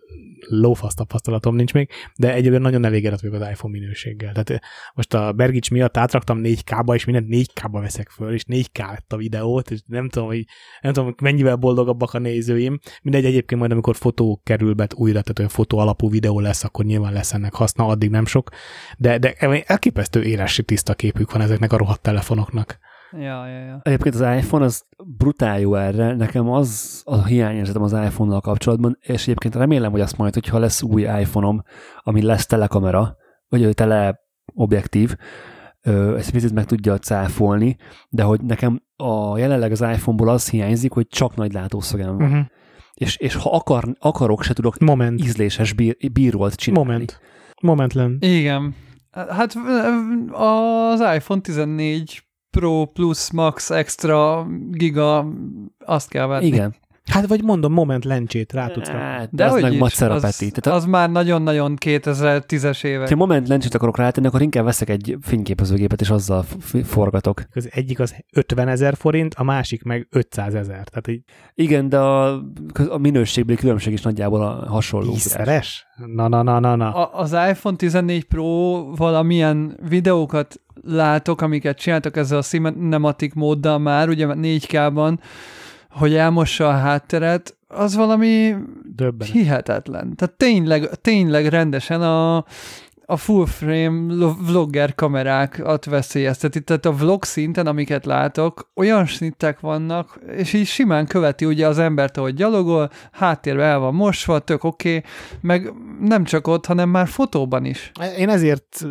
lófasz tapasztalatom nincs még, de egyébként nagyon elégedett vagyok az iPhone minőséggel. Tehát eh, most a Bergics miatt átraktam 4K-ba, és mindent 4K-ba veszek föl, és 4K lett a videót, és nem tudom, hogy nem tudom, mennyivel boldogabbak a nézőim. Mindegy, egyébként majd, amikor fotó kerül be újra, tehát olyan fotó alapú videó lesz, akkor nyilván lesz ennek haszna, addig nem sok. De, de elképesztő élesi tiszta képük van ezeknek a rohadt telefonoknak. Ja, ja, ja. Egyébként az iPhone az brutál jó erre. Nekem az a hiányérzetem az iPhone-nal kapcsolatban, és egyébként remélem, hogy azt majd, hogyha lesz új iPhone-om, ami lesz telekamera, vagy tele objektív, ezt picit meg tudja cáfolni, de hogy nekem a jelenleg az iPhone-ból az hiányzik, hogy csak nagy látószögem van. Uh-huh. És, és ha akar, akarok, se tudok Moment. ízléses bír, bírót csinálni. Moment. Moment len. Igen. Hát az iPhone 14 Pro Plus Max Extra Giga, azt kell venni. Igen. Hát vagy mondom, moment lencsét rá tudsz hát, De, de az meg macera az, Peti. Tehát az már nagyon-nagyon 2010-es évek. Ha moment lencsét akarok rátenni, akkor inkább veszek egy fényképezőgépet, és azzal forgatok. Az egyik az 50 ezer forint, a másik meg 500 ezer. Tehát így... Igen, de a, a minőségbeli különbség is nagyjából a hasonló. Tízszeres? Na, na, na, na, na. A, az iPhone 14 Pro valamilyen videókat látok, amiket csináltak ezzel a cinematic móddal már, ugye 4K-ban, hogy elmossa a hátteret, az valami Döbbenet. hihetetlen. Tehát tényleg, tényleg rendesen a, a full frame vlogger kamerákat veszélyezteti. Tehát a vlog szinten, amiket látok, olyan snittek vannak, és így simán követi ugye az embert, ahogy gyalogol, háttérbe el van mosva, tök oké, okay, meg nem csak ott, hanem már fotóban is. Én ezért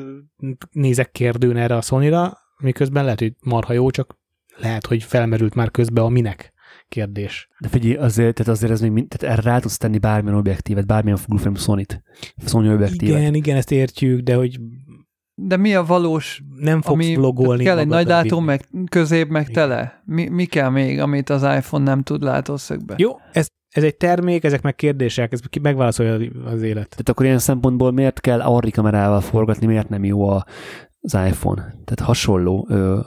nézek kérdőn erre a sony miközben lehet, hogy marha jó, csak lehet, hogy felmerült már közbe a minek kérdés. De figyelj, azért, tehát azért ez még, tehát erre rá tudsz tenni bármilyen objektívet, bármilyen full frame Sony-t, Sony objektívet. Igen, igen, ezt értjük, de hogy de mi a valós, nem fogsz ami, vlogolni. Kell egy nagy dátum, meg közép, meg Igen. tele. Mi, mi kell még, amit az iPhone nem tud látószögbe? Jó, ez, ez egy termék, ezek meg kérdések, ez ki megválaszolja az élet. Tehát akkor ilyen szempontból miért kell Arri kamerával forgatni, miért nem jó a, az iPhone? Tehát hasonló. Ö...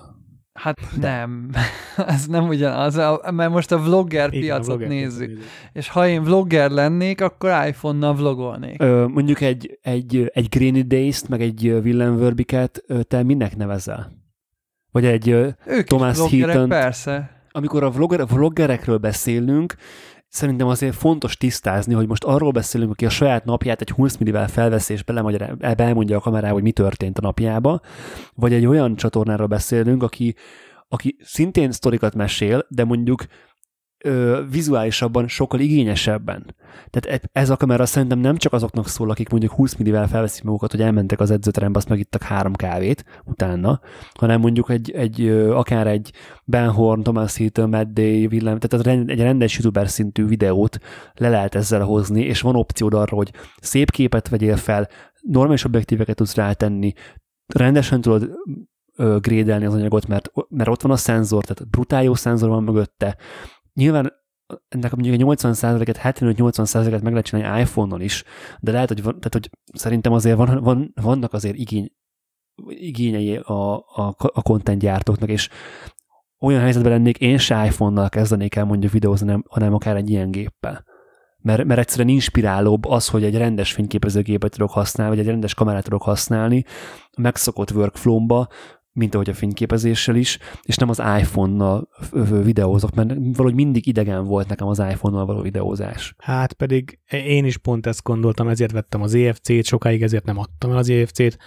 Hát nem. ez nem ugyanaz, a- mert most a vlogger Igen, a piacot vlogger nézzük. nézzük. És ha én vlogger lennék, akkor iPhone-nal vlogolnék. Ö, mondjuk egy, egy, egy Grainy Days-t, meg egy Willem Verbiket ö, te minek nevezel? Vagy egy, Ők Thomas Heaton- persze. amikor a vlogger, vloggerekről beszélünk, szerintem azért fontos tisztázni, hogy most arról beszélünk, aki a saját napját egy 20 millivel felveszi, és beelmondja a kamerába, hogy mi történt a napjába, vagy egy olyan csatornáról beszélünk, aki, aki szintén sztorikat mesél, de mondjuk ö, vizuálisabban sokkal igényesebben. Tehát e- ez a kamera szerintem nem csak azoknak szól, akik mondjuk 20 millivel felveszik magukat, hogy elmentek az edzőterembe, azt megittak három kávét utána, hanem mondjuk egy, egy akár egy Ben Horn, Thomas Heaton, Matt Day, Willem, tehát egy rendes youtuber szintű videót le lehet ezzel hozni, és van opciód arra, hogy szép képet vegyél fel, normális objektíveket tudsz rátenni, rendesen tudod grédelni az anyagot, mert, mert ott van a szenzor, tehát brutál jó szenzor van mögötte. Nyilván ennek mondjuk a 80%-et, 75-80%-et meg lehet csinálni iPhone-on is, de lehet, hogy, van, tehát, hogy szerintem azért van, van, vannak azért igény, igényei a, a, a content gyártóknak, és olyan helyzetben lennék, én se iPhone-nal kezdenék el mondjuk videózni, hanem, hanem akár egy ilyen géppel. Mert, mert egyszerűen inspirálóbb az, hogy egy rendes fényképezőgépet tudok használni, vagy egy rendes kamerát tudok használni megszokott workflow-ba, mint ahogy a fényképezéssel is, és nem az iPhone-nal videózok, mert valahogy mindig idegen volt nekem az iPhone-nal való videózás. Hát pedig én is pont ezt gondoltam, ezért vettem az EFC-t, sokáig ezért nem adtam el az EFC-t.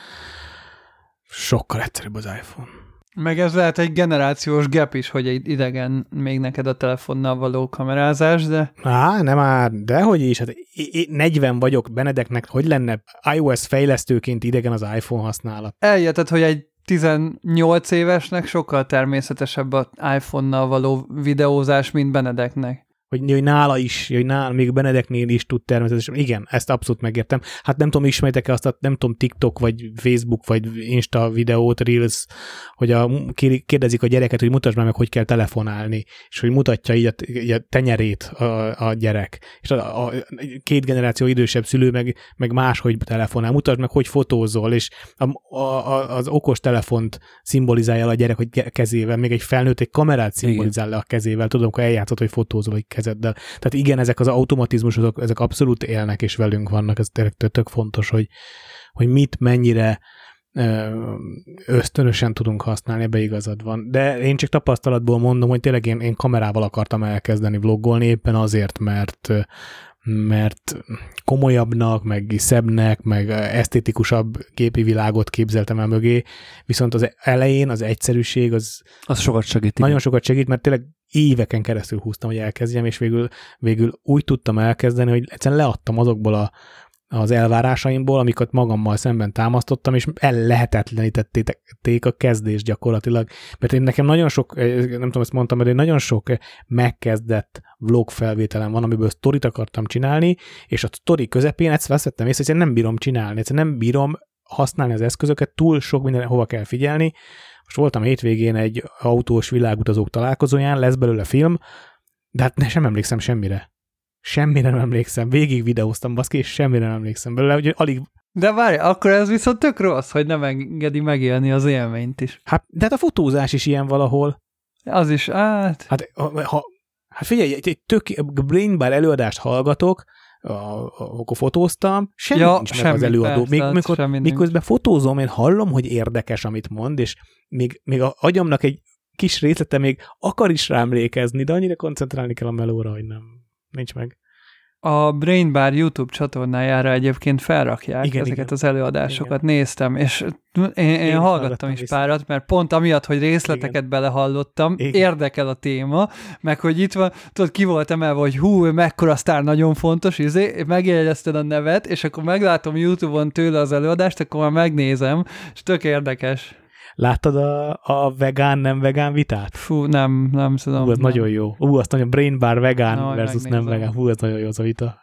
Sokkal egyszerűbb az iPhone. Meg ez lehet egy generációs gap is, hogy egy idegen még neked a telefonnal való kamerázás, de Á, nem már, dehogy is, hát én- én 40 vagyok, Benedeknek hogy lenne iOS fejlesztőként idegen az iPhone használat? eljötted, hogy egy 18 évesnek sokkal természetesebb az iPhone-nal való videózás, mint Benedeknek. Hogy, hogy nála is, hogy nála, még Benedeknél is tud természetesen. Igen, ezt abszolút megértem. Hát nem tudom, ismeritek-e azt a, nem tudom, TikTok, vagy Facebook, vagy Insta videót, Reels, hogy a, kérdezik a gyereket, hogy mutasd már meg, hogy kell telefonálni, és hogy mutatja így a, így a tenyerét a, a gyerek. És a, a, két generáció idősebb szülő meg, meg máshogy telefonál. Mutasd meg, hogy fotózol, és a, a, az okos telefont szimbolizálja a gyerek, hogy kezével, még egy felnőtt egy kamerát szimbolizál le a kezével, tudom, akkor eljátszott, hogy fotózol egy kezeddel. Tehát igen, ezek az automatizmusok, ezek abszolút élnek és velünk vannak, ez tényleg tök- fontos, hogy, hogy mit, mennyire ösztönösen tudunk használni, ebbe igazad van. De én csak tapasztalatból mondom, hogy tényleg én, én kamerával akartam elkezdeni vloggolni, éppen azért, mert mert komolyabbnak, meg szebbnek, meg esztétikusabb képi világot képzeltem el mögé, viszont az elején az egyszerűség az Az sokat segít. igen. nagyon sokat segít, mert tényleg éveken keresztül húztam, hogy elkezdjem, és végül, végül úgy tudtam elkezdeni, hogy egyszerűen leadtam azokból a, az elvárásaimból, amiket magammal szemben támasztottam, és ellehetetlenítették a kezdést gyakorlatilag. Mert én nekem nagyon sok, eh, nem tudom, ezt mondtam, mert én nagyon sok megkezdett vlog felvételem van, amiből sztorit akartam csinálni, és a sztori közepén ezt veszettem észre, hogy nem bírom csinálni, egyszerűen nem bírom használni az eszközöket, túl sok minden hova kell figyelni. Most voltam hétvégén egy autós világutazók találkozóján, lesz belőle film, de hát ne, sem emlékszem semmire. Semmire nem emlékszem. Végig videóztam, baszki, és semmire nem emlékszem belőle, hogy alig... De várj, akkor ez viszont tök rossz, hogy nem engedi megélni az élményt is. Hát, de hát a fotózás is ilyen valahol. Az is, hát... Hát, ha, ha, hát figyelj, egy, egy tök brain bar előadást hallgatok, a, a, akkor fotóztam, semmi Ja, nincs meg semmi, az előadó. persze, még, hát mikor, semmi nincs. miközben fotózom, én hallom, hogy érdekes, amit mond, és még, még a agyamnak egy kis részlete még akar is rá emlékezni, de annyira koncentrálni kell a melóra, hogy nem. Nincs meg. A Brain Bar YouTube csatornájára egyébként felrakják Igen, ezeket igen. az előadásokat, néztem, és én, én, én hallgattam is vissza. párat, mert pont amiatt, hogy részleteket belehallottam, Igen. érdekel a téma, meg hogy itt van, tudod, ki volt emelve, hogy hú, mekkora sztár, nagyon fontos, izé, megjegyezted a nevet, és akkor meglátom YouTube-on tőle az előadást, akkor már megnézem, és tök érdekes. Láttad a, a vegán, nem vegán vitát? Fú, nem, nem tudom. Hú, az nem. nagyon jó. Hú, azt nagyon brain bar vegán majd versus nem vegán. Hú, az nagyon jó az a vita.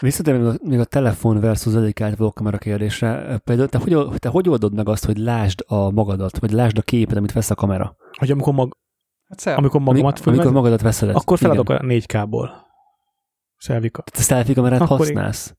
Visszatérve még a, telefon versus dedikált vlogkamera kérdésre, például te hogy, te hogy oldod meg azt, hogy lásd a magadat, vagy lásd a képet, amit vesz a kamera? Hogy amikor, mag, Hát szel- amikor magamat amikor filmezem, magadat veszed. akkor feladok Igen. a 4K-ból. Szelvika. Te selfie kamerát Akkor használsz?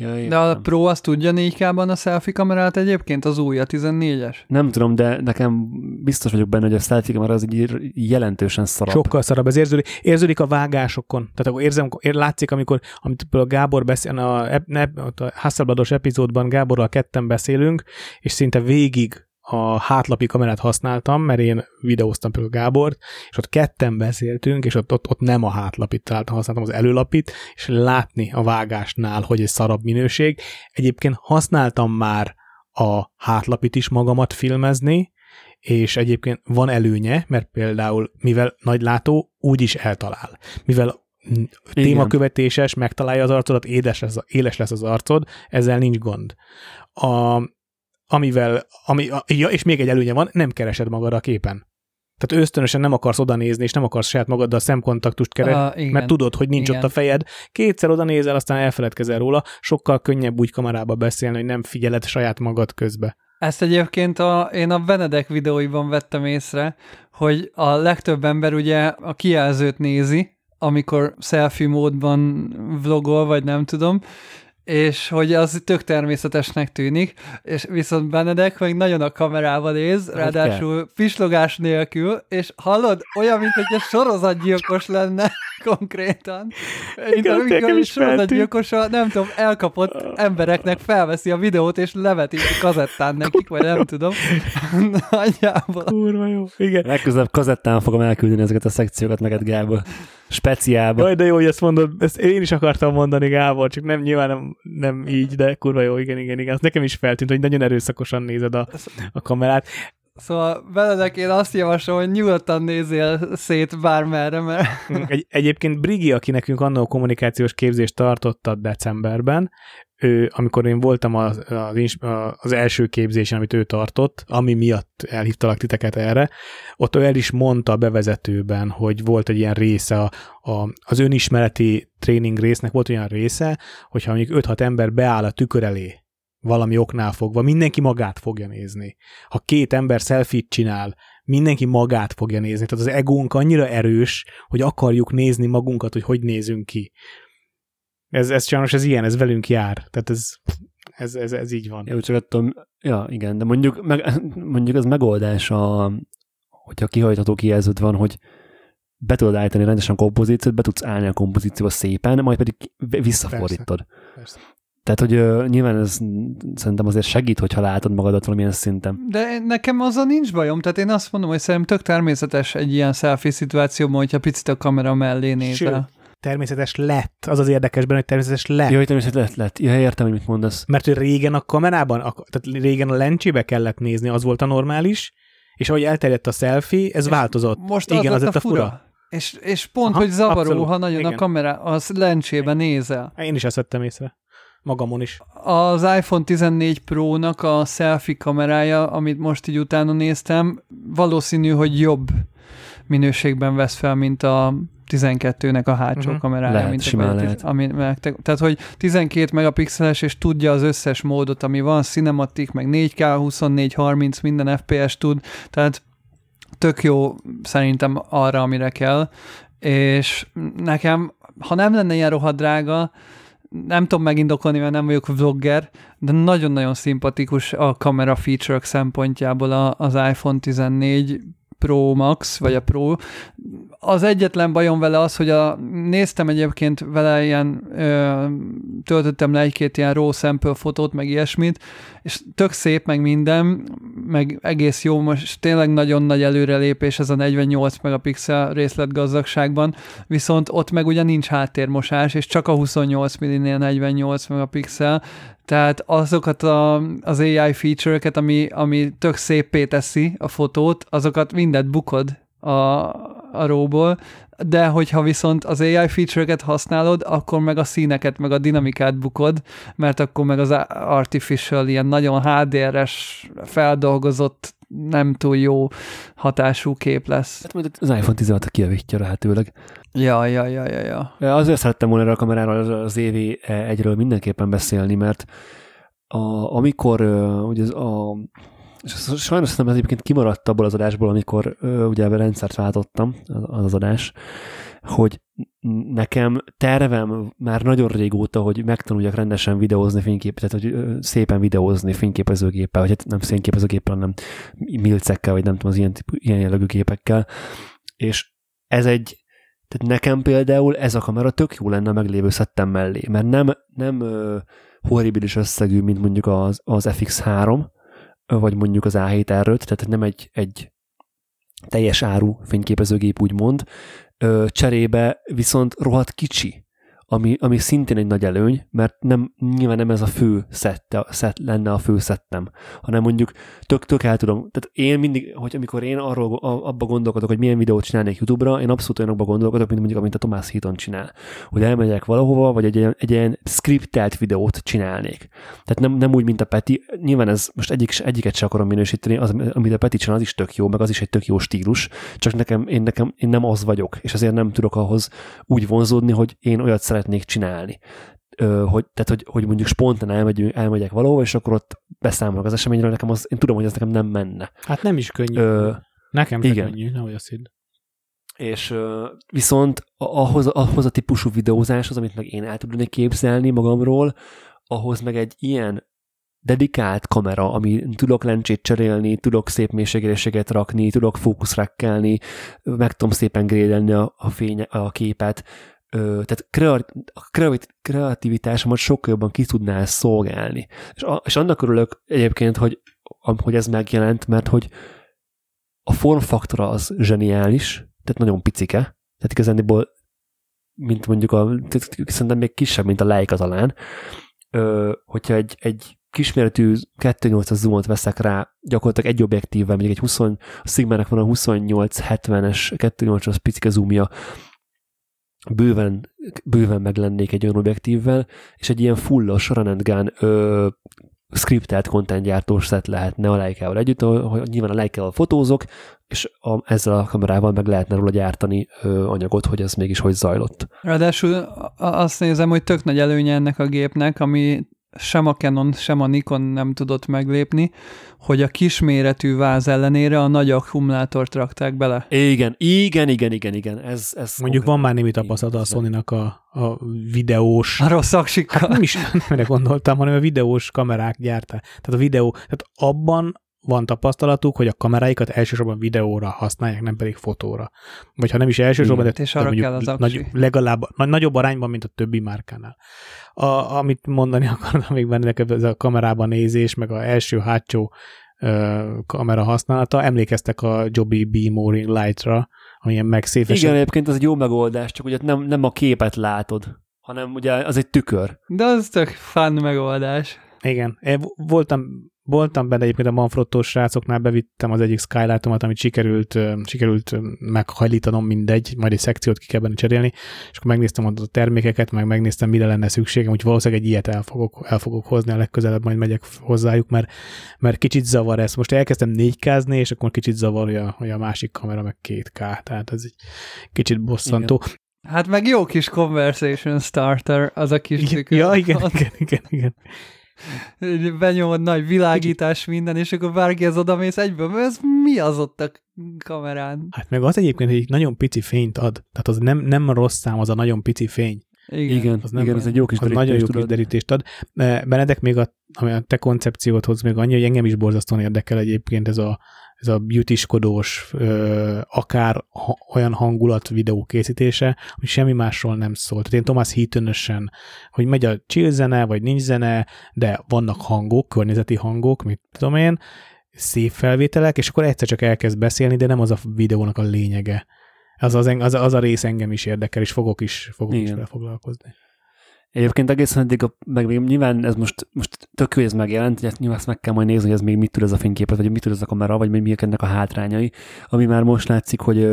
Ja, De a. Pro azt tudja 4K-ban a selfie kamerát egyébként, az új, a 14-es? Nem tudom, de nekem biztos vagyok benne, hogy a selfie kamera az így jelentősen szarabb. Sokkal szarabb, ez érződik, érződik a vágásokon. Tehát akkor érzem, ér, látszik, amikor, amit például Gábor beszél, a, ott a Hasselblados epizódban Gáborral ketten beszélünk, és szinte végig a hátlapi kamerát használtam, mert én videóztam például Gábort, és ott ketten beszéltünk, és ott, ott, ott nem a hátlapit találtam, használtam az előlapit, és látni a vágásnál, hogy egy szarabb minőség. Egyébként használtam már a hátlapit is magamat filmezni, és egyébként van előnye, mert például, mivel nagylátó, úgy is eltalál. Mivel mm, témakövetéses, megtalálja az arcodat, édes lesz, éles lesz az arcod, ezzel nincs gond. A, amivel, ami, ja, és még egy előnye van, nem keresed magad a képen. Tehát ösztönösen nem akarsz oda nézni, és nem akarsz saját magaddal szemkontaktust keresni, igen. mert tudod, hogy nincs Igen. ott a fejed. Kétszer oda nézel, aztán elfeledkezel róla. Sokkal könnyebb úgy kamerába beszélni, hogy nem figyeled saját magad közbe. Ezt egyébként a, én a Benedek videóiban vettem észre, hogy a legtöbb ember ugye a kijelzőt nézi, amikor selfie módban vlogol, vagy nem tudom, és hogy az tök természetesnek tűnik, és viszont Benedek meg nagyon a kamerával néz, ráadásul pislogás nélkül, és hallod, olyan, mint hogy egy sorozatgyilkos lenne konkrétan. Mint Igen, amikor egy sorozatgyilkosa, nem tudom, elkapott embereknek felveszi a videót, és levetíti kazettán nekik, vagy nem tudom. Nagyjából. Kurva jó. Igen. Legközelebb kazettán fogom elküldeni ezeket a szekciókat neked, Gábor. Speciálba. Jaj, de jó, hogy ezt mondod. Ezt én is akartam mondani, Gábor, csak nem nyilván nem, nem így, de kurva jó, igen, igen, igen. Az nekem is feltűnt, hogy nagyon erőszakosan nézed a, a kamerát. Szóval Benedek, én azt javaslom, hogy nyugodtan nézzél szét bármerre, mert Egy, egyébként Brigi, aki nekünk annó kommunikációs képzést tartotta decemberben, ő, amikor én voltam az, az, az első képzésen, amit ő tartott, ami miatt elhívtalak titeket erre, ott ő el is mondta a bevezetőben, hogy volt egy ilyen része, a, a, az önismereti tréning résznek volt olyan része, hogyha mondjuk 5-6 ember beáll a tükör elé, valami oknál fogva, mindenki magát fogja nézni. Ha két ember selfie csinál, mindenki magát fogja nézni. Tehát az egónk annyira erős, hogy akarjuk nézni magunkat, hogy hogy nézünk ki. Ez, ez sajnos ez ilyen, ez velünk jár. Tehát ez, ez, ez, ez így van. Jó, csak attól, ja, igen, de mondjuk, meg, mondjuk az megoldás, a, hogyha kihajtható kijelződ van, hogy be tudod állítani rendesen a kompozíciót, be tudsz állni a kompozícióba szépen, majd pedig visszafordítod. Persze. Tehát, hogy uh, nyilván ez szerintem azért segít, hogyha látod magadat valamilyen szinten. De nekem azzal nincs bajom, tehát én azt mondom, hogy szerintem tök természetes egy ilyen selfie szituációban, hogyha picit a kamera mellé nézel. Természetes lett. Az az érdekes benne, hogy természetes lett. Jó, hogy természetesen lett, lett. Ja, értem, hogy mit mondasz. Mert hogy régen a kamerában, a, tehát régen a lencsébe kellett nézni, az volt a normális, és ahogy elterjedt a selfie, ez És változott. Most Igen, az az lett a a fura. fura. És, és pont, Aha, hogy zavaró, abszolút. ha nagyon Igen. a kamera, az lencsébe nézel. Én is ezt vettem észre. Magamon is. Az iPhone 14 Pro-nak a selfie kamerája, amit most így utána néztem, valószínű, hogy jobb minőségben vesz fel, mint a 12-nek a hátsó uh-huh. kamerája. Lehet, mint simán a, lehet. Ami, meg, tehát, hogy 12 megapixeles, és tudja az összes módot, ami van, cinematic, meg 4K, 24, 30, minden FPS tud, tehát tök jó szerintem arra, amire kell, és nekem, ha nem lenne ilyen rohadt drága, nem tudom megindokolni, mert nem vagyok vlogger, de nagyon-nagyon szimpatikus a kamera feature szempontjából az iPhone 14 Pro Max, vagy a Pro. Az egyetlen bajom vele az, hogy a, néztem egyébként vele ilyen, ö, töltöttem le egy-két ilyen raw sample fotót, meg ilyesmit, és tök szép, meg minden, meg egész jó, most tényleg nagyon nagy előrelépés ez a 48 megapixel részletgazdagságban, viszont ott meg ugye nincs háttérmosás, és csak a 28 millinél 48 megapixel, tehát azokat a, az AI feature-eket, ami, ami tök szépé teszi a fotót, azokat mindet bukod a, a róból, de hogyha viszont az AI feature-eket használod, akkor meg a színeket, meg a dinamikát bukod, mert akkor meg az artificial, ilyen nagyon HDR-es, feldolgozott, nem túl jó hatású kép lesz. Hát majd az iPhone 16 kijavítja lehetőleg. Ja, ja, ja, ja, ja. Azért szerettem volna erről a kameráról az- az EV egyről mindenképpen beszélni, mert a, amikor uh, ugye az a és sajnos nem ez egyébként kimaradt abból az adásból, amikor uh, ugye a rendszert váltottam, az az adás, hogy nekem tervem már nagyon régóta, hogy megtanuljak rendesen videózni fényképet, tehát hogy szépen videózni fényképezőgéppel, vagy hát nem fényképezőgéppel, hanem milcekkel, vagy nem tudom, az ilyen, ilyen jellegű gépekkel. És ez egy, tehát nekem például ez a kamera tök jó lenne a meglévő szettem mellé, mert nem, nem horribilis összegű, mint mondjuk az, az FX3, vagy mondjuk az A7 r tehát nem egy, egy teljes áru fényképezőgép úgymond, cserébe viszont rohadt kicsi ami, ami szintén egy nagy előny, mert nem, nyilván nem ez a fő szette, szett lenne a fő szettem, hanem mondjuk tök, tök el tudom, tehát én mindig, hogy amikor én arról abba gondolkodok, hogy milyen videót csinálnék YouTube-ra, én abszolút olyanokba gondolkodok, mint mondjuk, amit a Tomás Heaton csinál. Hogy elmegyek valahova, vagy egy, egy, egy ilyen scriptelt videót csinálnék. Tehát nem, nem úgy, mint a Peti, nyilván ez most egyik, egyiket sem akarom minősíteni, az, amit a Peti csinál, az is tök jó, meg az is egy tök jó stílus, csak nekem, én, nekem, én nem az vagyok, és azért nem tudok ahhoz úgy vonzódni, hogy én olyat szeretném szeretnék csinálni. Ö, hogy, tehát, hogy, hogy mondjuk spontán elmegy, elmegyek valahova, és akkor ott beszámolok az eseményről, nekem az, én tudom, hogy ez nekem nem menne. Hát nem is könnyű. Ö, nekem igen. könnyű, nehogy azt hidd. És viszont ahhoz, ahhoz a típusú videózáshoz, amit meg én el tudnék képzelni magamról, ahhoz meg egy ilyen dedikált kamera, ami tudok lencsét cserélni, tudok szép mélységéréseket rakni, tudok fókuszrekkelni, meg tudom szépen grédelni a, a, fény, a képet, tehát a kreativitásomat sokkal jobban ki tudná szolgálni. És, a, és annak örülök egyébként, hogy, hogy ez megjelent, mert hogy a formfaktora az zseniális, tehát nagyon picike, tehát igazából mint mondjuk a, szerintem még kisebb, mint a Leica talán, ö, hogyha egy, egy kisméretű 2.8-as zoomot veszek rá, gyakorlatilag egy objektívvel, mondjuk egy 20, a Sigma-nek van a 28-70-es 2.8-as picike zoomja, bőven, bőven meg lennék egy olyan objektívvel, és egy ilyen fullos run and gun ö, scriptelt content gyártós szet lehetne a Leica-val együtt, ahol nyilván a Leica-val fotózok, és a, ezzel a kamerával meg lehetne róla gyártani ö, anyagot, hogy ez mégis hogy zajlott. Ráadásul azt nézem, hogy tök nagy előnye ennek a gépnek, ami sem a Canon, sem a Nikon nem tudott meglépni, hogy a kisméretű váz ellenére a nagy akkumulátort rakták bele. Igen, igen, igen, igen, igen. Ez, ez Mondjuk van már némi tapasztalat a sony a, a videós... A rossz aksikkal. Hát nem is nem gondoltam, hanem a videós kamerák gyártá. Tehát a videó, tehát abban van tapasztalatuk, hogy a kameráikat elsősorban videóra használják, nem pedig fotóra. Vagy ha nem is elsősorban, de, és arra kell az nagy, legalább nagyobb arányban, mint a többi márkánál. A, amit mondani akartam még benne, ez a kamerában nézés, meg a első-hátsó kamera használata, emlékeztek a Joby B Mooring Light-ra, amilyen megszépesen. Igen, egyébként ez egy jó megoldás, csak ugye nem, nem a képet látod, hanem ugye az egy tükör. De az tök fun megoldás. Igen, voltam voltam benne egyébként a Manfrottos srácoknál, bevittem az egyik skylightomat, amit sikerült, sikerült meghajlítanom mindegy, majd egy szekciót ki kell benne cserélni, és akkor megnéztem a termékeket, meg megnéztem, mire lenne szükségem, hogy valószínűleg egy ilyet el fogok, el fogok hozni, a legközelebb majd megyek hozzájuk, mert, mert kicsit zavar ez. Most elkezdtem 4 k és akkor kicsit zavarja, hogy a másik kamera meg 2K, tehát ez egy kicsit bosszantó. Igen. Hát meg jó kis conversation starter az a kis igen, Ja, igen, igen, igen, igen benyomod nagy világítás minden, és akkor bárki az odamész egyből, ez mi az ott a kamerán? Hát meg az egyébként, hogy nagyon pici fényt ad. Tehát az nem, nem rossz szám, az a nagyon pici fény. Igen, igen, az, nem, igen, az egy jó kis derítést Nagyon jó kis derítést ad. Benedek még a, a te koncepciót hoz még annyi, hogy engem is borzasztóan érdekel egyébként ez a, ez a beautyskodós, akár olyan hangulat videó készítése, hogy semmi másról nem szól. Tehát én Thomas heaton hogy megy a chill zene, vagy nincs zene, de vannak hangok, környezeti hangok, mit tudom én, szép felvételek, és akkor egyszer csak elkezd beszélni, de nem az a videónak a lényege. Az, az, az, az a rész engem is érdekel, és fogok is, fogok Igen. is vele foglalkozni. Egyébként egészen eddig, a, meg még nyilván ez most, most tök jó, ez megjelent, hogy nyilván ezt meg kell majd nézni, hogy ez még mit tud ez a fényképet, vagy mit tud ez a kamera, vagy még ennek a hátrányai, ami már most látszik, hogy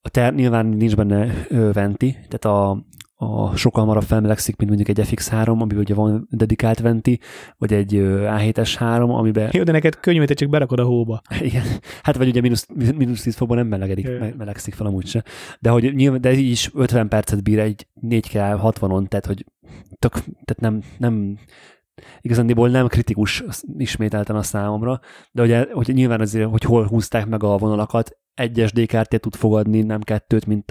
a ter, nyilván nincs benne venti, tehát a, a sokkal hamarabb felmelegszik, mint mondjuk egy FX3, amiben ugye van dedikált venti, vagy egy A7S3, amiben... Jó, de neked könnyű, te csak berakod a hóba. Igen. Hát vagy ugye mínusz, mínusz 10 fokban nem melegedik, me, melegszik fel amúgy se. De hogy nyilván, de így is 50 percet bír egy 4K 60-on, tehát hogy tök, tehát nem, nem igazándiból nem kritikus ismételten a számomra, de ugye, hogy nyilván azért, hogy hol húzták meg a vonalakat, egy SD kártyát tud fogadni, nem kettőt, mint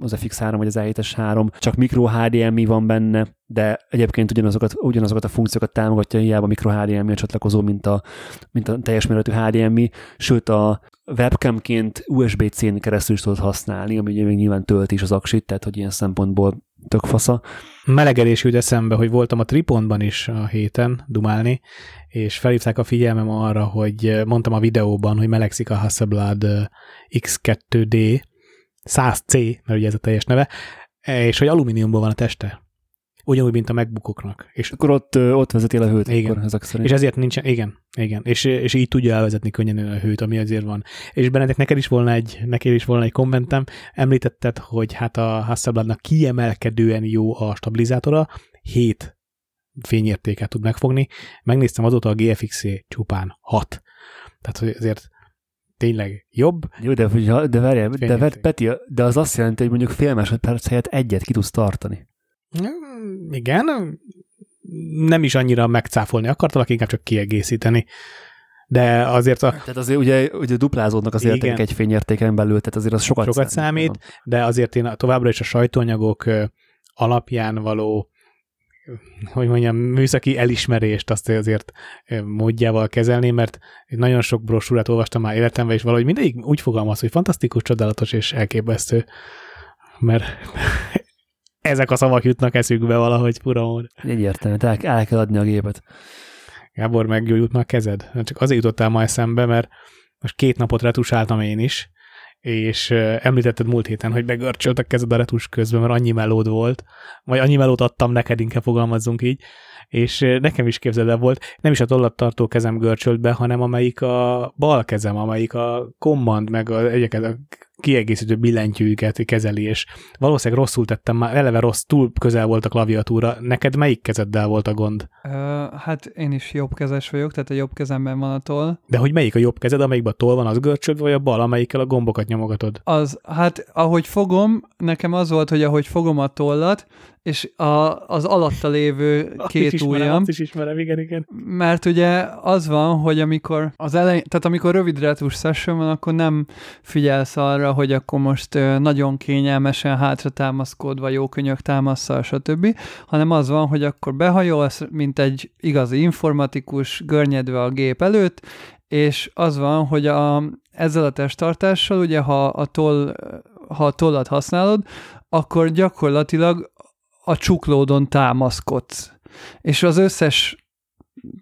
az FX3 vagy az A7-es 3, csak micro HDMI van benne, de egyébként ugyanazokat, ugyanazokat a funkciókat támogatja, hiába micro HDMI a csatlakozó, mint a, mint a teljes méretű HDMI, sőt a webcamként USB-C-n keresztül is tudod használni, ami ugye még nyilván tölt is az aksit, tehát hogy ilyen szempontból tök fasza. Melegedés jut eszembe, hogy voltam a Tripontban is a héten dumálni, és felhívták a figyelmem arra, hogy mondtam a videóban, hogy melegszik a Hasselblad X2D 100C, mert ugye ez a teljes neve, és hogy alumíniumból van a teste. Ugyanúgy, mint a megbukoknak. És akkor ott, ott vezeti el a hőt. Igen. Akkor ezek szerint. És ezért nincsen, igen, igen. És, és így tudja elvezetni könnyen a hőt, ami azért van. És Benedek, neked is volna egy, neked is volna egy kommentem. Említetted, hogy hát a Hasselbladnak kiemelkedően jó a stabilizátora, 7 fényértéket tud megfogni. Megnéztem azóta a GFX csupán 6. Tehát hogy azért tényleg jobb. Jó, de, de várjál, de, de, Peti, de az azt jelenti, hogy mondjuk fél másodperc helyett egyet ki tudsz tartani. Igen, nem is annyira megcáfolni akartalak, inkább csak kiegészíteni. De azért a... Tehát azért ugye, ugye duplázódnak az értékek egy fényértéken belül, tehát azért az sokat, sokat számít. számít de azért én továbbra is a sajtóanyagok alapján való hogy mondjam, műszaki elismerést azt azért módjával kezelni, mert nagyon sok brosúrát olvastam már életemben, és valahogy mindig úgy fogalmaz, hogy fantasztikus, csodálatos és elképesztő, mert ezek a szavak jutnak eszükbe valahogy fura mód. Egyértelmű, tehát el kell adni a gépet. Gábor, meggyógyult már kezed? Csak azért jutottál ma eszembe, mert most két napot retusáltam én is, és említetted múlt héten, hogy begörcsölt a kezed a retus közben, mert annyi melód volt, vagy annyi melót adtam neked, inkább fogalmazzunk így, és nekem is képzeld el volt, nem is a tollattartó kezem görcsölt be, hanem amelyik a bal kezem, amelyik a command, meg a, egyeket a kiegészítő billentyűket kezeli, és valószínűleg rosszul tettem, már eleve rossz, túl közel volt a klaviatúra. Neked melyik kezeddel volt a gond? Uh, hát én is jobb kezes vagyok, tehát a jobb kezemben van a toll. De hogy melyik a jobb kezed, amelyikben a toll van, az görcsöd, vagy a bal, amelyikkel a gombokat nyomogatod? Az, hát ahogy fogom, nekem az volt, hogy ahogy fogom a tollat, és a, az alatta lévő két azt ujjam. Azt is ismerem, igen, igen. Mert ugye az van, hogy amikor az elején, tehát amikor rövid retus session van, akkor nem figyelsz arra, hogy akkor most nagyon kényelmesen hátra támaszkodva, jó könyök támaszsal, stb., hanem az van, hogy akkor behajolsz, mint egy igazi informatikus, görnyedve a gép előtt, és az van, hogy a, ezzel a testtartással, ugye ha a toll ha a tollat használod, akkor gyakorlatilag a csuklódon támaszkodsz. És az összes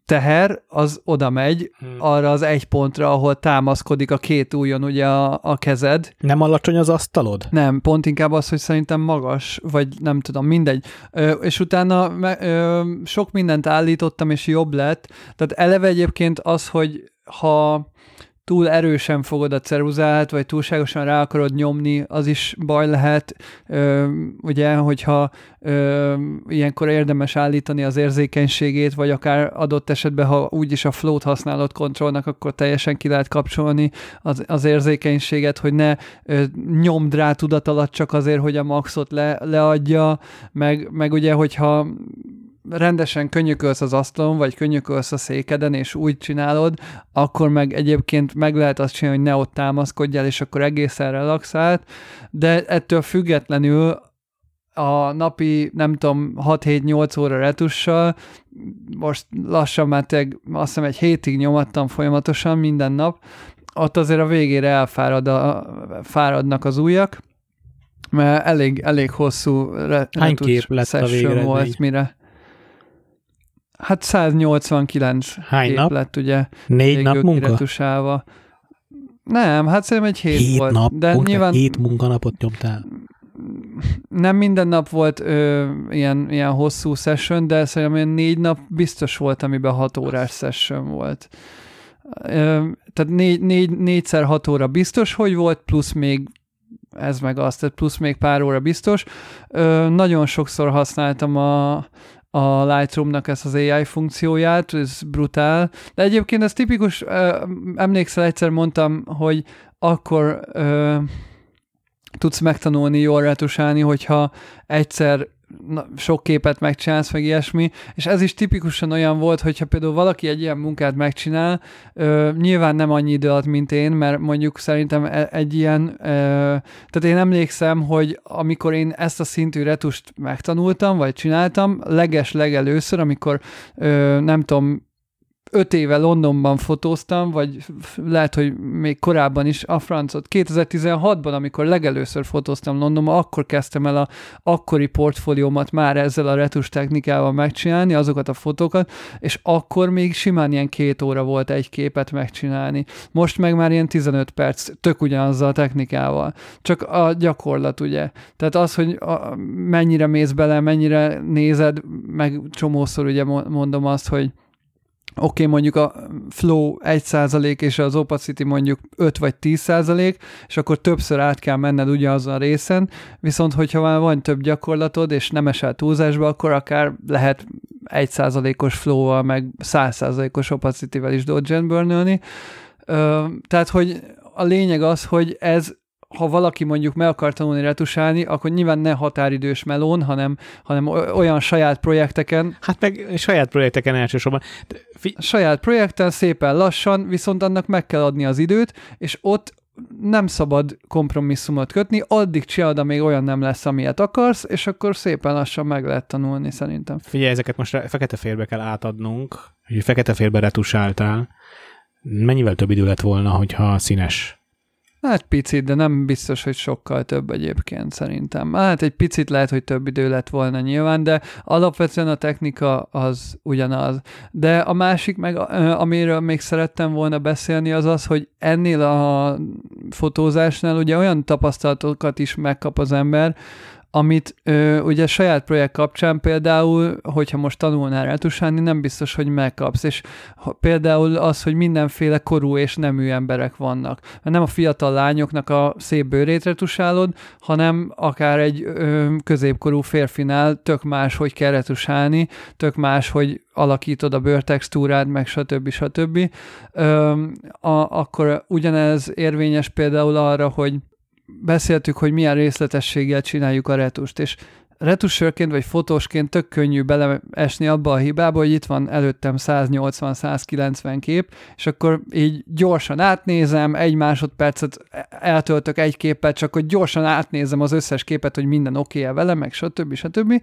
teher az oda megy hmm. arra az egy pontra, ahol támaszkodik a két ujjon ugye a, a kezed. Nem alacsony az asztalod? Nem, pont inkább az, hogy szerintem magas, vagy nem tudom, mindegy. Ö, és utána ö, sok mindent állítottam, és jobb lett. Tehát eleve egyébként az, hogy ha túl erősen fogod a ceruzát, vagy túlságosan rá akarod nyomni, az is baj lehet. Ö, ugye, hogyha ö, ilyenkor érdemes állítani az érzékenységét, vagy akár adott esetben, ha úgyis a float használod kontrollnak, akkor teljesen ki lehet kapcsolni az, az érzékenységet, hogy ne ö, nyomd rá tudat alatt csak azért, hogy a maxot le, leadja, meg, meg ugye, hogyha rendesen könyökölsz az asztalon, vagy könyökölsz a székeden, és úgy csinálod, akkor meg egyébként meg lehet azt csinálni, hogy ne ott támaszkodjál, és akkor egészen relaxált, de ettől függetlenül a napi, nem tudom, 6-7-8 óra retussal, most lassan már tényleg, azt hiszem egy hétig nyomattam folyamatosan minden nap, ott azért a végére elfárad a, fáradnak az ujjak, mert elég, elég hosszú Hány kép lett a volt, mire Hát 189 Hány kép nap? lett, ugye. Négy nap munka? Kiretusálva. Nem, hát szerintem egy hét, hét volt. Nap de nyilván hét munkanapot nyomtál? Nem minden nap volt ö, ilyen, ilyen hosszú session, de szerintem ilyen négy nap biztos volt, amiben hat órás session volt. Ö, tehát négy, négy, négyszer hat óra biztos, hogy volt, plusz még ez meg az, tehát plusz még pár óra biztos. Ö, nagyon sokszor használtam a, a Lightroom-nak ezt az AI funkcióját, ez brutál. De egyébként ez tipikus, emlékszel, egyszer mondtam, hogy akkor ö, tudsz megtanulni jól retusálni, hogyha egyszer sok képet megcsinálsz, meg ilyesmi, és ez is tipikusan olyan volt, hogyha például valaki egy ilyen munkát megcsinál, ö, nyilván nem annyi idő alatt, mint én, mert mondjuk szerintem e- egy ilyen, ö, tehát én emlékszem, hogy amikor én ezt a szintű retust megtanultam, vagy csináltam, leges legelőször, amikor ö, nem tudom, öt éve Londonban fotóztam, vagy lehet, hogy még korábban is a francot. 2016-ban, amikor legelőször fotóztam Londonban, akkor kezdtem el a akkori portfóliómat már ezzel a retus technikával megcsinálni, azokat a fotókat, és akkor még simán ilyen két óra volt egy képet megcsinálni. Most meg már ilyen 15 perc, tök ugyanazzal a technikával. Csak a gyakorlat, ugye. Tehát az, hogy a, mennyire mész bele, mennyire nézed, meg csomószor ugye mondom azt, hogy oké, okay, mondjuk a flow 1% és az opacity mondjuk 5 vagy 10%, és akkor többször át kell menned ugyanazon a részen, viszont hogyha már van több gyakorlatod, és nem esel túlzásba, akkor akár lehet 1%-os flow-val, meg 100%-os opacity-vel is dodge and Tehát, hogy a lényeg az, hogy ez ha valaki mondjuk meg akar tanulni retusálni, akkor nyilván ne határidős melón, hanem, hanem olyan saját projekteken. Hát meg saját projekteken elsősorban. Fi- saját projekten szépen lassan, viszont annak meg kell adni az időt, és ott nem szabad kompromisszumot kötni, addig csinálod, amíg olyan nem lesz, amilyet akarsz, és akkor szépen lassan meg lehet tanulni szerintem. Figyelj, ezeket most fekete férbe kell átadnunk, hogy fekete férbe retusáltál. Mennyivel több idő lett volna, hogyha színes Hát picit, de nem biztos, hogy sokkal több egyébként szerintem. Hát egy picit lehet, hogy több idő lett volna nyilván, de alapvetően a technika az ugyanaz. De a másik meg, amiről még szerettem volna beszélni, az az, hogy ennél a fotózásnál ugye olyan tapasztalatokat is megkap az ember, amit ö, ugye saját projekt kapcsán például, hogyha most tanulnál retusálni, nem biztos, hogy megkapsz, és ha, például az, hogy mindenféle korú és nemű emberek vannak. Nem a fiatal lányoknak a szép bőrét retusálod, hanem akár egy ö, középkorú férfinál tök más, hogy kell retusálni, tök más, hogy alakítod a bőrtextúrát, meg stb. stb. Ö, a, akkor ugyanez érvényes például arra, hogy beszéltük, hogy milyen részletességgel csináljuk a retust, és retusőrként vagy fotósként tök könnyű beleesni abba a hibába, hogy itt van előttem 180-190 kép, és akkor így gyorsan átnézem, egy másodpercet eltöltök egy képet, csak hogy gyorsan átnézem az összes képet, hogy minden oké -e vele, meg stb. stb.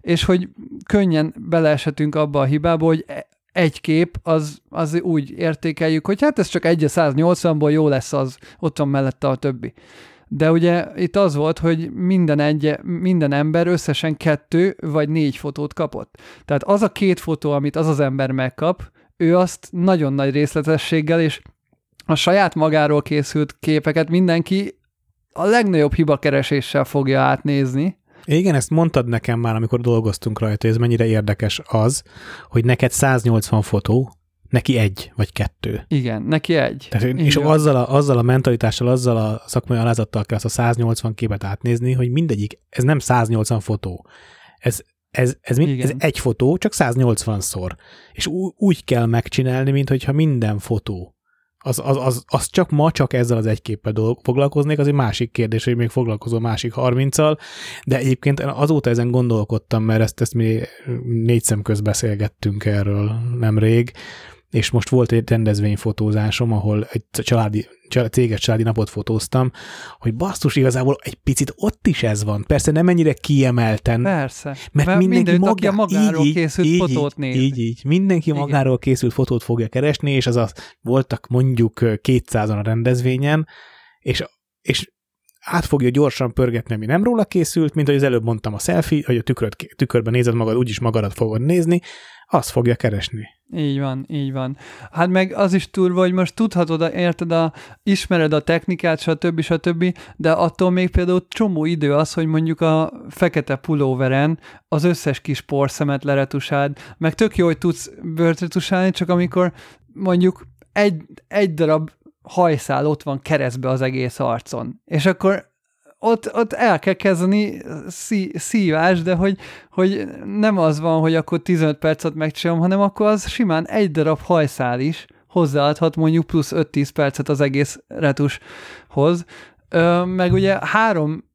És hogy könnyen beleeshetünk abba a hibába, hogy egy kép, az, az úgy értékeljük, hogy hát ez csak egy 180-ból jó lesz az, ott van mellette a többi de ugye itt az volt, hogy minden, egy, minden ember összesen kettő vagy négy fotót kapott. Tehát az a két fotó, amit az az ember megkap, ő azt nagyon nagy részletességgel és a saját magáról készült képeket mindenki a legnagyobb hibakereséssel fogja átnézni. Igen, ezt mondtad nekem már, amikor dolgoztunk rajta, ez mennyire érdekes az, hogy neked 180 fotó, Neki egy, vagy kettő. Igen, neki egy. Tehát, és azzal a, azzal a mentalitással, azzal a szakmai alázattal kell azt a 180 képet átnézni, hogy mindegyik, ez nem 180 fotó. Ez, ez, ez, mind, ez egy fotó, csak 180-szor. És ú, úgy kell megcsinálni, mintha minden fotó az, az, az, az csak ma csak ezzel az egy képpel dolg, foglalkoznék, az egy másik kérdés, hogy még foglalkozom másik 30-al, de egyébként azóta ezen gondolkodtam, mert ezt, ezt mi négy szem beszélgettünk erről nemrég, és most volt egy rendezvényfotózásom, ahol egy családi, céges családi napot fotóztam, hogy basszus, igazából egy picit ott is ez van. Persze nem ennyire kiemelten. Persze. Mert, mert mindenki maga, magáról így, készült így, fotót néz. Így, így. Mindenki Igen. magáról készült fotót fogja keresni, és az, az voltak mondjuk 200-an a rendezvényen, és, és át fogja gyorsan pörgetni, ami nem róla készült, mint hogy az előbb mondtam a selfie, hogy a tükröt, tükörben nézed magad, úgyis magadat fogod nézni, azt fogja keresni. Így van, így van. Hát meg az is turva, hogy most tudhatod, érted, a, ismered a technikát, stb. stb., de attól még például csomó idő az, hogy mondjuk a fekete pulóveren az összes kis porszemet leretusáld, meg tök jó, hogy tudsz bőrtretusálni, csak amikor mondjuk egy, egy darab hajszál ott van keresztbe az egész arcon. És akkor ott, ott el kell kezdeni szí, szívás, de hogy, hogy nem az van, hogy akkor 15 percet megcsinálom, hanem akkor az simán egy darab hajszál is hozzáadhat mondjuk plusz 5-10 percet az egész retushoz. Ö, meg ugye három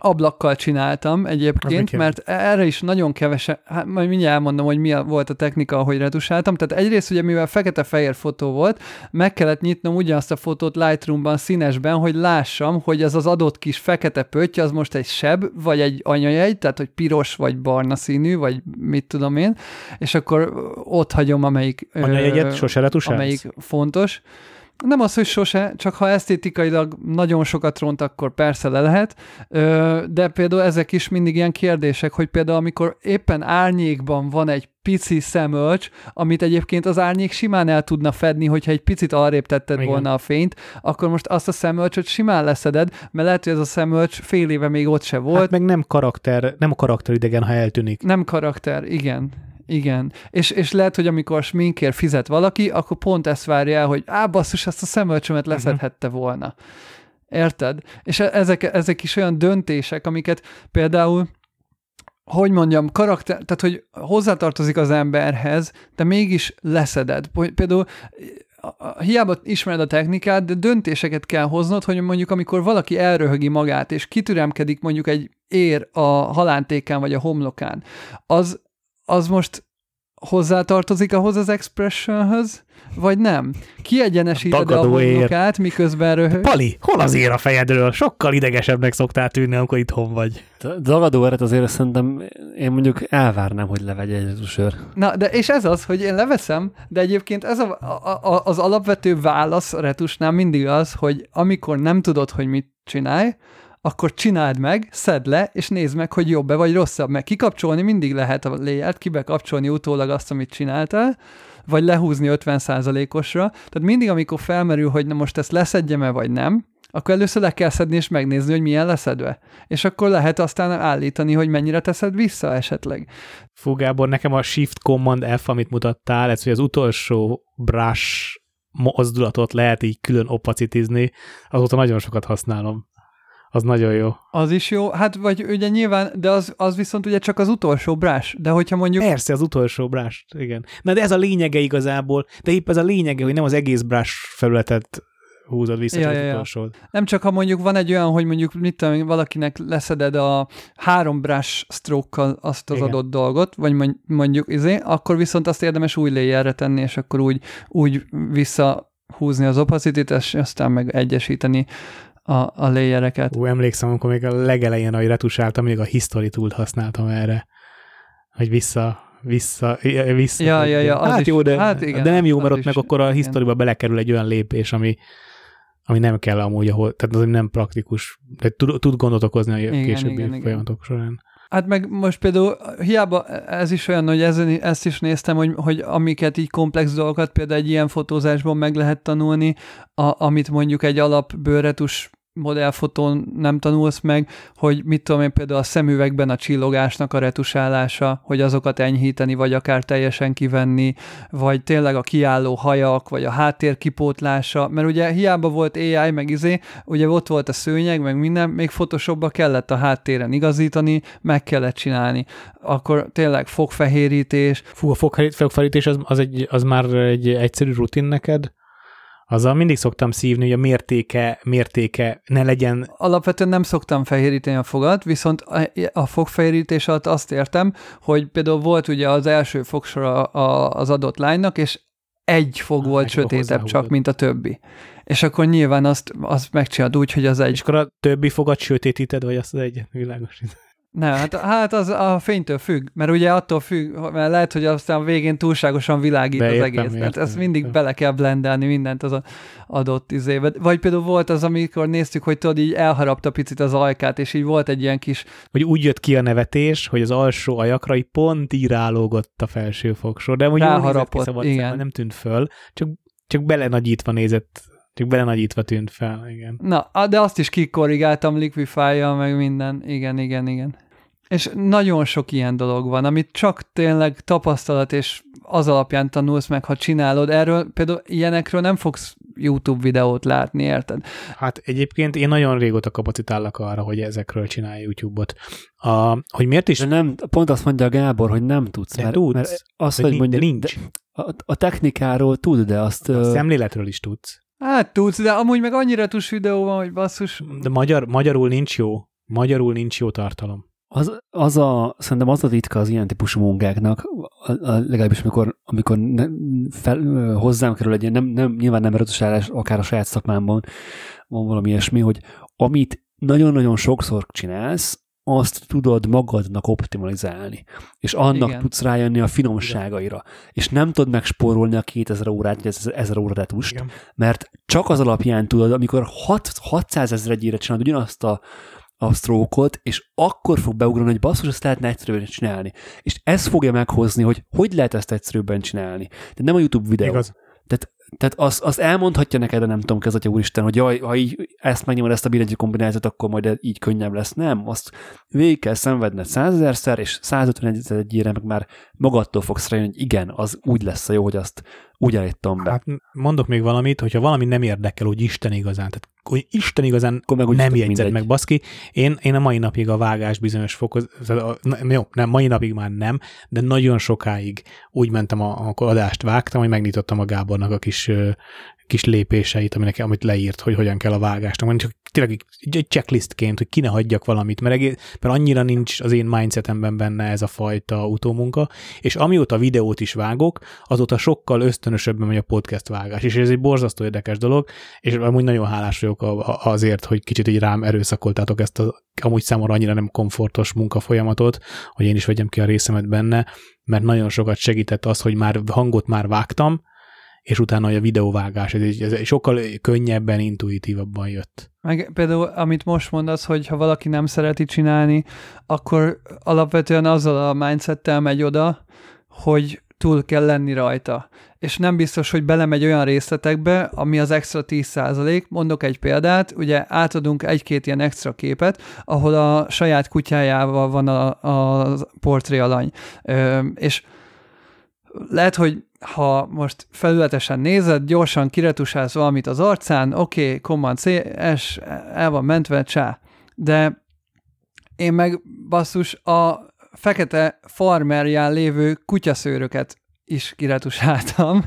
ablakkal csináltam egyébként, mert erre is nagyon kevese, hát majd mindjárt elmondom, hogy mi volt a technika, ahogy retusáltam. Tehát egyrészt ugye, mivel fekete-fehér fotó volt, meg kellett nyitnom ugyanazt a fotót Lightroom-ban színesben, hogy lássam, hogy ez az adott kis fekete pötty, az most egy seb, vagy egy anyajegy, tehát hogy piros, vagy barna színű, vagy mit tudom én, és akkor ott hagyom, amelyik... Anyajegyet sose retusálsz? Amelyik fontos. Nem az, hogy sose, csak ha esztétikailag nagyon sokat ront, akkor persze le lehet, de például ezek is mindig ilyen kérdések, hogy például amikor éppen árnyékban van egy pici szemölcs, amit egyébként az árnyék simán el tudna fedni, hogyha egy picit arrébb tetted Igen. volna a fényt, akkor most azt a szemölcsöt simán leszeded, mert lehet, hogy ez a szemölcs fél éve még ott se volt. Hát meg nem karakter, nem a karakter idegen, ha eltűnik. Nem karakter, igen. Igen, és, és lehet, hogy amikor sminkért fizet valaki, akkor pont ezt várja el, hogy á, basszus, ezt a szemölcsömet mhm. leszedhette volna. Érted? És e, ezek, ezek is olyan döntések, amiket például hogy mondjam, karakter, tehát hogy hozzátartozik az emberhez, de mégis leszeded. Például hiába ismered a technikát, de döntéseket kell hoznod, hogy mondjuk amikor valaki elröhögi magát, és kitüremkedik mondjuk egy ér a halántékán vagy a homlokán, az az most hozzátartozik ahhoz az expressionhöz, vagy nem? Kiegyenesíted a homlokát, miközben röhög? Pali, hol az ér a fejedről? Sokkal idegesebbnek szoktál tűnni, amikor itthon vagy. Dagadó eret azért szerintem én mondjuk elvárnám, hogy levegye egy sör. Na, de és ez az, hogy én leveszem, de egyébként ez a, a, a, az alapvető válasz a retusnál mindig az, hogy amikor nem tudod, hogy mit csinálj, akkor csináld meg, szedd le, és nézd meg, hogy jobb-e vagy rosszabb. Meg kikapcsolni mindig lehet a léját, kibekapcsolni utólag azt, amit csináltál, vagy lehúzni 50%-osra. Tehát mindig, amikor felmerül, hogy na most ezt leszedjem-e, vagy nem, akkor először le kell szedni és megnézni, hogy milyen leszedve. És akkor lehet aztán állítani, hogy mennyire teszed vissza esetleg. Fú, nekem a Shift Command F, amit mutattál, ez, hogy az utolsó brush mozdulatot lehet így külön opacitizni, azóta nagyon sokat használom az nagyon jó. Az is jó, hát vagy ugye nyilván, de az, az viszont ugye csak az utolsó brás, de hogyha mondjuk... Persze, az utolsó brás, igen. Na de ez a lényege igazából, de épp ez a lényege, hogy nem az egész brás felületet húzod vissza, ja, ja, ja. Nem csak ha mondjuk van egy olyan, hogy mondjuk mit tudom, valakinek leszeded a három brush stroke azt az Igen. adott dolgot, vagy mondjuk izé, akkor viszont azt érdemes új layerre tenni, és akkor úgy, úgy visszahúzni az opacity és aztán meg egyesíteni a, a layereket. Ú, emlékszem, amikor még a legelején, ahogy retusáltam, még a history tool használtam erre, hogy vissza, vissza, vissza. Ja, ja, ja, hát jó, de, hát igen, de nem jó, mert ott meg akkor a historyba belekerül egy olyan lépés, ami, ami nem kell amúgy, ahol, tehát az nem praktikus, de tud, tud gondot okozni a igen, későbbi igen, folyamatok igen. során. Hát meg most például hiába ez is olyan, hogy ezen, ezt is néztem, hogy, hogy amiket így komplex dolgokat például egy ilyen fotózásban meg lehet tanulni, a, amit mondjuk egy alap bőretus modellfotón nem tanulsz meg, hogy mit tudom én például a szemüvegben a csillogásnak a retusálása, hogy azokat enyhíteni, vagy akár teljesen kivenni, vagy tényleg a kiálló hajak, vagy a háttér kipótlása, mert ugye hiába volt AI, meg izé, ugye ott volt a szőnyeg, meg minden, még Photoshopba kellett a háttéren igazítani, meg kellett csinálni. Akkor tényleg fogfehérítés. Fú, a fogfehérítés az, az, egy, az már egy egyszerű rutin neked? Azzal mindig szoktam szívni, hogy a mértéke, mértéke ne legyen... Alapvetően nem szoktam fehéríteni a fogat, viszont a, a fogfehérítés alatt azt értem, hogy például volt ugye az első fogsor a, a, az adott lánynak, és egy fog volt egy sötétebb csak, mint a többi. És akkor nyilván azt, azt megcsinálod úgy, hogy az egy... És akkor a többi fogat sötétíted, vagy azt az egy világosítod? Nem, hát, hát az a fénytől függ, mert ugye attól függ, mert lehet, hogy aztán végén túlságosan világít az egész. Értem, mert ezt mindig értem. bele kell blendelni mindent az adott izébe. Vagy például volt az, amikor néztük, hogy tudod, így elharapta picit az ajkát, és így volt egy ilyen kis... Hogy úgy jött ki a nevetés, hogy az alsó ajakra így pont írálógott a felső fogsor, de úgy Ráharapott, igen. nem tűnt föl, csak, csak belenagyítva nézett csak belenagyítva tűnt fel, igen. Na, de azt is kikorrigáltam liquify meg minden. Igen, igen, igen. És nagyon sok ilyen dolog van, amit csak tényleg tapasztalat és az alapján tanulsz meg, ha csinálod. Erről például ilyenekről nem fogsz YouTube videót látni, érted? Hát egyébként én nagyon régóta kapacitállak arra, hogy ezekről csinálj YouTube-ot. A, hogy miért is? De nem, pont azt mondja Gábor, hogy nem tudsz. De mert, tudsz. Mert az, hogy, mondja, nincs. A, a technikáról tud, de azt... A szemléletről is tudsz. Hát tudsz, de amúgy meg annyira tus videó van, hogy basszus. De magyar, magyarul nincs jó. Magyarul nincs jó tartalom. Az, az a, szerintem az a ritka az ilyen típusú munkáknak, a, a, legalábbis amikor, amikor ne, fel, hozzám kerül egy ilyen, nem, nem, nyilván nem eretősállás, akár a saját szakmámban van valami ilyesmi, hogy amit nagyon-nagyon sokszor csinálsz, azt tudod magadnak optimalizálni, és annak Igen. tudsz rájönni a finomságaira, Igen. és nem tudod megspórolni a 2000 órát, vagy 1000 óratust, Igen. mert csak az alapján tudod, amikor 6, 600 ezer egyére csinálod ugyanazt a a stroke és akkor fog beugrani, hogy basszus, ezt lehetne egyszerűen csinálni. És ez fogja meghozni, hogy hogy lehet ezt egyszerűbben csinálni. De nem a YouTube videó. Igaz. Tehát az, az elmondhatja neked, de nem tudom, kezatja úristen, hogy jaj, ha így ezt megnyomod ezt a billentyű kombinációt, akkor majd így könnyebb lesz. Nem, azt végig kell szenvedned százezerszer, és 151 egyére meg már magadtól fogsz rájönni, hogy igen, az úgy lesz a jó, hogy azt úgy állítom be. Hát mondok még valamit, hogyha valami nem érdekel, hogy Isten igazán, tehát hogy Isten igazán Akkor meg nem jegyzed meg, baszki. Én, én a mai napig a vágás bizonyos fokoz, jó, nem, mai napig már nem, de nagyon sokáig úgy mentem, a, a adást vágtam, hogy megnyitottam a Gábornak a kis kis lépéseit, aminek, amit leírt, hogy hogyan kell a vágásnak. Mondjuk tényleg egy checklistként, hogy ki ne hagyjak valamit, mert, egész, mert annyira nincs az én mindsetemben benne ez a fajta utómunka, és amióta videót is vágok, azóta sokkal ösztönösebben megy a podcast vágás, és ez egy borzasztó érdekes dolog, és amúgy nagyon hálás vagyok azért, hogy kicsit így rám erőszakoltátok ezt a amúgy számomra annyira nem komfortos munkafolyamatot, hogy én is vegyem ki a részemet benne, mert nagyon sokat segített az, hogy már hangot már vágtam, és utána a videóvágás, ez, ez sokkal könnyebben, intuitívabban jött. Meg például, amit most mondasz, hogy ha valaki nem szereti csinálni, akkor alapvetően azzal a mindsettel megy oda, hogy túl kell lenni rajta. És nem biztos, hogy belemegy olyan részletekbe, ami az extra 10%. Mondok egy példát, ugye átadunk egy-két ilyen extra képet, ahol a saját kutyájával van a, a portré alany. Ö, és lehet, hogy ha most felületesen nézed, gyorsan kiretusálsz valamit az arcán, oké, okay, Command C, S, el van mentve, csá. De én meg basszus a fekete farmerján lévő kutyaszőröket is kiretusáltam.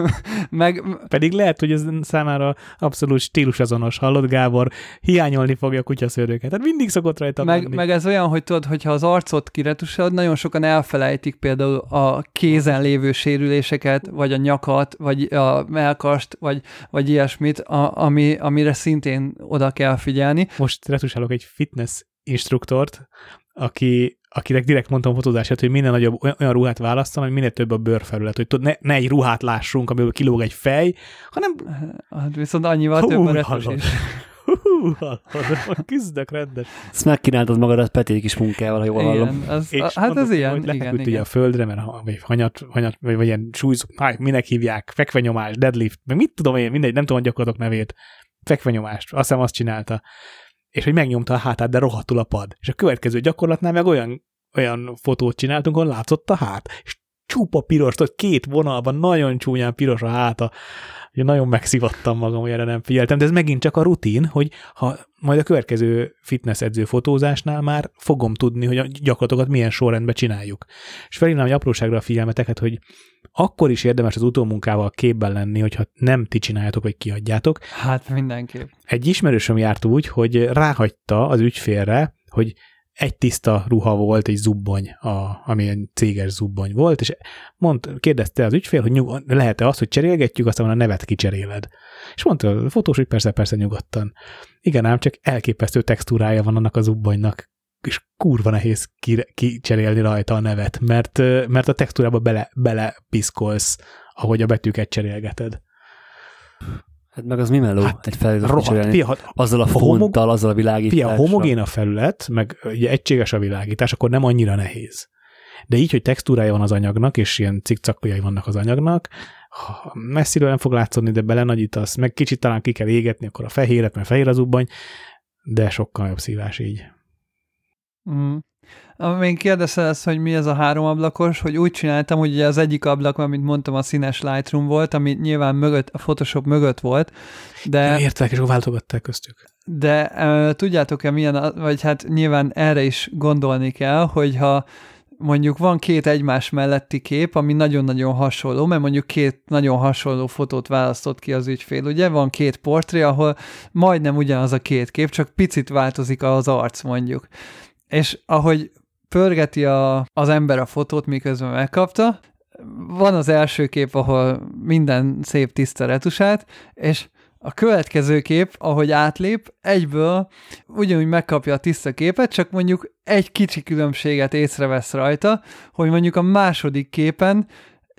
meg... Pedig lehet, hogy ez számára abszolút stílusazonos, hallod Gábor? Hiányolni fogja a kutyaszőröket. Tehát mindig szokott rajta meg, meg ez olyan, hogy tudod, hogyha az arcot kiretusálod, nagyon sokan elfelejtik például a kézen lévő sérüléseket, vagy a nyakat, vagy a melkast, vagy, vagy ilyesmit, a, ami, amire szintén oda kell figyelni. Most retusálok egy fitness instruktort, aki akinek direkt mondtam a fotózását, hogy minél nagyobb olyan ruhát választan, hogy minél több a bőrfelület, hogy ne, ne egy ruhát lássunk, amiből kilóg egy fej, hanem... Hát viszont annyival Hú, több a retusés. Hú, hallod, küzdök rendes. Ezt megkínáltad magadat Peték is munkával, ha jól hallom. Az, és hát mondok, ez ilyen, hogy igen, igen. ugye a földre, mert ha, vagy hanyat, hanyat vagy, vagy ilyen súlyz, minek hívják, fekvenyomás, deadlift, meg mit tudom én, mindegy, nem tudom a gyakorlatok nevét, fekvenyomást, azt hiszem azt csinálta és hogy megnyomta a hátát, de rohadtul a pad. És a következő gyakorlatnál meg olyan, olyan fotót csináltunk, ahol látszott a hát, és csupa piros, tehát két vonalban nagyon csúnyán piros a háta. Ugye nagyon megszivattam magam, hogy erre nem figyeltem, de ez megint csak a rutin, hogy ha majd a következő fitness edző fotózásnál már fogom tudni, hogy a gyakorlatokat milyen sorrendben csináljuk. És felhívnám egy apróságra a figyelmeteket, hogy akkor is érdemes az utómunkával képben lenni, hogyha nem ti csináljátok, vagy kiadjátok. Hát mindenképp. Egy ismerősöm járt úgy, hogy ráhagyta az ügyfélre, hogy egy tiszta ruha volt, egy zubbony, a, ami egy céges zubbony volt, és mond, kérdezte az ügyfél, hogy nyug, lehet-e azt, hogy cserélgetjük, aztán a nevet kicseréled. És mondta a fotós, hogy persze, persze nyugodtan. Igen, ám csak elképesztő textúrája van annak a zubbonynak, és kurva nehéz kicserélni rajta a nevet, mert, mert a textúrába bele, bele piszkolsz, ahogy a betűket cserélgeted. Hát meg az mi meló? Hát, egy felületet cserélni. Fia, azzal a fonttal, azzal a világítással. Fia, homogén a felület, meg ugye egységes a világítás, akkor nem annyira nehéz. De így, hogy textúrája van az anyagnak, és ilyen cikcakkojai vannak az anyagnak, messziről nem fog látszani, de belenagyítasz, meg kicsit talán ki kell égetni, akkor a fehéret, mert fehér az ubbany, de sokkal jobb szívás így. Mm. Még kérdezte ezt, hogy mi ez a három ablakos, hogy úgy csináltam, hogy ugye az egyik ablak, amit mondtam, a színes Lightroom volt, ami nyilván mögött, a Photoshop mögött volt, de... Értek, és váltogatták köztük. De uh, tudjátok-e milyen, vagy hát nyilván erre is gondolni kell, hogyha mondjuk van két egymás melletti kép, ami nagyon-nagyon hasonló, mert mondjuk két nagyon hasonló fotót választott ki az ügyfél, ugye? Van két portré, ahol majdnem ugyanaz a két kép, csak picit változik az arc mondjuk. És ahogy pörgeti a, az ember a fotót, miközben megkapta, van az első kép, ahol minden szép tiszta retusát, és a következő kép, ahogy átlép, egyből ugyanúgy megkapja a tiszta képet, csak mondjuk egy kicsi különbséget észrevesz rajta, hogy mondjuk a második képen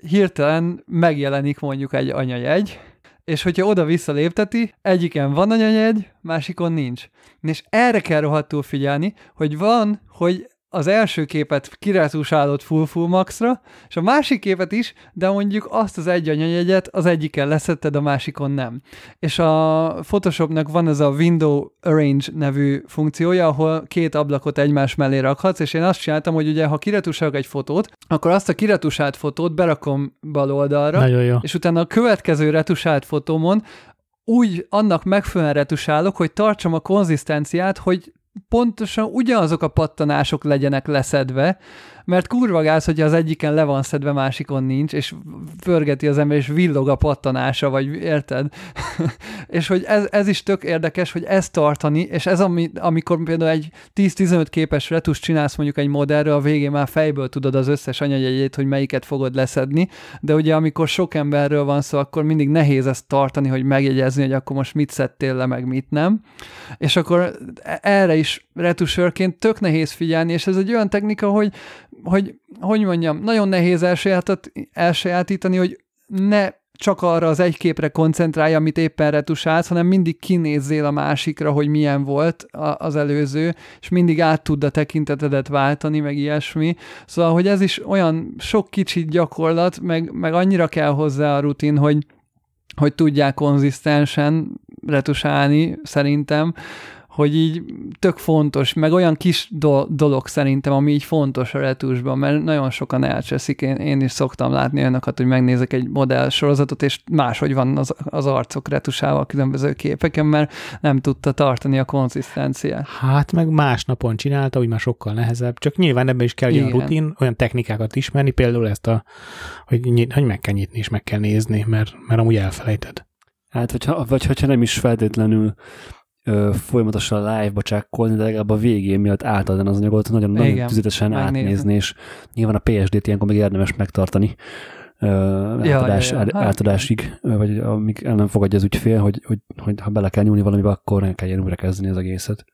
hirtelen megjelenik mondjuk egy anyajegy, és hogyha oda-vissza lépteti, egyiken van anyajegy, másikon nincs. És erre kell rohadtul figyelni, hogy van, hogy az első képet kiretusálod full full maxra, és a másik képet is, de mondjuk azt az egy anyanyegyet az egyiken leszetted, a másikon nem. És a Photoshopnak van ez a Window Arrange nevű funkciója, ahol két ablakot egymás mellé rakhatsz, és én azt csináltam, hogy ugye ha kiretusálok egy fotót, akkor azt a kiretusált fotót berakom bal oldalra, Nagyon jó. és utána a következő retusált fotómon úgy annak megfelelően retusálok, hogy tartsam a konzisztenciát, hogy pontosan ugyanazok a pattanások legyenek leszedve, mert kurva gáz, hogyha az egyiken le van szedve, másikon nincs, és pörgeti az ember, és villog a pattanása, vagy érted? és hogy ez, ez is tök érdekes, hogy ezt tartani, és ez ami, amikor például egy 10-15 képes retus csinálsz mondjuk egy modellről, a végén már fejből tudod az összes anyajegyét, hogy melyiket fogod leszedni, de ugye amikor sok emberről van szó, akkor mindig nehéz ezt tartani, hogy megjegyezni, hogy akkor most mit szedtél le, meg mit nem. És akkor erre is retusőrként tök nehéz figyelni, és ez egy olyan technika, hogy hogy, hogy mondjam, nagyon nehéz elsajátítani, hogy ne csak arra az egy képre koncentrálja, amit éppen retusálsz, hanem mindig kinézzél a másikra, hogy milyen volt az előző, és mindig át tud a tekintetedet váltani, meg ilyesmi. Szóval, hogy ez is olyan sok kicsit gyakorlat, meg, meg annyira kell hozzá a rutin, hogy, hogy tudják konzisztensen retusálni, szerintem, hogy így tök fontos, meg olyan kis do- dolog szerintem, ami így fontos a retusban, mert nagyon sokan elcseszik. Én, én is szoktam látni olyanokat, hogy megnézek egy modell sorozatot, és máshogy van az, az arcok retusával a különböző képeken, mert nem tudta tartani a konzisztenciát. Hát meg másnapon csinálta, úgy már sokkal nehezebb, csak nyilván ebben is kell olyan rutin, olyan technikákat ismerni, például ezt a, hogy, nyit, hogy meg kell nyitni és meg kell nézni, mert, mert amúgy elfelejted. Hát, hogyha, vagy hogyha nem is feltétlenül ö, folyamatosan live-ba csekkolni, de legalább a végén miatt átadni az anyagot, nagyon, Igen, nagyon tüzetesen megnézni. átnézni, és nyilván a PSD-t ilyenkor meg érdemes megtartani ö, ja, átadás, ja, ja. Hát, átadásig, vagy amíg el nem fogadja az ügyfél, hogy, hogy, hogy ha bele kell nyúlni valamibe, akkor ne kelljen újra kezdeni az egészet.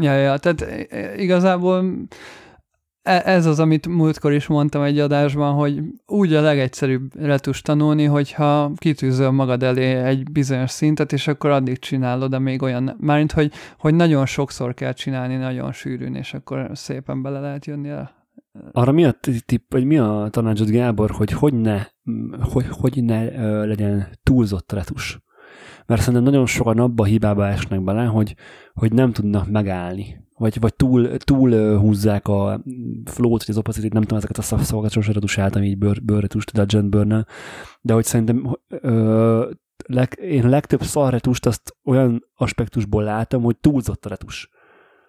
Ja, ja, tehát igazából E, ez az, amit múltkor is mondtam egy adásban, hogy úgy a legegyszerűbb retus tanulni, hogyha kitűzöl magad elé egy bizonyos szintet, és akkor addig csinálod, még olyan, mármint, hogy, hogy nagyon sokszor kell csinálni, nagyon sűrűn, és akkor szépen bele lehet jönni el. Arra mi a tipp, vagy mi a tanácsod, Gábor, hogy hogy ne, hogy, hogy ne legyen túlzott retus? Mert szerintem nagyon sokan abba a hibába esnek bele, hogy, hogy nem tudnak megállni vagy, vagy túl, túl húzzák a flow-t, vagy az opacity nem tudom, ezeket a szavakat sosem retusáltam így bőr, bőrretust, Dungeon burn de hogy szerintem ö, leg, én legtöbb szarretust azt olyan aspektusból látom, hogy túlzott a retus.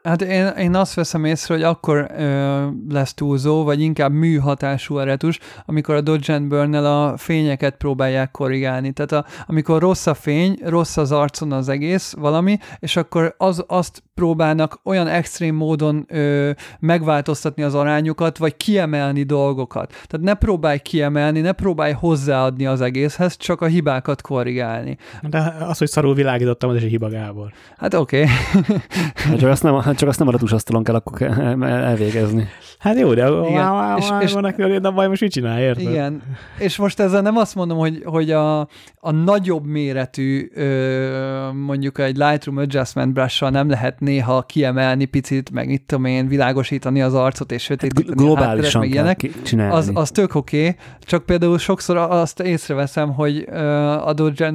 Hát én, én azt veszem észre, hogy akkor ö, lesz túlzó, vagy inkább műhatású a retus, amikor a Dodge and burn a fényeket próbálják korrigálni. Tehát a, amikor rossz a fény, rossz az arcon az egész valami, és akkor az, azt próbálnak olyan extrém módon ö, megváltoztatni az arányokat, vagy kiemelni dolgokat. Tehát ne próbálj kiemelni, ne próbálj hozzáadni az egészhez, csak a hibákat korrigálni. De az, hogy szarul világítottam, az is egy hiba, Gábor. Hát oké. Okay. Hát csak azt nem, hát csak azt nem a retusasztalon kell akkor elvégezni. Hát jó, de és, és, van, aki de baj, most mit csinál, érted? Igen, és most ezzel nem azt mondom, hogy, hogy a, a nagyobb méretű mondjuk egy Lightroom Adjustment brush nem lehet néha kiemelni picit, meg itt tudom én, világosítani az arcot és sötétíteni hát globálisan meg ilyenek. Csinálni. Az, az tök oké, okay, csak például sokszor azt észreveszem, hogy uh, a Dodge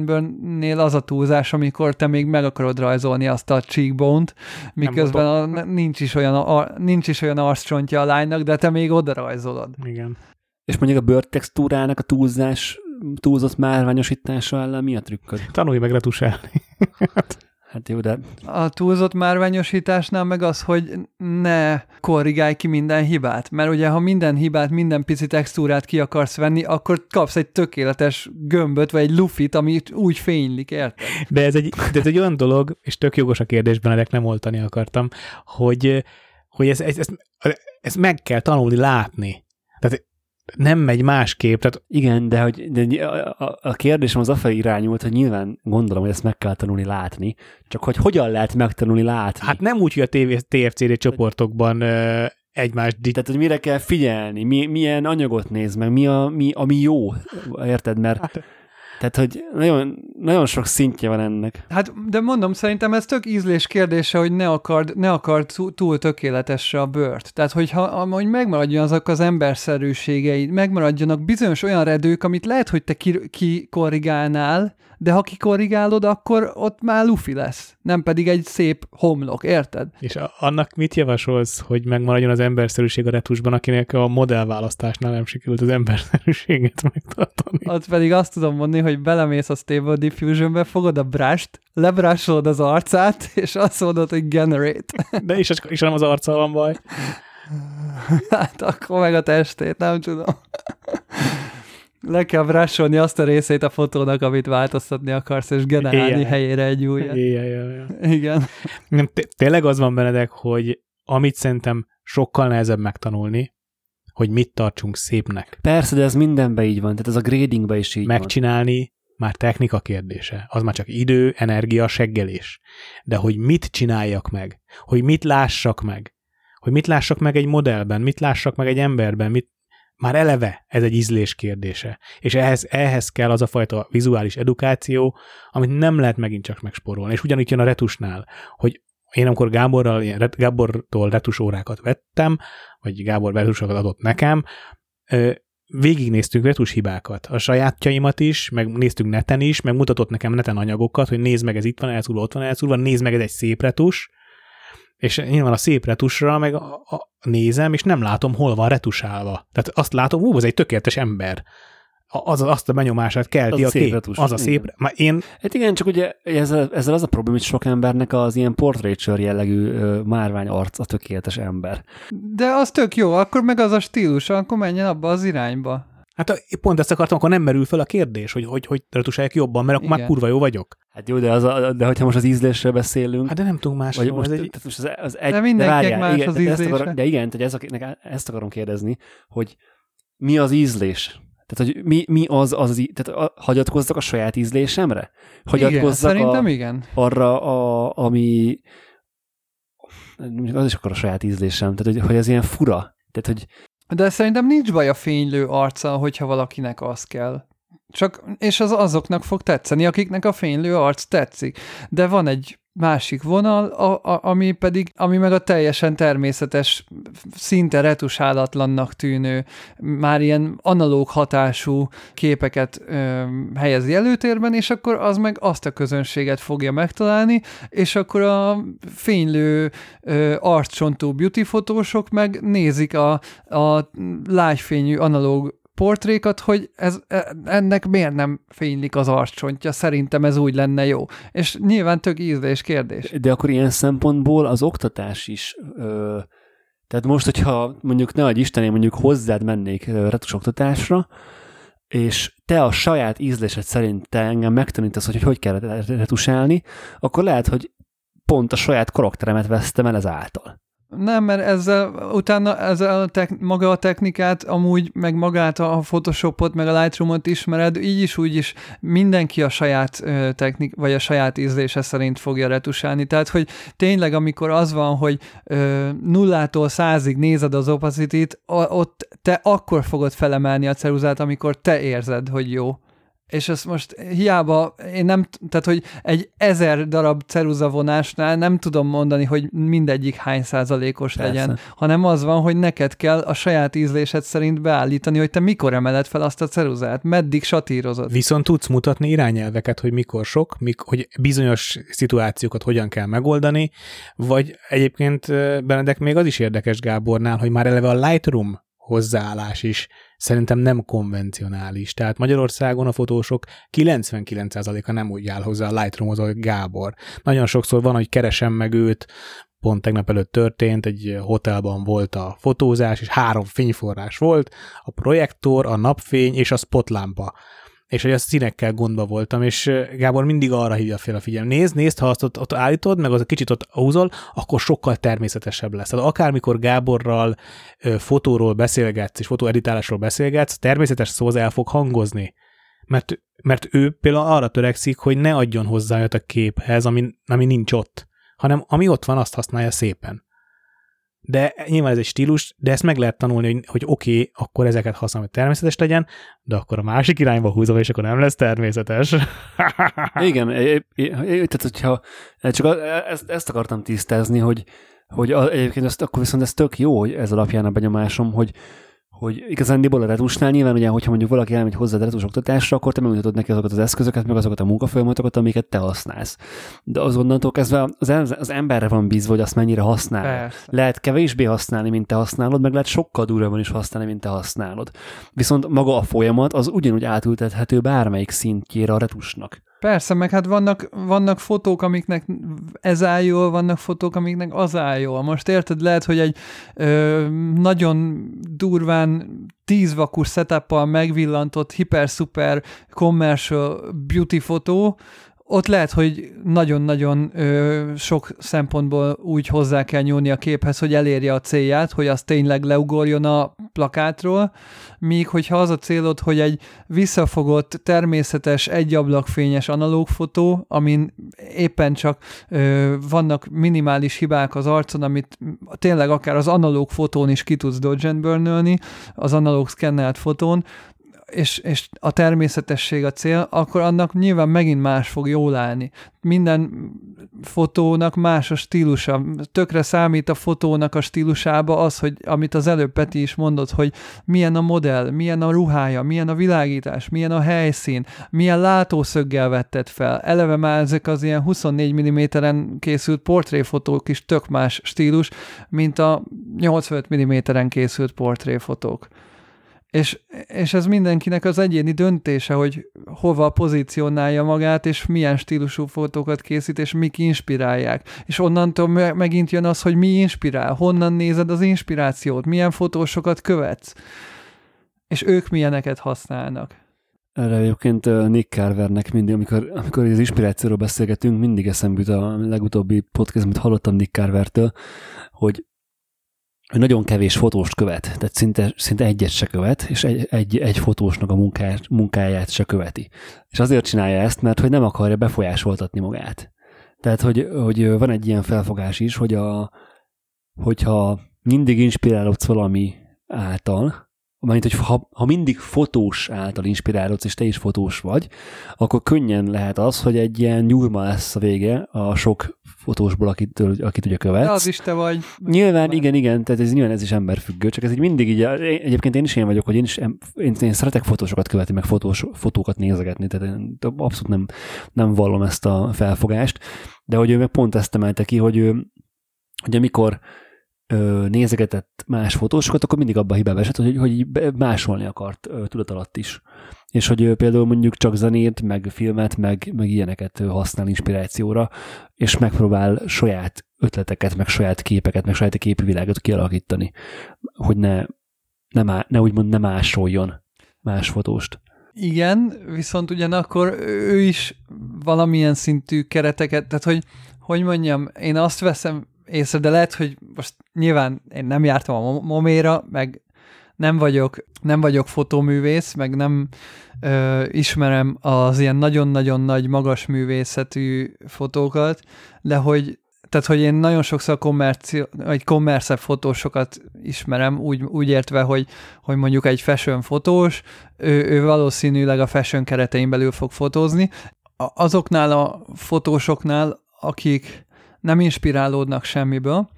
nél az a túlzás, amikor te még meg akarod rajzolni azt a cheekbone-t, miközben a, nincs, is olyan, a, nincs is olyan arccsontja a lánynak, de te még oda rajzolod. Igen. És mondjuk a bőrtextúrának a túlzás túlzott márványosítása ellen mi a trükköd? Tanulj meg retusálni. Hát jó, de A túlzott márványosításnál meg az, hogy ne korrigálj ki minden hibát, mert ugye ha minden hibát, minden pici textúrát ki akarsz venni, akkor kapsz egy tökéletes gömböt, vagy egy lufit, ami úgy fénylik, érted? De ez egy, de ez egy olyan dolog, és tök jogos a kérdés, Benedek, nem oltani akartam, hogy, hogy ez, ez, ez, ez meg kell tanulni látni. Tehát nem megy másképp. Tehát igen, de, hogy, de a, a, kérdésem az afelé irányult, hogy nyilván gondolom, hogy ezt meg kell tanulni látni, csak hogy hogyan lehet megtanulni látni. hát nem úgy, hogy a TV, TFCD csoportokban ö, egymást di- Tehát, hogy mire kell figyelni, mi, milyen anyagot néz meg, mi, a, mi ami jó, érted? Mert Hát- tehát, hogy nagyon, nagyon sok szintje van ennek. Hát, de mondom, szerintem ez tök ízlés kérdése, hogy ne akard, ne akard túl, tökéletesre a bört. Tehát, hogyha hogy megmaradjon azok az emberszerűségeid, megmaradjanak bizonyos olyan redők, amit lehet, hogy te ki, ki de ha kikorrigálod, akkor ott már lufi lesz, nem pedig egy szép homlok, érted? És a, annak mit javasolsz, hogy megmaradjon az emberszerűség a retusban, akinek a modellválasztásnál nem sikerült az emberszerűséget megtartani? Ott pedig azt tudom mondani, hogy belemész a Stable Diffusionbe, fogod a brust, lebrásolod az arcát, és azt mondod, hogy generate. De és, és nem az arccal van baj. Hát akkor meg a testét, nem tudom. Le kell brásolni azt a részét a fotónak, amit változtatni akarsz, és generálni Éjjel. helyére egy újat. Éjjel, éjjel, éjjel. Igen. Nem, té- tényleg az van Benedek, hogy amit szerintem sokkal nehezebb megtanulni, hogy mit tartsunk szépnek. Persze, de ez mindenben így van, tehát ez a gradingben is így van. Megcsinálni már technika kérdése. Az már csak idő, energia, seggelés. De hogy mit csináljak meg, hogy mit lássak meg, hogy mit lássak meg egy modellben, mit lássak meg egy emberben, mit, már eleve ez egy ízlés kérdése. És ehhez, ehhez kell az a fajta vizuális edukáció, amit nem lehet megint csak megspórolni. És ugyanígy jön a retusnál, hogy én amikor Gáborral, Gábortól retusórákat vettem, vagy Gábor retusokat adott nekem, végignéztünk retushibákat, a sajátjaimat is, meg néztük neten is, meg mutatott nekem neten anyagokat, hogy nézd meg, ez itt van elszúrva, ott van elszúrva, nézd meg, ez egy szép retus, és nyilván a szép retusra meg a, a, nézem, és nem látom, hol van retusálva. Tehát azt látom, hú, ez egy tökéletes ember. A- Az, azt a benyomását kelti Az a szép kép. retus, Az a igen. szép. Már én Hát igen, csak ugye ezzel, ezzel az a probléma, hogy sok embernek az ilyen portraiture jellegű ö, márvány arc a tökéletes ember. De az tök jó, akkor meg az a stílus, akkor menjen abba az irányba. Hát a- most ezt akartam, akkor nem merül fel a kérdés, hogy hogy, hogy retusálják jobban, mert akkor már Igen. kurva jó vagyok. Hát jó, de, az a, de hogyha most az ízlésről beszélünk, Hát de nem tudunk más. vagy most, egy... tehát most az, az egy, De mindenkinek várjál, más az de ezt ízlése. akarom, De igen, hogy ez, a- ezt akarom kérdezni, hogy mi az ízlés? Tehát, hogy mi, mi az, az, az tehát a, hagyatkozzak a saját ízlésemre? Igen, Hagyatkozzak szerintem a, igen. arra, a, ami az is akkor a saját ízlésem, tehát hogy, hogy ez ilyen fura. Tehát, hogy De szerintem nincs baj a fénylő arccal, hogyha valakinek az kell. Csak, és az azoknak fog tetszeni, akiknek a fénylő arc tetszik. De van egy másik vonal, a, a, ami pedig, ami meg a teljesen természetes, szinte retusálatlannak tűnő, már ilyen analóg hatású képeket ö, helyezi előtérben, és akkor az meg azt a közönséget fogja megtalálni, és akkor a fénylő ö, arccsontú beauty fotósok meg nézik a, a lágyfényű analóg portrékat, hogy ez, e- ennek miért nem fénylik az arccsontja, szerintem ez úgy lenne jó. És nyilván tök ízlés kérdés. De akkor ilyen szempontból az oktatás is, ö, tehát most, hogyha mondjuk ne adj Isten, én mondjuk hozzád mennék ö, retusoktatásra, és te a saját ízlésed szerint te engem megtanítasz, hogy hogy kell retusálni, akkor lehet, hogy pont a saját karakteremet vesztem el ezáltal. Nem, mert ezzel utána ezzel a tek, maga a technikát, amúgy meg magát a Photoshopot, meg a Lightroomot ismered, így is, úgy is mindenki a saját technik, vagy a saját ízlése szerint fogja retusálni. Tehát, hogy tényleg, amikor az van, hogy ö, nullától százig nézed az opacity-t, a- ott te akkor fogod felemelni a ceruzát, amikor te érzed, hogy jó. És ezt most hiába, én nem, tehát hogy egy ezer darab ceruzavonásnál nem tudom mondani, hogy mindegyik hány százalékos Persze. legyen, hanem az van, hogy neked kell a saját ízlésed szerint beállítani, hogy te mikor emeled fel azt a ceruzát, meddig satírozod. Viszont tudsz mutatni irányelveket, hogy mikor sok, mik, hogy bizonyos szituációkat hogyan kell megoldani, vagy egyébként Benedek még az is érdekes Gábornál, hogy már eleve a Lightroom hozzáállás is szerintem nem konvencionális. Tehát Magyarországon a fotósok 99%-a nem úgy áll hozzá a Lightroomhoz, hogy Gábor. Nagyon sokszor van, hogy keresem meg őt, pont tegnap előtt történt, egy hotelban volt a fotózás, és három fényforrás volt, a projektor, a napfény és a spotlámpa és hogy a színekkel gondba voltam, és Gábor mindig arra hívja fel a figyelmet. Nézd, nézd, ha azt ott, ott állítod, meg az a kicsit ott húzol, akkor sokkal természetesebb lesz. Tehát akármikor Gáborral fotóról beszélgetsz, és fotóeditálásról beszélgetsz, természetes szó el fog hangozni. Mert, mert ő például arra törekszik, hogy ne adjon hozzá a képhez, ami, ami nincs ott, hanem ami ott van, azt használja szépen de nyilván ez egy stílus, de ezt meg lehet tanulni, hogy, hogy oké, okay, akkor ezeket használom, hogy természetes legyen, de akkor a másik irányba húzom, és akkor nem lesz természetes. Igen, tehát hogyha csak ezt, ezt akartam tisztázni, hogy, hogy egyébként azt, akkor viszont ez tök jó, hogy ez alapján a benyomásom, hogy, hogy igazándiból a retusnál nyilván ugye, hogyha mondjuk valaki elmegy hozzá a retus oktatásra, akkor te megmutatod neki azokat az eszközöket, meg azokat a munkafolyamatokat, amiket te használsz. De az onnantól kezdve az, az emberre van bízva, hogy azt mennyire használ. Persze. Lehet kevésbé használni, mint te használod, meg lehet sokkal durvábban is használni, mint te használod. Viszont maga a folyamat az ugyanúgy átültethető bármelyik szintjére a retusnak. Persze, meg hát vannak, vannak fotók, amiknek ez áll jól, vannak fotók, amiknek az áll jól. Most érted, lehet, hogy egy ö, nagyon durván tíz vakus setup megvillantott, hiper-szuper commercial beauty fotó, ott lehet, hogy nagyon-nagyon sok szempontból úgy hozzá kell nyúlni a képhez, hogy elérje a célját, hogy az tényleg leugorjon a plakátról, míg hogyha az a célod, hogy egy visszafogott, természetes, egyablakfényes analóg fotó, amin éppen csak ö, vannak minimális hibák az arcon, amit tényleg akár az analóg fotón is ki tudsz dodge az analóg szkennelt fotón, és, és a természetesség a cél, akkor annak nyilván megint más fog jól állni. Minden fotónak más a stílusa. Tökre számít a fotónak a stílusába az, hogy amit az előbb Peti is mondott, hogy milyen a modell, milyen a ruhája, milyen a világítás, milyen a helyszín, milyen látószöggel vetted fel. Eleve már ezek az ilyen 24 mm-en készült portréfotók is tök más stílus, mint a 85 mm-en készült portréfotók. És, és ez mindenkinek az egyéni döntése, hogy hova pozícionálja magát, és milyen stílusú fotókat készít, és mik inspirálják. És onnantól megint jön az, hogy mi inspirál, honnan nézed az inspirációt, milyen fotósokat követsz, és ők milyeneket használnak. Erre egyébként Nick Carvernek mindig, amikor, amikor az inspirációról beszélgetünk, mindig eszembe jut a legutóbbi podcast, amit hallottam Nick Carvertől, hogy hogy nagyon kevés fotóst követ, tehát szinte, szinte egyet se követ, és egy, egy, egy fotósnak a munkáját, munkáját se követi. És azért csinálja ezt, mert hogy nem akarja befolyásoltatni magát. Tehát, hogy, hogy van egy ilyen felfogás is, hogy a, hogyha mindig inspirálódsz valami által, mert hogy ha, ha mindig fotós által inspirálódsz, és te is fotós vagy, akkor könnyen lehet az, hogy egy ilyen nyúlma lesz a vége a sok fotósból, akit, akit ugye követsz. De az is te vagy. Nyilván, igen, igen, tehát ez nyilván ez is emberfüggő, csak ez így mindig így, egyébként én is ilyen vagyok, hogy én is én, én szeretek fotósokat követni, meg fotós, fotókat nézegetni, tehát én abszolút nem, nem vallom ezt a felfogást, de hogy ő meg pont ezt emelte ki, hogy ő, hogy amikor nézegetett más fotósokat, akkor mindig abba hibába esett, hogy, hogy másolni akart tudat alatt is. És hogy például mondjuk csak zenét, meg filmet, meg, meg ilyeneket használ inspirációra, és megpróbál saját ötleteket, meg saját képeket, meg saját képi világot kialakítani, hogy ne, ne, má, ne úgymond ne másoljon más fotóst. Igen, viszont ugyanakkor ő is valamilyen szintű kereteket, tehát hogy, hogy mondjam, én azt veszem észre, de lehet, hogy most nyilván én nem jártam a moméra, meg nem vagyok, nem vagyok fotóművész, meg nem ö, ismerem az ilyen nagyon-nagyon nagy, magas művészetű fotókat, de hogy tehát, hogy én nagyon sokszor kommerci, vagy kommerszebb fotósokat ismerem, úgy, úgy értve, hogy, hogy mondjuk egy fashion fotós, ő, ő valószínűleg a fashion keretein belül fog fotózni. Azoknál a fotósoknál, akik nem inspirálódnak semmiből.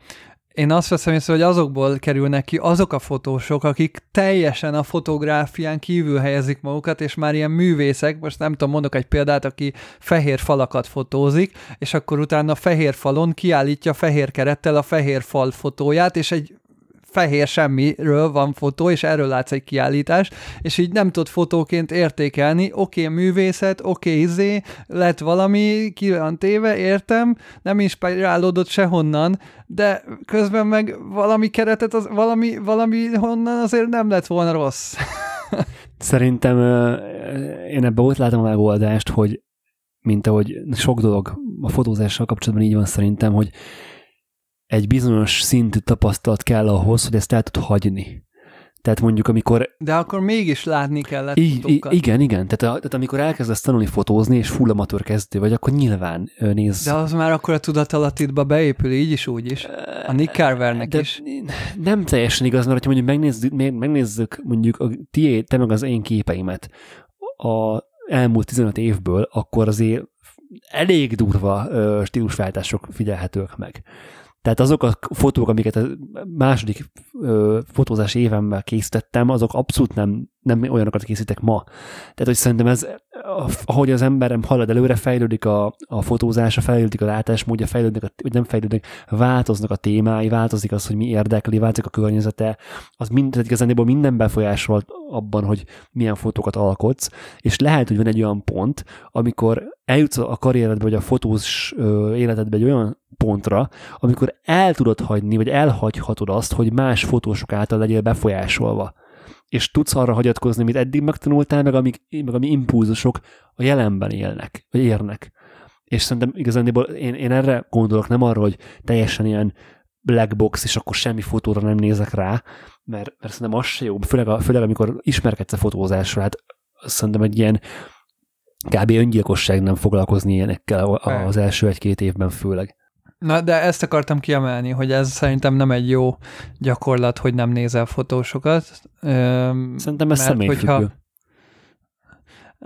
Én azt veszem észre, hogy azokból kerülnek ki azok a fotósok, akik teljesen a fotográfián kívül helyezik magukat, és már ilyen művészek, most nem tudom, mondok egy példát, aki fehér falakat fotózik, és akkor utána fehér falon kiállítja fehér kerettel a fehér fal fotóját, és egy fehér semmiről van fotó, és erről látsz egy kiállítás, és így nem tudod fotóként értékelni, oké, okay, művészet, oké, okay, izé, lett valami, ki van téve, értem, nem inspirálódott sehonnan, de közben meg valami keretet, az, valami, valami honnan azért nem lett volna rossz. Szerintem én ebbe ott látom a megoldást, hogy mint ahogy sok dolog a fotózással kapcsolatban így van szerintem, hogy egy bizonyos szintű tapasztalat kell ahhoz, hogy ezt el tud hagyni. Tehát mondjuk, amikor... De akkor mégis látni kellett így, Igen, igen. Tehát, tehát amikor elkezdesz tanulni fotózni, és full amatőr kezdő vagy, akkor nyilván néz... De az már akkor a tudatalattidba beépül, így is, úgy is. A Nick Carvernek De is. Nem teljesen igaz, mert ha mondjuk megnézzük, megnézzük mondjuk a tié, te meg az én képeimet a elmúlt 15 évből, akkor azért elég durva stílusváltások figyelhetők meg. Tehát azok a fotók, amiket a második ö, fotózási évemben készítettem, azok abszolút nem, nem olyanokat készítek ma. Tehát, hogy szerintem ez, ahogy az emberem halad előre, fejlődik a, a fotózása, fejlődik a látásmódja, fejlődik, a, vagy nem fejlődik, változnak a témái, változik az, hogy mi érdekli, változik a környezete, az mind, tehát igazából minden befolyásolt abban, hogy milyen fotókat alkotsz, és lehet, hogy van egy olyan pont, amikor eljutsz a karrieredbe, vagy a fotós életedbe egy olyan pontra, amikor el tudod hagyni, vagy elhagyhatod azt, hogy más fotósok által legyél befolyásolva. És tudsz arra hagyatkozni, amit eddig megtanultál, meg ami, meg ami impulzusok a jelenben élnek, vagy érnek. És szerintem igazándiból én, én erre gondolok, nem arra, hogy teljesen ilyen black box, és akkor semmi fotóra nem nézek rá, mert, mert szerintem az se jó, főleg, főleg amikor ismerkedsz a fotózásra, hát szerintem egy ilyen kb. öngyilkosság nem foglalkozni ilyenekkel az első egy-két évben főleg. Na, de ezt akartam kiemelni, hogy ez szerintem nem egy jó gyakorlat, hogy nem nézel fotósokat. Szerintem ez személyfüggő. Hogyha...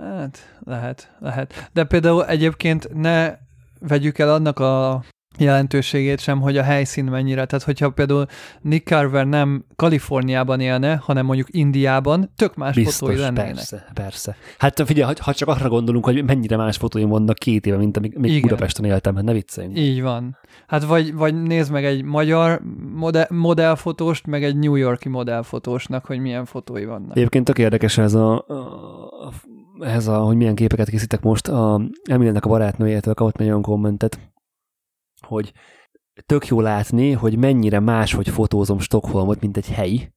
Hát, lehet, lehet. De például egyébként ne vegyük el annak a jelentőségét sem, hogy a helyszín mennyire. Tehát, hogyha például Nick Carver nem Kaliforniában élne, hanem mondjuk Indiában, tök más Biztos, fotói lennének. Persze, persze. Hát figyelj, ha, ha csak arra gondolunk, hogy mennyire más fotóim vannak két éve, mint amíg még Budapesten éltem, hát ne vicceljünk. Így van. Hát vagy, vagy nézd meg egy magyar modell, modellfotóst, meg egy New Yorki modellfotósnak, hogy milyen fotói vannak. Egyébként tök érdekes ez a, a, a ez a, hogy milyen képeket készítek most. A Emilnek a barátnőjétől kapott olyan kommentet, hogy tök jó látni, hogy mennyire máshogy fotózom Stockholmot, mint egy helyi,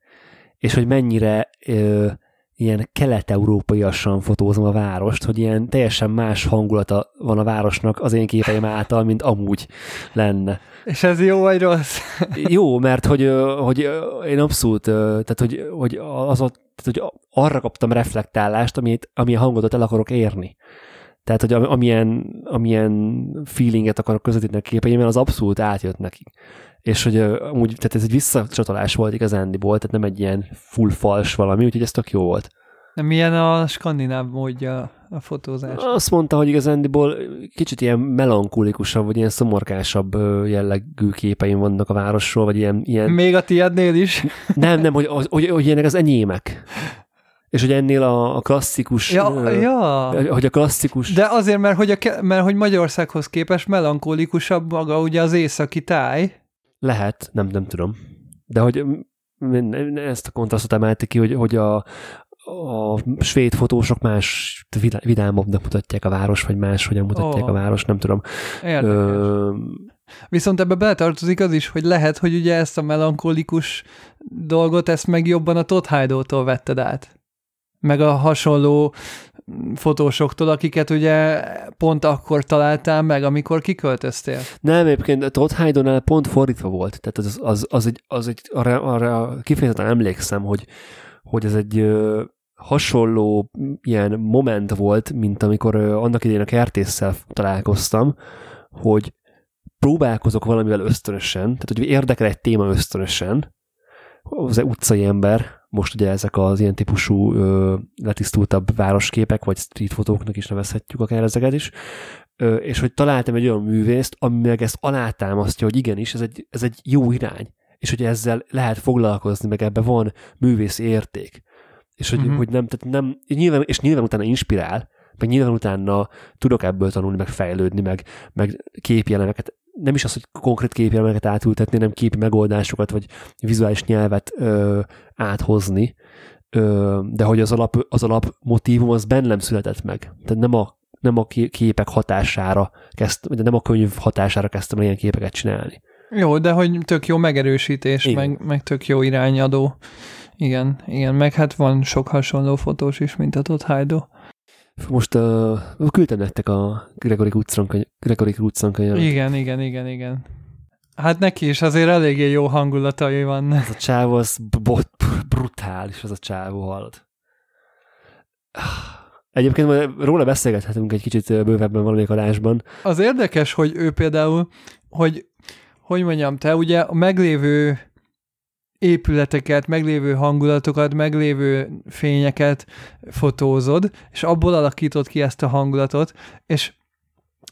és hogy mennyire ö, ilyen kelet-európaiasan fotózom a várost, hogy ilyen teljesen más hangulata van a városnak az én képeim által, mint amúgy lenne. És ez jó vagy rossz? jó, mert hogy, hogy én abszolút, tehát hogy, hogy, az, tehát, hogy arra kaptam reflektálást, amit, amilyen hangodat el akarok érni. Tehát, hogy amilyen, amilyen feelinget akarok közvetíteni a képeimben, az abszolút átjött nekik. És hogy amúgy, tehát ez egy visszacsatolás volt igazándiból, tehát nem egy ilyen full fals valami, úgyhogy ez tök jó volt. De milyen a skandináv módja a fotózás? Azt mondta, hogy igazándiból kicsit ilyen melankolikusabb, vagy ilyen szomorkásabb jellegű képeim vannak a városról, vagy ilyen... ilyen... Még a tiédnél is? Nem, nem, hogy, hogy, hogy, ilyenek az enyémek. És hogy ennél a, a klasszikus... Ja, uh, ja. Hogy a klasszikus... De azért, mert hogy, a, mert hogy Magyarországhoz képest melankolikusabb maga ugye az északi táj. Lehet, nem, nem tudom. De hogy ezt a kontrasztot emelti ki, hogy, hogy a, a svéd fotósok más vidámabbnak mutatják a város, vagy más hogyan mutatják oh. a város, nem tudom. Ö... Viszont ebbe beletartozik az is, hogy lehet, hogy ugye ezt a melankolikus dolgot, ezt meg jobban a Todd vetted át meg a hasonló fotósoktól, akiket ugye pont akkor találtál meg, amikor kiköltöztél? Nem, egyébként a Todd Haydonnál pont fordítva volt. Tehát az, az, az egy, az egy arra, arra kifejezetten emlékszem, hogy, hogy ez egy ö, hasonló ilyen moment volt, mint amikor ö, annak idején a kertésszel találkoztam, hogy próbálkozok valamivel ösztönösen, tehát hogy érdekel egy téma ösztönösen, az utcai ember, most ugye ezek az ilyen típusú ö, letisztultabb városképek, vagy streetfotóknak is nevezhetjük akár ezeket is, ö, és hogy találtam egy olyan művészt, ami meg ezt alátámasztja, hogy igenis, ez egy, ez egy jó irány, és hogy ezzel lehet foglalkozni, meg ebben van művész érték. És hogy, uh-huh. hogy nem, tehát nem, nyilván, és nyilván utána inspirál, meg nyilván utána tudok ebből tanulni, meg fejlődni, meg, meg képjelemeket, nem is az, hogy konkrét képjelemeket átültetni, nem képi megoldásokat, vagy vizuális nyelvet ö, áthozni, ö, de hogy az alap, az alap motívum az bennem született meg. Tehát nem a, nem a képek hatására kezdtem, de nem a könyv hatására kezdtem ilyen képeket csinálni. Jó, de hogy tök jó megerősítés, meg, meg tök jó irányadó. Igen, igen, meg hát van sok hasonló fotós is, mint a Todd Haido. Most uh, küldtem nektek a Gregory Gregory Cruzon Igen, igen, igen, igen. Hát neki is azért eléggé jó hangulatai van. Ez a csávó, az bot, brutális, az a csávó hallod. Egyébként róla beszélgethetünk egy kicsit bővebben valamelyik adásban. Az érdekes, hogy ő például, hogy hogy mondjam, te ugye a meglévő épületeket, meglévő hangulatokat, meglévő fényeket fotózod, és abból alakítod ki ezt a hangulatot, és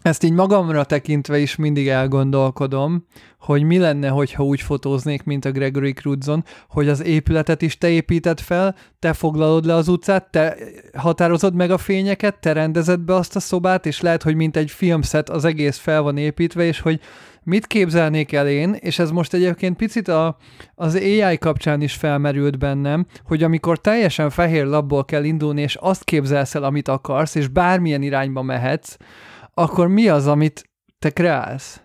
ezt így magamra tekintve is mindig elgondolkodom, hogy mi lenne, hogyha úgy fotóznék, mint a Gregory Cruzon, hogy az épületet is te építed fel, te foglalod le az utcát, te határozod meg a fényeket, te rendezed be azt a szobát, és lehet, hogy mint egy filmszet az egész fel van építve, és hogy mit képzelnék el én, és ez most egyébként picit a, az AI kapcsán is felmerült bennem, hogy amikor teljesen fehér labból kell indulni, és azt képzelsz el, amit akarsz, és bármilyen irányba mehetsz, akkor mi az, amit te kreálsz?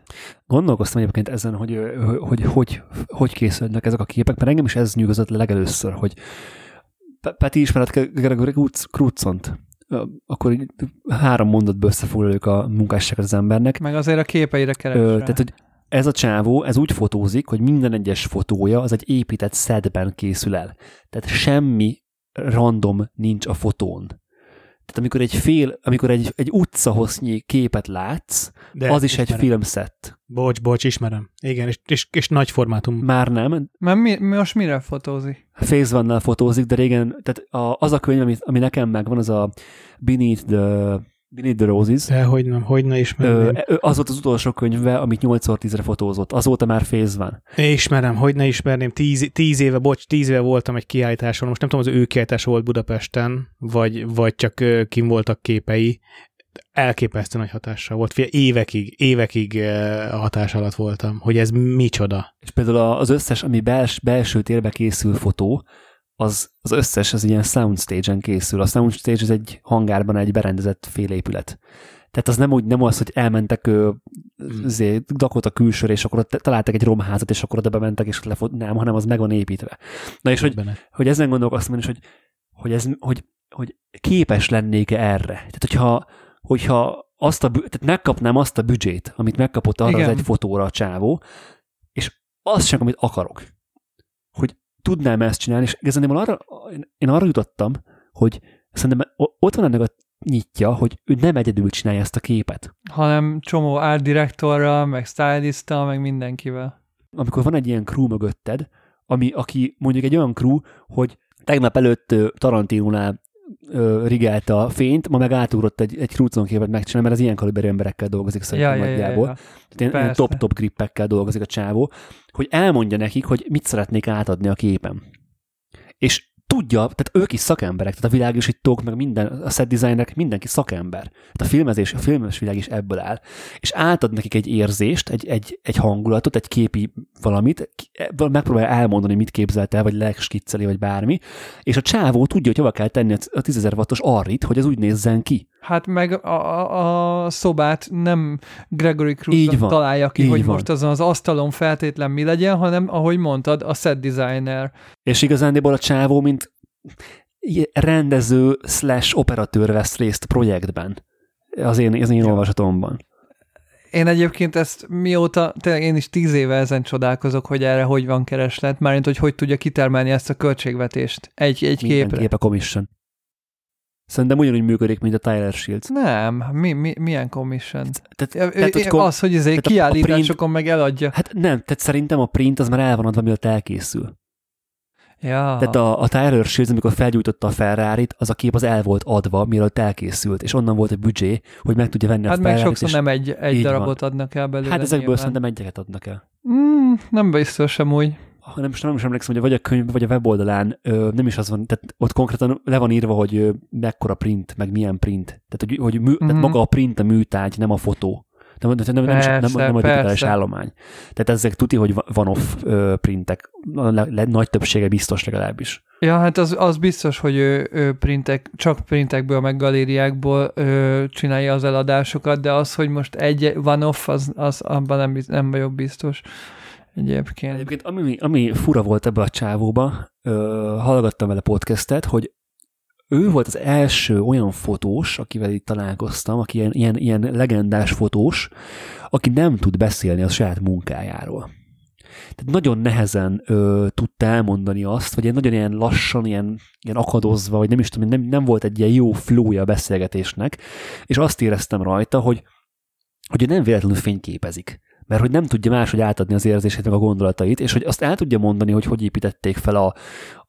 Gondolkoztam egyébként ezen, hogy hogy, hogy, hogy készülnek ezek a képek, mert engem is ez le legelőször, hogy Peti ismered Gregory Cruzont? Akkor három mondatból összefoglaljuk a munkásságot az embernek. Meg azért a képeire keresve. Tehát, hogy ez a csávó, ez úgy fotózik, hogy minden egyes fotója az egy épített szedben készül el. Tehát semmi random nincs a fotón. Tehát amikor egy fél, amikor egy, egy utcahosznyi képet látsz, De az is ismerem. egy filmszett. Bocs, bocs, ismerem. Igen, és, és, és nagy formátum. Már nem. Mert mi, most mire fotózik? Phase one fotózik, de régen, tehát a, az a könyv, ami, ami nekem megvan, az a Beneath the Beneath the Roses. De hogy nem, hogy ne ismerem. Az volt az utolsó könyve, amit 8x10-re fotózott. Azóta már Phase van. Ismerem, hogy ne ismerném. Tíz, tíz éve, bocs, tíz éve voltam egy kiállításon. Most nem tudom, az ő kiállítás volt Budapesten, vagy, vagy csak kim voltak képei. Elképesztő nagy hatással volt. Fia, évekig, évekig hatás alatt voltam, hogy ez micsoda. És például az összes, ami bels, belső térbe készül fotó, az, az összes az ilyen soundstage-en készül. A soundstage az egy hangárban egy berendezett félépület. Tehát az nem úgy, nem az, hogy elmentek azért, Dakota külsőre, és akkor ott találtak egy romházat, és akkor oda bementek, és lefot, nem, hanem az meg van építve. Na és hogy, hogy ezen gondolkoztam is, hogy, hogy, ez, hogy, hogy képes lennék-e erre. Tehát hogyha, hogyha azt a, tehát megkapnám azt a büdzsét, amit megkapott arra Igen. az egy fotóra a csávó, és azt sem, amit akarok. Tudnám ezt csinálni, és igazából arra, én arra jutottam, hogy szerintem ott van ennek a nyitja, hogy ő nem egyedül csinálja ezt a képet. Hanem csomó art directorral, meg stylista, meg mindenkivel. Amikor van egy ilyen crew mögötted, ami, aki mondjuk egy olyan crew, hogy tegnap előtt Tarantinónál rigelte a fényt, ma meg átugrott egy, egy Cruizon képet megcsinálni, mert az ilyen kaliberű emberekkel dolgozik szerintem ja, nagyjából. Ja, ja, ja. Ilyen top-top grippekkel dolgozik a csávó, hogy elmondja nekik, hogy mit szeretnék átadni a képen. És tudja, tehát ők is szakemberek, tehát a világosítók, meg minden, a set designerek, mindenki szakember. Tehát a filmezés, a filmes világ is ebből áll. És átad nekik egy érzést, egy, egy, egy hangulatot, egy képi valamit, megpróbálja elmondani, mit képzelt el, vagy legskicceli, vagy bármi, és a csávó tudja, hogy hova kell tenni a 10.000 wattos arrit, hogy az úgy nézzen ki. Hát meg a, a, szobát nem Gregory Cruz találja ki, hogy van. most azon az asztalon feltétlen mi legyen, hanem, ahogy mondtad, a set designer. És igazándiból a csávó, mint rendező slash operatőr vesz részt projektben. Az én, az én olvasatomban. Én egyébként ezt mióta, tényleg én is tíz éve ezen csodálkozok, hogy erre hogy van kereslet, mármint, hogy hogy tudja kitermelni ezt a költségvetést egy, egy Minden képre. kép a commission. Szerintem ugyanúgy működik, mint a Tyler Shields. Nem, mi, mi, milyen commission? Tehát, tehát, hogy az, hogy ez egy kiállításokon meg eladja. Hát nem, tehát szerintem a print az már el van adva, mielőtt elkészül. Ja. Tehát a, a Tyler Shields, amikor felgyújtotta a ferrari az a kép az el volt adva, mielőtt elkészült, és onnan volt a büdzsé, hogy meg tudja venni hát a ferrari Hát meg sokszor nem egy, egy darabot van. adnak el belőle. Hát ezekből nyilván. szerintem egyeket adnak el. Mm, nem biztos sem úgy. Ha nem, most nem is emlékszem, hogy vagy a könyv, vagy a weboldalán ö, nem is az van, tehát ott konkrétan le van írva, hogy ö, mekkora print, meg milyen print. Tehát, hogy, hogy mű, mm-hmm. tehát Mhm. maga a print a műtárgy, nem a fotó. Nem, nem, nem, nem, nem, nem, Persze, a digitális persze. állomány. Tehát ezek tuti, hogy va- van off printek. Le, le, nagy többsége biztos legalábbis. Ja, hát az, az biztos, hogy ő, ő printek, csak printekből, meg galériákból ö, csinálja az eladásokat, de az, hogy most egy van off, az, az abban nem, nem vagyok biztos egyébként. Egyébként ami, ami fura volt ebbe a csávóba, ö, hallgattam vele podcastet, hogy ő volt az első olyan fotós, akivel itt találkoztam, aki ilyen, ilyen, ilyen legendás fotós, aki nem tud beszélni a saját munkájáról. Tehát nagyon nehezen ö, tudta elmondani azt, vagy nagyon ilyen lassan, ilyen, ilyen akadozva, vagy nem is tudom, nem, nem volt egy ilyen jó flója a beszélgetésnek, és azt éreztem rajta, hogy, hogy nem véletlenül fényképezik mert hogy nem tudja máshogy átadni az érzését, meg a gondolatait, és hogy azt el tudja mondani, hogy hogy építették fel a,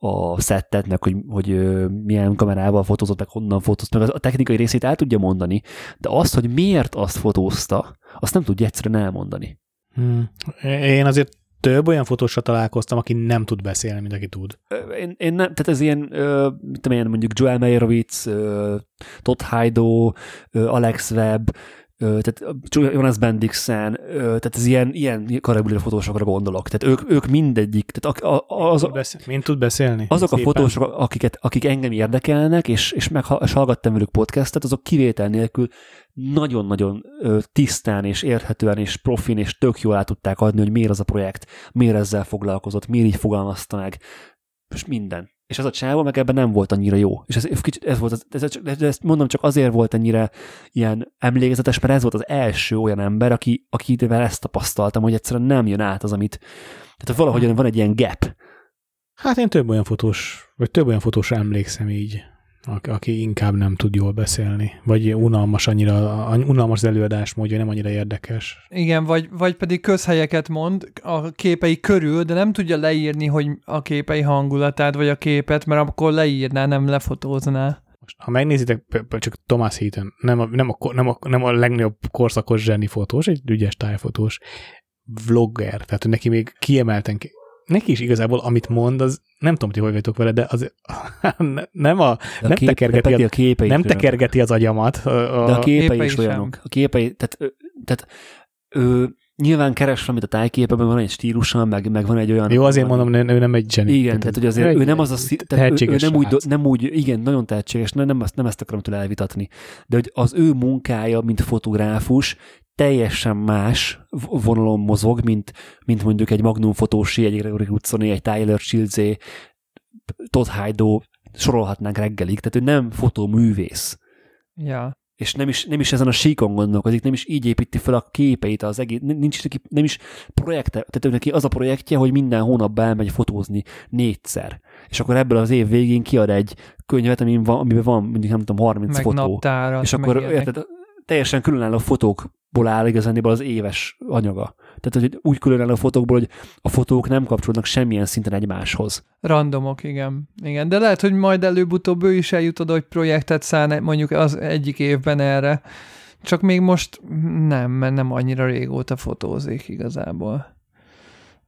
a szettet, meg hogy, hogy milyen kamerával fotózott, meg honnan fotózott, meg a technikai részét el tudja mondani, de azt, hogy miért azt fotózta, azt nem tudja egyszerűen elmondani. Hmm. Én azért több olyan fotósra találkoztam, aki nem tud beszélni, mint aki tud. Én, én nem, tehát ez ilyen, ö, mit tudom én, mondjuk Joel Meyerowitz, ö, Todd Heido, ö, Alex Webb, tehát Jonas Bendixen, tehát ez ilyen, ilyen karabulira fotósokra gondolok. Tehát ők, ők mindegyik, tehát a, a, az, Tud beszél, mint tud beszélni? azok a Szépen. fotósok, akiket, akik engem érdekelnek, és, és, meg, és hallgattam velük podcastet, azok kivétel nélkül nagyon-nagyon tisztán és érthetően és profin és tök jól át tudták adni, hogy miért az a projekt, miért ezzel foglalkozott, miért így fogalmazta meg, és minden. És ez a csávó meg ebben nem volt annyira jó. És ez, ez volt, az, ez, ezt mondom, csak azért volt ennyire ilyen emlékezetes, mert ez volt az első olyan ember, aki, akivel ezt tapasztaltam, hogy egyszerűen nem jön át az, amit... Tehát valahogy van egy ilyen gap, Hát én több olyan fotós, vagy több olyan fotósra emlékszem így, aki, inkább nem tud jól beszélni, vagy unalmas annyira, unalmas az előadásmódja, nem annyira érdekes. Igen, vagy, vagy pedig közhelyeket mond a képei körül, de nem tudja leírni, hogy a képei hangulatát, vagy a képet, mert akkor leírná, nem lefotózná. Most, ha megnézitek, csak Thomas Heaton, nem a, nem, a, nem, a, nem a legnagyobb korszakos zseni fotós, egy ügyes tájfotós, vlogger, tehát neki még kiemelten, ki- neki is igazából, amit mond, az nem tudom, hogy hogy vagytok vele, de az nem, a, De nem, kép- tekergeti, de a, a képei nem tekergeti az agyamat. A, a, De a képei, képei is olyanok. A képei, tehát, tehát ő nyilván keres valamit a tájképeben, van egy stílusa, meg, meg van egy olyan... jó, azért mondom, ő nem egy zseni. Igen, tehát hogy azért ő nem az a tehát ő, ő nem, úgy, nem úgy, igen, nagyon tehetséges, nem, nem, ezt, nem ezt akarom tőle elvitatni, de hogy az ő munkája, mint fotográfus, teljesen más vonalon mozog, mint, mint mondjuk egy Magnum fotósi, egy Gregory Hudsoni, egy Tyler Childsé, Todd Heido, sorolhatnánk reggelig, tehát ő nem fotóművész Ja. és nem is, nem is ezen a síkon gondolkozik, nem is így építi fel a képeit az egész, nincs neki, nem is projekte, tehát ő neki az a projektje, hogy minden hónapban elmegy fotózni négyszer. És akkor ebből az év végén kiad egy könyvet, amiben van, amiben van mondjuk nem tudom, 30 Meg fotó. naptárat, és akkor érted, teljesen különálló fotókból áll igazániból az éves anyaga. Tehát hogy úgy különálló fotókból, hogy a fotók nem kapcsolódnak semmilyen szinten egymáshoz. Randomok, igen. igen. De lehet, hogy majd előbb-utóbb ő is eljut oda, hogy projektet szán mondjuk az egyik évben erre. Csak még most nem, mert nem annyira régóta fotózik igazából.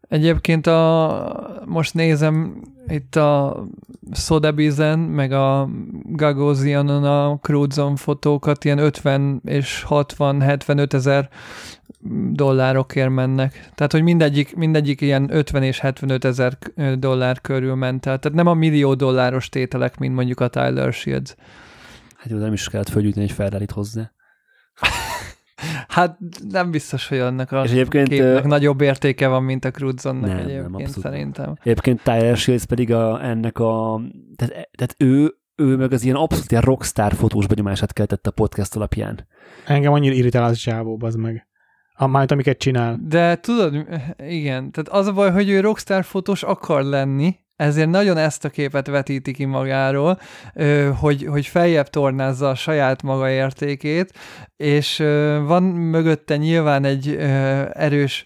Egyébként a, most nézem itt a Sotheby's-en, meg a Gagosianon a Cruzon fotókat, ilyen 50 és 60-75 ezer dollárokért mennek. Tehát, hogy mindegyik, mindegyik ilyen 50 és 75 ezer dollár körül ment el. Tehát nem a millió dolláros tételek, mint mondjuk a Tyler Shields. Hát jó, nem is kellett fölgyűjteni egy ferrari hozzá. Hát nem biztos, hogy annak a És egyébként, képnek ö, nagyobb értéke van, mint a Cruzonnak Nem, nem, egyébként abszolút nem. szerintem. Egyébként Tyler Shields pedig a, ennek a, tehát, tehát ő, ő meg az ilyen abszolút ilyen rockstar fotós benyomását keltette a podcast alapján. Engem annyira irritál az a csávó, az meg. A, majd amiket csinál. De tudod, igen, tehát az a baj, hogy ő rockstar fotós akar lenni, ezért nagyon ezt a képet vetíti ki magáról, hogy, hogy feljebb tornázza a saját maga értékét, és van mögötte nyilván egy erős,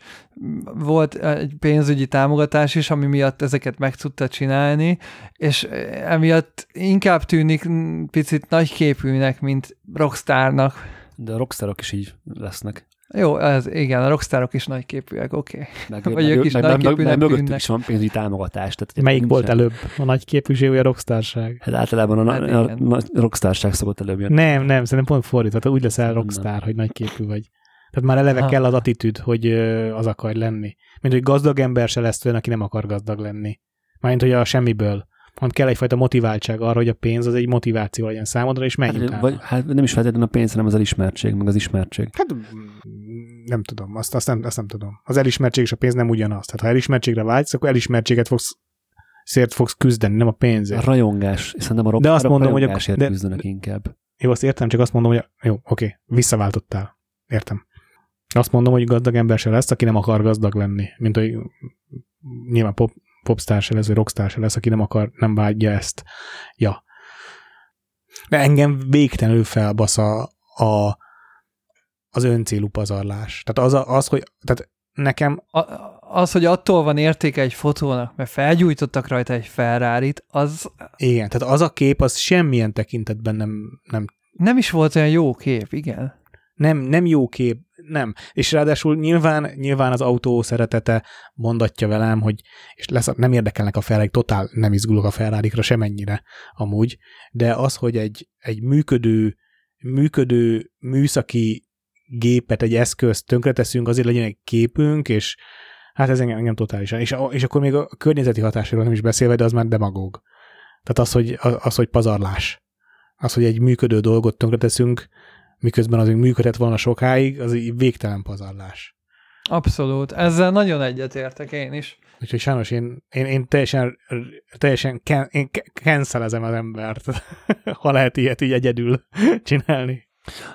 volt egy pénzügyi támogatás is, ami miatt ezeket meg tudta csinálni, és emiatt inkább tűnik picit nagyképűnek, mint rockstarnak. De a rockstarok is így lesznek. Jó, ez, igen, a rockstárok is nagyképűek, oké. Meg, Vagy meg, ők is meg, nagy meg, meg, mögöttük is van pénzügyi támogatás. Tehát Melyik volt előbb? A nagy képűség vagy a rockstárság? Hát általában a, Hát a, a, a rockstárság szokott előbb jönni. Nem, nem, szerintem pont fordítva. Tehát úgy leszel Nem. rockstar, hogy nagy képű vagy. Tehát már eleve Aha. kell az attitűd, hogy az akar lenni. Mint hogy gazdag ember se lesz olyan, aki nem akar gazdag lenni. Mármint, hogy a semmiből. Hanem kell egyfajta motiváltság arra, hogy a pénz az egy motiváció legyen számodra, és menj Hát, utána. vagy, hát nem is feltétlenül a pénz, hanem az elismertség, meg az ismertség. Hát mm, nem tudom, azt, azt, nem, azt nem tudom. Az elismertség és a pénz nem ugyanaz. Tehát ha elismertségre vágysz, akkor elismertséget fogsz szért fogsz küzdeni, nem a A pénzért. rajongás, hiszen a rock, De azt a mondom, hogy a- rajongásért de- küzdenek inkább. Jó, azt értem, csak azt mondom, hogy jó, oké, visszaváltottál. Értem. Azt mondom, hogy gazdag ember se lesz, aki nem akar gazdag lenni. Mint hogy nyilván pop, popstar se lesz, vagy rockstar se lesz, aki nem akar, nem vágyja ezt. Ja. De engem végtelenül felbasz a, a, az öncélú pazarlás. Tehát az, az hogy tehát nekem A, az, hogy attól van értéke egy fotónak, mert felgyújtottak rajta egy ferrari az igen, tehát az a kép, az semmilyen tekintetben nem, nem nem is volt olyan jó kép, igen. nem, nem jó kép, nem. És ráadásul nyilván, nyilván az autó szeretete mondatja velem, hogy és lesz, nem érdekelnek a ferrari totál nem izgulok a ferrari semennyire amúgy, de az, hogy egy, egy működő, működő műszaki gépet, egy eszközt tönkreteszünk, azért legyen egy képünk, és hát ez engem, engem totálisan. És, és akkor még a környezeti hatásról nem is beszélve, de az már demagóg. Tehát az, hogy, az, hogy pazarlás. Az, hogy egy működő dolgot tönkreteszünk, miközben az még működhet volna sokáig, az így végtelen pazarlás. Abszolút. Ezzel nagyon egyetértek én is. Úgyhogy sajnos én, én, én teljesen, teljesen ken, én ke- cancelezem az embert, ha lehet ilyet így egyedül csinálni.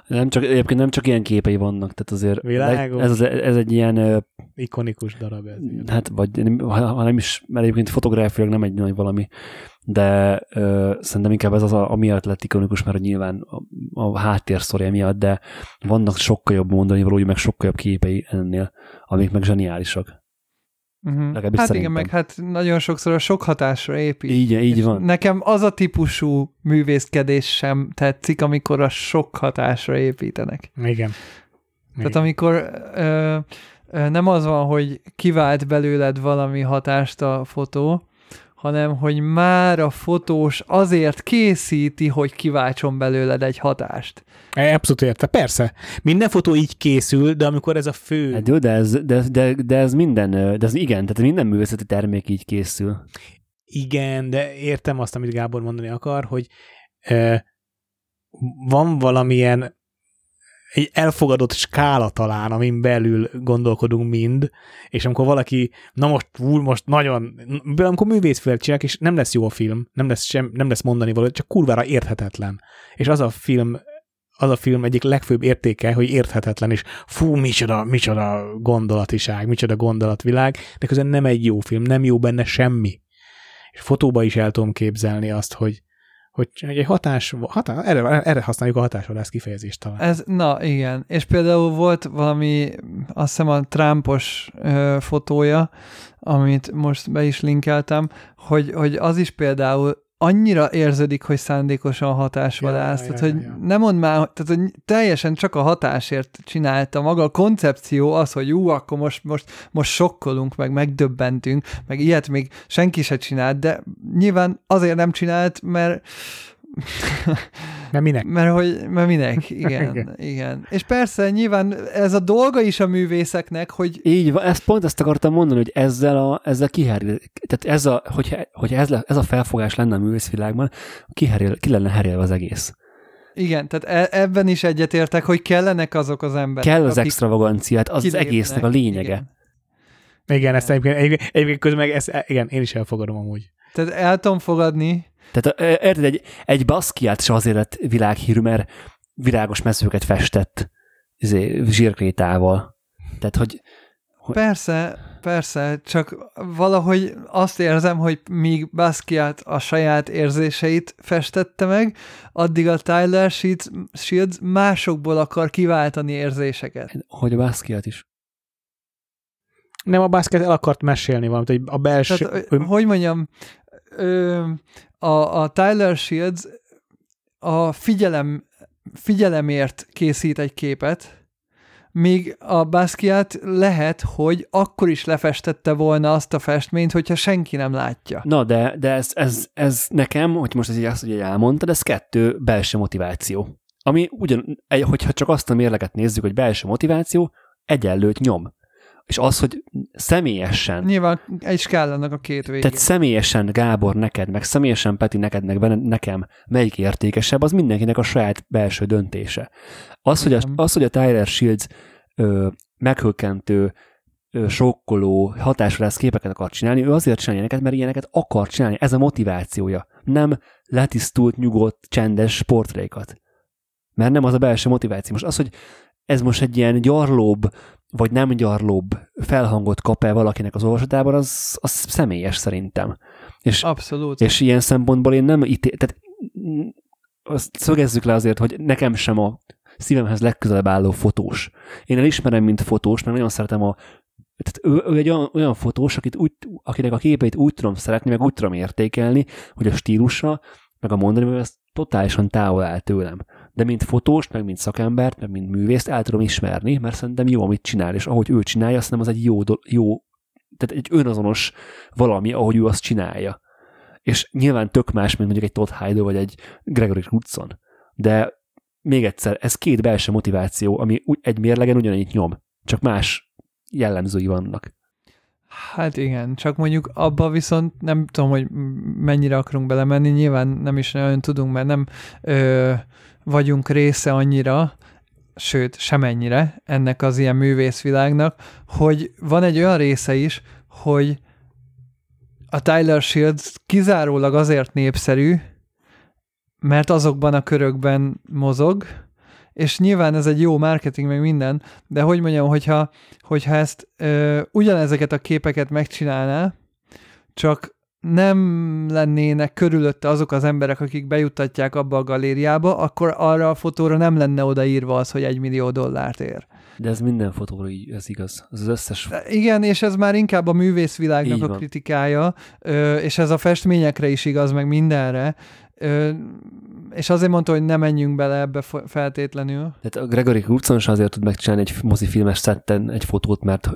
Nem csak, egyébként nem csak ilyen képei vannak, tehát azért Világos. ez, az, ez egy ilyen, Ikonikus darab ez. hát vagy ha nem is, mert egyébként fotográfiailag nem egy nagy valami, de ö, szerintem inkább ez az, a, amiatt lett ikonikus, mert nyilván a, a háttérszorja miatt, de vannak sokkal jobb mondani valójuk, meg sokkal jobb képei ennél, amik meg zseniálisak. Uh-huh. Legalábbis Hát szerintem. igen, meg hát nagyon sokszor a sok hatásra épít. Így, így van. Nekem az a típusú művészkedés sem tetszik, amikor a sok hatásra építenek. Igen. Tehát amikor ö, nem az van, hogy kivált belőled valami hatást a fotó, hanem hogy már a fotós azért készíti, hogy kiváltson belőled egy hatást. Abszolút érte. Persze. Minden fotó így készül, de amikor ez a fő... Hát jó, de ez, de, de, de ez minden, de ez igen, tehát minden művészeti termék így készül. Igen, de értem azt, amit Gábor mondani akar, hogy ö, van valamilyen egy elfogadott skála talán, amin belül gondolkodunk mind, és amikor valaki, na most, úr, most nagyon, amikor művészfilmet csinálják, és nem lesz jó a film, nem lesz, sem, nem lesz mondani való, csak kurvára érthetetlen. És az a film, az a film egyik legfőbb értéke, hogy érthetetlen, és fú, micsoda, micsoda gondolatiság, micsoda gondolatvilág, de közben nem egy jó film, nem jó benne semmi. És fotóba is el tudom képzelni azt, hogy, hogy egy hatás, hatás erre, erre használjuk a hatásvadász kifejezést talán. Ez, na igen, és például volt valami, azt hiszem a Trumpos ö, fotója, amit most be is linkeltem, hogy, hogy az is például annyira érződik, hogy szándékosan hatásvadász, Ja, tehát ja, hogy ja. nem mond már, tehát hogy teljesen csak a hatásért csinálta. Maga a koncepció az, hogy ú, akkor most, most, most sokkolunk, meg megdöbbentünk, meg ilyet még senki se csinált, de nyilván azért nem csinált, mert Mert minek? mert hogy, mert minek, igen, Igen. igen. És persze, nyilván ez a dolga is a művészeknek, hogy Így van, ezt pont ezt akartam mondani, hogy ezzel a, ezzel kiherül, tehát ez a, hogyha, hogyha ez, le, ez a felfogás lenne a művészvilágban, kiherül, ki lenne herélve az egész. igen, tehát e- ebben is egyetértek, hogy kellenek azok az emberek. Kell az extravaganciát, az az egésznek a lényege. Igen. Igen, ezt egyébként, egyébként, egyébként közben meg ezt, igen, én is elfogadom amúgy. Tehát el tudom fogadni, Tehát érted, egy, egy Basquiat se azért lett világhírű, mert virágos mezőket festett izé, zsírkrétával. Tehát, hogy Persze, persze, csak valahogy azt érzem, hogy míg Basquiat a saját érzéseit festette meg, addig a Tyler Shields, Shields másokból akar kiváltani érzéseket. hogy a Basquiat is. Nem, a basket el akart mesélni valamit, hogy a belső... Tehát, ő, hogy mondjam, ö, a, a Tyler Shields a figyelem, figyelemért készít egy képet, Míg a Basquiat lehet, hogy akkor is lefestette volna azt a festményt, hogyha senki nem látja. Na, de, de ez, ez, ez nekem, hogy most ez így azt, hogy elmondtad, ez kettő belső motiváció. Ami ugyan, hogyha csak azt a mérleget nézzük, hogy belső motiváció, egyenlőt nyom. És az, hogy személyesen... Nyilván egy skálának a két vége. Tehát személyesen Gábor neked, meg személyesen Peti neked, meg nekem melyik értékesebb, az mindenkinek a saját belső döntése. Az, hogy a, az, hogy a Tyler Shields ö, meghökkentő, ö, sokkoló, hatásra lesz képeket akar csinálni, ő azért csinálja neked, mert ilyeneket akar csinálni. Ez a motivációja. Nem letisztult, nyugodt, csendes sportrékat. Mert nem az a belső motiváció. Most az, hogy ez most egy ilyen gyarlóbb, vagy nem gyarlóbb felhangot kap-e valakinek az olvasatában, az, az személyes szerintem. És, Abszolút. És ilyen szempontból én nem ítél, tehát azt szögezzük le azért, hogy nekem sem a szívemhez legközelebb álló fotós. Én elismerem, mint fotós, mert nagyon szeretem a tehát ő, ő egy olyan, olyan fotós, akit úgy, akinek a képeit úgy tudom szeretni, meg úgy tudom értékelni, hogy a stílusa, meg a mondani, hogy ez totálisan távol áll tőlem de mint fotóst, meg mint szakembert, meg mint művészt el tudom ismerni, mert szerintem jó, amit csinál, és ahogy ő csinálja, nem az egy jó, jó tehát egy önazonos valami, ahogy ő azt csinálja. És nyilván tök más, mint mondjuk egy Todd Hyde vagy egy Gregory Knudson. De még egyszer, ez két belső motiváció, ami egy mérlegen ugyanannyit nyom, csak más jellemzői vannak. Hát igen, csak mondjuk abba viszont nem tudom, hogy mennyire akarunk belemenni, nyilván nem is nagyon tudunk, mert nem ö, vagyunk része annyira, sőt, semennyire ennek az ilyen művészvilágnak, hogy van egy olyan része is, hogy a Tyler Shields kizárólag azért népszerű, mert azokban a körökben mozog, és nyilván ez egy jó marketing, meg minden, de hogy mondjam, hogyha, hogyha ezt ö, ugyanezeket a képeket megcsinálná, csak nem lennének körülötte azok az emberek, akik bejuttatják abba a galériába, akkor arra a fotóra nem lenne odaírva az, hogy egy millió dollárt ér. De ez minden fotóra így, ez igaz. Ez az összes... Igen, és ez már inkább a művészvilágnak a kritikája, és ez a festményekre is igaz, meg mindenre. És azért mondta, hogy ne menjünk bele ebbe feltétlenül. Tehát a Gregory Knudson is azért tud megcsinálni egy mozifilmes szetten egy fotót, mert,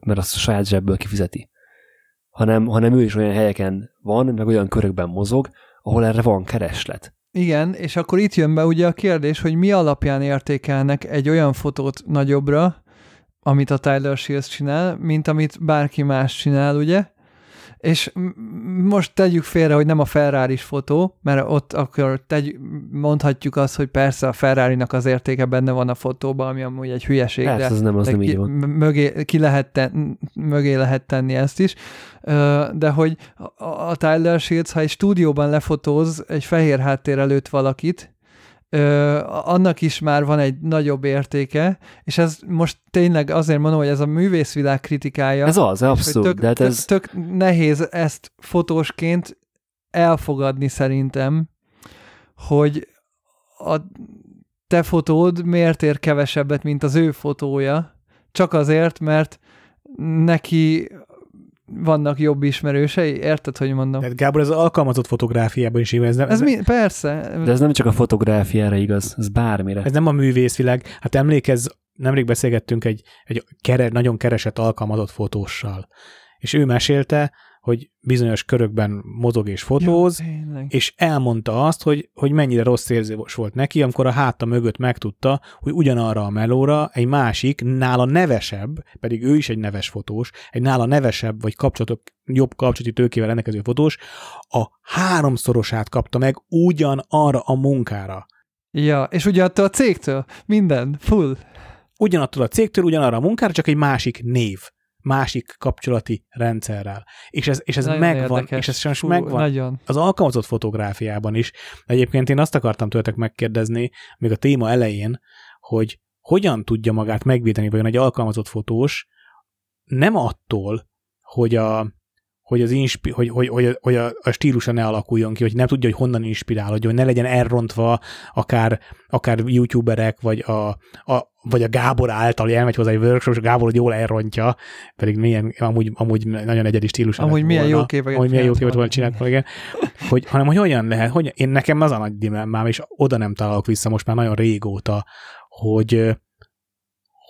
mert azt a saját zsebből kifizeti hanem, hanem ő is olyan helyeken van, meg olyan körökben mozog, ahol erre van kereslet. Igen, és akkor itt jön be ugye a kérdés, hogy mi alapján értékelnek egy olyan fotót nagyobbra, amit a Tyler Shields csinál, mint amit bárki más csinál, ugye? És most tegyük félre, hogy nem a ferrari fotó, mert ott akkor tegy, mondhatjuk azt, hogy persze a ferrari az értéke benne van a fotóban, ami amúgy egy hülyeség, persze, de, az nem, az de nem ki, így van. Mögé, ki lehet ten, mögé lehet tenni ezt is, de hogy a Tyler Shields, ha egy stúdióban lefotóz egy fehér háttér előtt valakit, ö, annak is már van egy nagyobb értéke, és ez most tényleg azért mondom, hogy ez a művészvilág kritikája. Ez az, abszolút. Tök, de hát ez... tök, tök nehéz ezt fotósként elfogadni szerintem, hogy a te fotód miért ér kevesebbet, mint az ő fotója, csak azért, mert neki vannak jobb ismerősei, érted, hogy mondom? Tehát Gábor, ez az alkalmazott fotográfiában is igaz. Ez, nem, ez, ez mi? Persze. De ez nem csak a fotográfiára igaz, ez bármire. Ez nem a művészvilág. Hát emlékezz, nemrég beszélgettünk egy, egy kere, nagyon keresett alkalmazott fotóssal, és ő mesélte, hogy bizonyos körökben mozog és fotóz, ja, és elmondta azt, hogy, hogy mennyire rossz érzés volt neki, amikor a háta mögött megtudta, hogy ugyanarra a melóra egy másik, nála nevesebb, pedig ő is egy neves fotós, egy nála nevesebb, vagy kapcsolatok, jobb kapcsolati tőkével rendelkező fotós, a háromszorosát kapta meg ugyanarra a munkára. Ja, és ugyanattól a cégtől, minden, full. Ugyanattól a cégtől, ugyanarra a munkára, csak egy másik név másik kapcsolati rendszerrel. És ez, és ez megvan, érdekes. és ez sajnos megvan nagyon. az alkalmazott fotográfiában is. Egyébként én azt akartam tőletek megkérdezni, még a téma elején, hogy hogyan tudja magát megvédeni, vagy egy alkalmazott fotós, nem attól, hogy a, hogy, az inspi- hogy, hogy, hogy, hogy a, a stílusa ne alakuljon ki, hogy nem tudja, hogy honnan inspirálódjon, hogy ne legyen elrontva akár, akár youtuberek, vagy a, a, vagy a Gábor által elmegy hozzá egy workshop, és Gábor jól elrontja, pedig milyen, amúgy, amúgy nagyon egyedi stílus. Amúgy milyen volna, jó képeket amúgy milyen jó képet volna csinált igen. Hogy, hanem, hogy hogyan lehet, hogy én nekem az a nagy dilemmám, és oda nem találok vissza most már nagyon régóta, hogy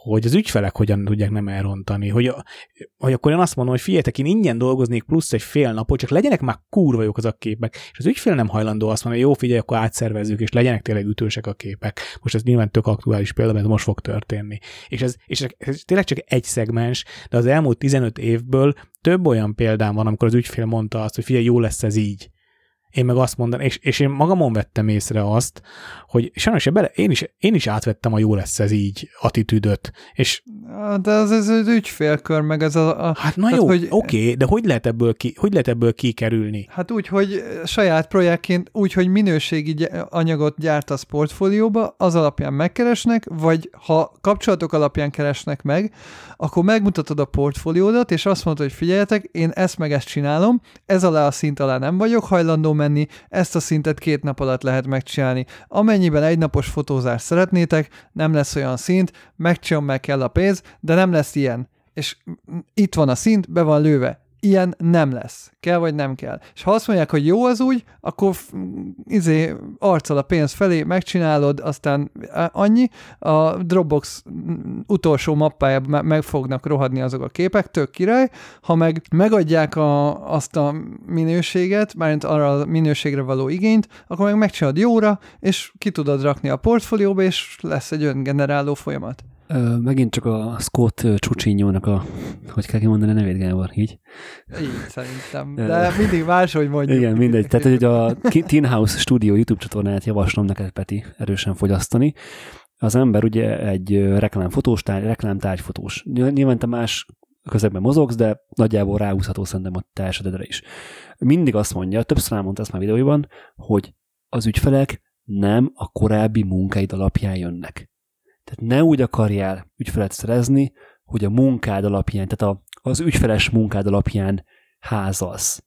hogy az ügyfelek hogyan tudják nem elrontani, hogy, hogy akkor én azt mondom, hogy figyeljetek, én ingyen dolgoznék plusz egy fél napot, csak legyenek már kurva jók az a képek, és az ügyfél nem hajlandó azt mondani, hogy jó, figyelj, akkor átszervezzük, és legyenek tényleg ütősek a képek. Most ez nyilván tök aktuális példa, mert most fog történni. És ez, és ez tényleg csak egy szegmens, de az elmúlt 15 évből több olyan példám van, amikor az ügyfél mondta azt, hogy figyelj, jó lesz ez így én meg azt mondanám, és, és én magamon vettem észre azt, hogy sajnos bele, én, is, én is átvettem a jó lesz ez így attitűdöt, és... De az, ez az ügyfélkör, meg ez a... a hát na jó, hogy, oké, de hogy lehet, ebből ki, hogy lehet ebből kikerülni? Hát úgy, hogy saját projektként, úgy, hogy minőségi anyagot gyártasz portfólióba, az alapján megkeresnek, vagy ha kapcsolatok alapján keresnek meg, akkor megmutatod a portfóliódat, és azt mondod, hogy figyeljetek, én ezt meg ezt csinálom, ez alá a szint alá nem vagyok hajlandó menni, ezt a szintet két nap alatt lehet megcsinálni. Amennyiben egy napos fotózást szeretnétek, nem lesz olyan szint, megcsinálom, meg kell a pénz, de nem lesz ilyen. És itt van a szint, be van lőve ilyen nem lesz. Kell vagy nem kell. És ha azt mondják, hogy jó az úgy, akkor izé, arccal a pénz felé, megcsinálod, aztán annyi. A Dropbox utolsó mappájában meg fognak rohadni azok a képek, tök király. Ha meg megadják a, azt a minőséget, mármint arra a minőségre való igényt, akkor meg megcsinálod jóra, és ki tudod rakni a portfólióba, és lesz egy öngeneráló folyamat. Megint csak a Scott Csucsinyónak a, hogy kell kimondani a nevét, Gábor, így? Így szerintem, de mindig máshogy mondjuk. Igen, mindegy. Tehát, hogy a Teen House Studio YouTube csatornáját javaslom neked, Peti, erősen fogyasztani. Az ember ugye egy reklámfotós, reklámtárgyfotós. Nyilván te más közegben mozogsz, de nagyjából ráhúzható szerintem a te esetedre is. Mindig azt mondja, többször elmondta ezt már videóiban, hogy az ügyfelek nem a korábbi munkáid alapján jönnek. Tehát ne úgy akarjál ügyfelet szerezni, hogy a munkád alapján, tehát a, az ügyfeles munkád alapján házalsz.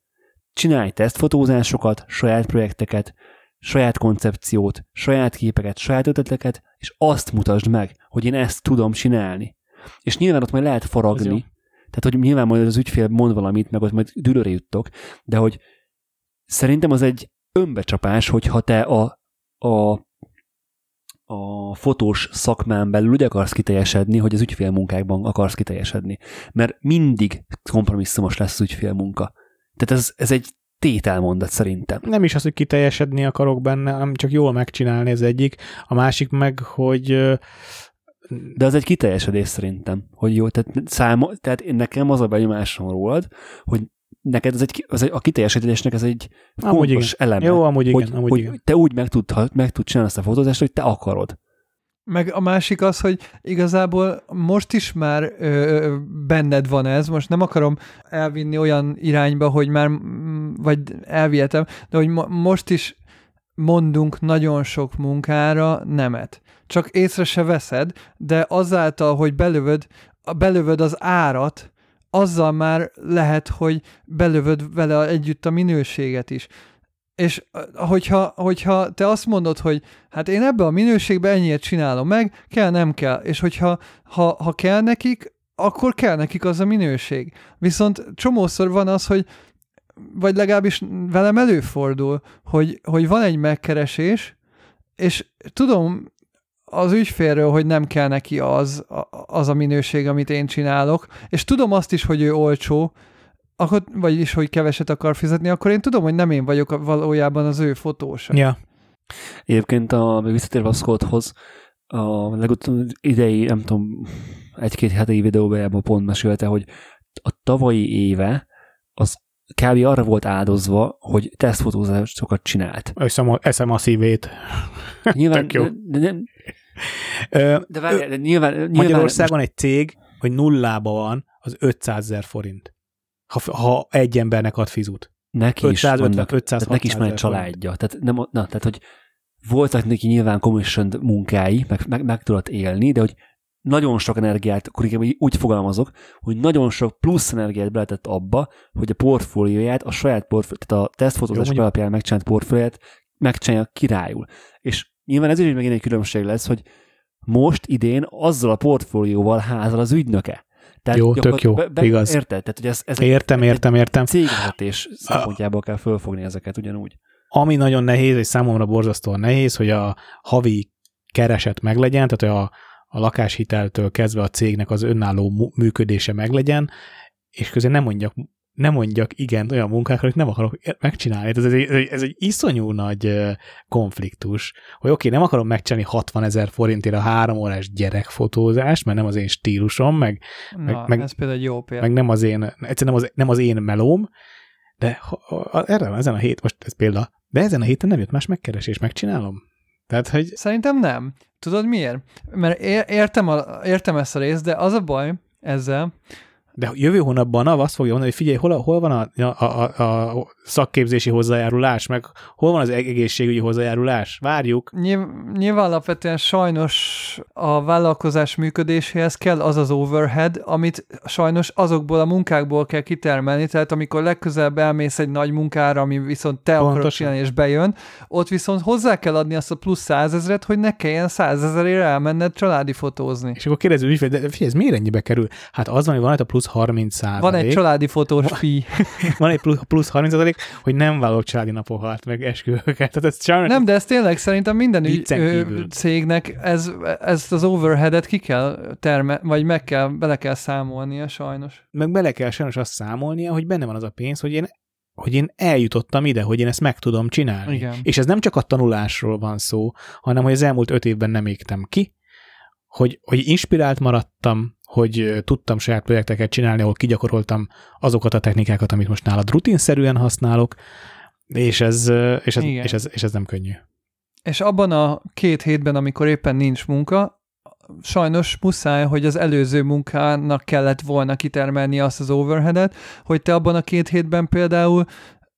Csinálj tesztfotózásokat, saját projekteket, saját koncepciót, saját képeket, saját ötleteket, és azt mutasd meg, hogy én ezt tudom csinálni. És nyilván ott majd lehet faragni, tehát hogy nyilván majd az ügyfél mond valamit, meg ott majd dülőre juttok, de hogy szerintem az egy önbecsapás, hogyha te a, a a fotós szakmán belül úgy akarsz kiteljesedni, hogy az ügyfélmunkákban akarsz kiteljesedni. Mert mindig kompromisszumos lesz az ügyfélmunka. Tehát ez, ez egy tételmondat szerintem. Nem is az, hogy kiteljesedni akarok benne, hanem csak jól megcsinálni az egyik. A másik meg, hogy de az egy kiteljesedés szerintem, hogy jó, tehát, számo, tehát nekem az a benyomásom rólad, hogy neked ez egy, az egy, a kiteljesedésnek ez egy fontos eleme. Jó, amúgy igen, hogy, amúgy hogy igen. te úgy meg tud, meg tud csinálni ezt a fotózást, hogy te akarod. Meg a másik az, hogy igazából most is már ö, benned van ez, most nem akarom elvinni olyan irányba, hogy már, vagy elvihetem, de hogy mo- most is mondunk nagyon sok munkára nemet. Csak észre se veszed, de azáltal, hogy belövöd, belövöd az árat, azzal már lehet, hogy belövöd vele együtt a minőséget is. És hogyha, hogyha te azt mondod, hogy hát én ebbe a minőségbe ennyit csinálom meg, kell, nem kell, és hogyha ha, ha kell nekik, akkor kell nekik az a minőség. Viszont csomószor van az, hogy vagy legalábbis velem előfordul, hogy, hogy van egy megkeresés, és tudom az ügyfélről, hogy nem kell neki az, az a minőség, amit én csinálok, és tudom azt is, hogy ő olcsó, akkor, vagyis, hogy keveset akar fizetni, akkor én tudom, hogy nem én vagyok valójában az ő fotósa. Ja. Egyébként a visszatérve a Scotthoz, a legutóbb idei, nem tudom, egy-két heti videóban pont mesélte, hogy a tavalyi éve az kb. arra volt áldozva, hogy tesztfotózásokat csinált. Eszem a, eszem a szívét. Nyilván, jó. De, de, de, várjál, de nyilván, nyilván... Magyarországon most... egy cég, hogy nullába van, az 500 ezer forint. Ha, ha egy embernek ad fizut. Neki 550, is vannak, 500, tehát neki is van egy családja. Tehát, nem, na, tehát, hogy voltak neki nyilván commission munkái, meg, meg, meg tudott élni, de hogy nagyon sok energiát, akkor inkább úgy fogalmazok, hogy nagyon sok plusz energiát beletett abba, hogy a portfólióját, a saját portfólióját, tehát a tesztfotózás alapján megcsinált portfólióját megcsinálja királyul. És nyilván ez is megint egy különbség lesz, hogy most idén azzal a portfólióval házal az ügynöke. Tehát jó, tök jó, be, be, igaz. Érted? Tehát, hogy ez, ez értem, egy, értem, értem. Cégvezetés szempontjából kell fölfogni ezeket ugyanúgy. Ami nagyon nehéz, és számomra borzasztóan nehéz, hogy a havi kereset meglegyen, tehát hogy a, a lakáshiteltől kezdve a cégnek az önálló működése meglegyen, és közben nem mondjak nem mondjak igen olyan munkákra, hogy nem akarok megcsinálni. Ez egy, ez egy, ez egy iszonyú nagy konfliktus, hogy oké, okay, nem akarom megcsinálni 60 ezer forintért a három órás gyerekfotózást, mert nem az én stílusom, meg, Na, meg, meg, ez például egy jó példa. meg nem az én, egyszerűen nem az, nem az én melóm, de erre ezen a hét, most ez példa, de ezen a héten nem jött más megkeresés, megcsinálom. Tehát, hogy... Szerintem nem. Tudod miért? Mert értem, a, értem ezt a részt, de az a baj ezzel, de jövő hónapban NAV azt fogja mondani, hogy figyelj, hol, hol van a, a, a, a szakképzési hozzájárulás, meg hol van az egészségügyi hozzájárulás? Várjuk. Nyilván alapvetően sajnos a vállalkozás működéséhez kell az az overhead, amit sajnos azokból a munkákból kell kitermelni, tehát amikor legközelebb elmész egy nagy munkára, ami viszont te Pontosan. akarod csinálni és bejön, ott viszont hozzá kell adni azt a plusz százezret, hogy ne kelljen százezerért elmenned családi fotózni. És akkor kérdező ügyfél, de figyelj, ez miért ennyibe kerül? Hát az van, hogy van itt a plusz 30 százalék. Van egy családi fotós fi. van egy plusz 30 százalék, hogy nem vállalok családi napokat, meg esküvőket. Tehát ez sajnos... Nem, de ez tényleg szerintem minden ügy, cégnek ez, ezt az overheadet ki kell terme, vagy meg kell, bele kell számolnia sajnos. Meg bele kell sajnos azt számolnia, hogy benne van az a pénz, hogy én hogy én eljutottam ide, hogy én ezt meg tudom csinálni. Igen. És ez nem csak a tanulásról van szó, hanem hogy az elmúlt öt évben nem égtem ki, hogy, hogy inspirált maradtam, hogy tudtam saját projekteket csinálni, ahol kigyakoroltam azokat a technikákat, amit most nálad rutinszerűen használok, és ez, és ez, és ez, és ez nem könnyű. És abban a két hétben, amikor éppen nincs munka, sajnos muszáj, hogy az előző munkának kellett volna kitermelni azt az overheadet, hogy te abban a két hétben például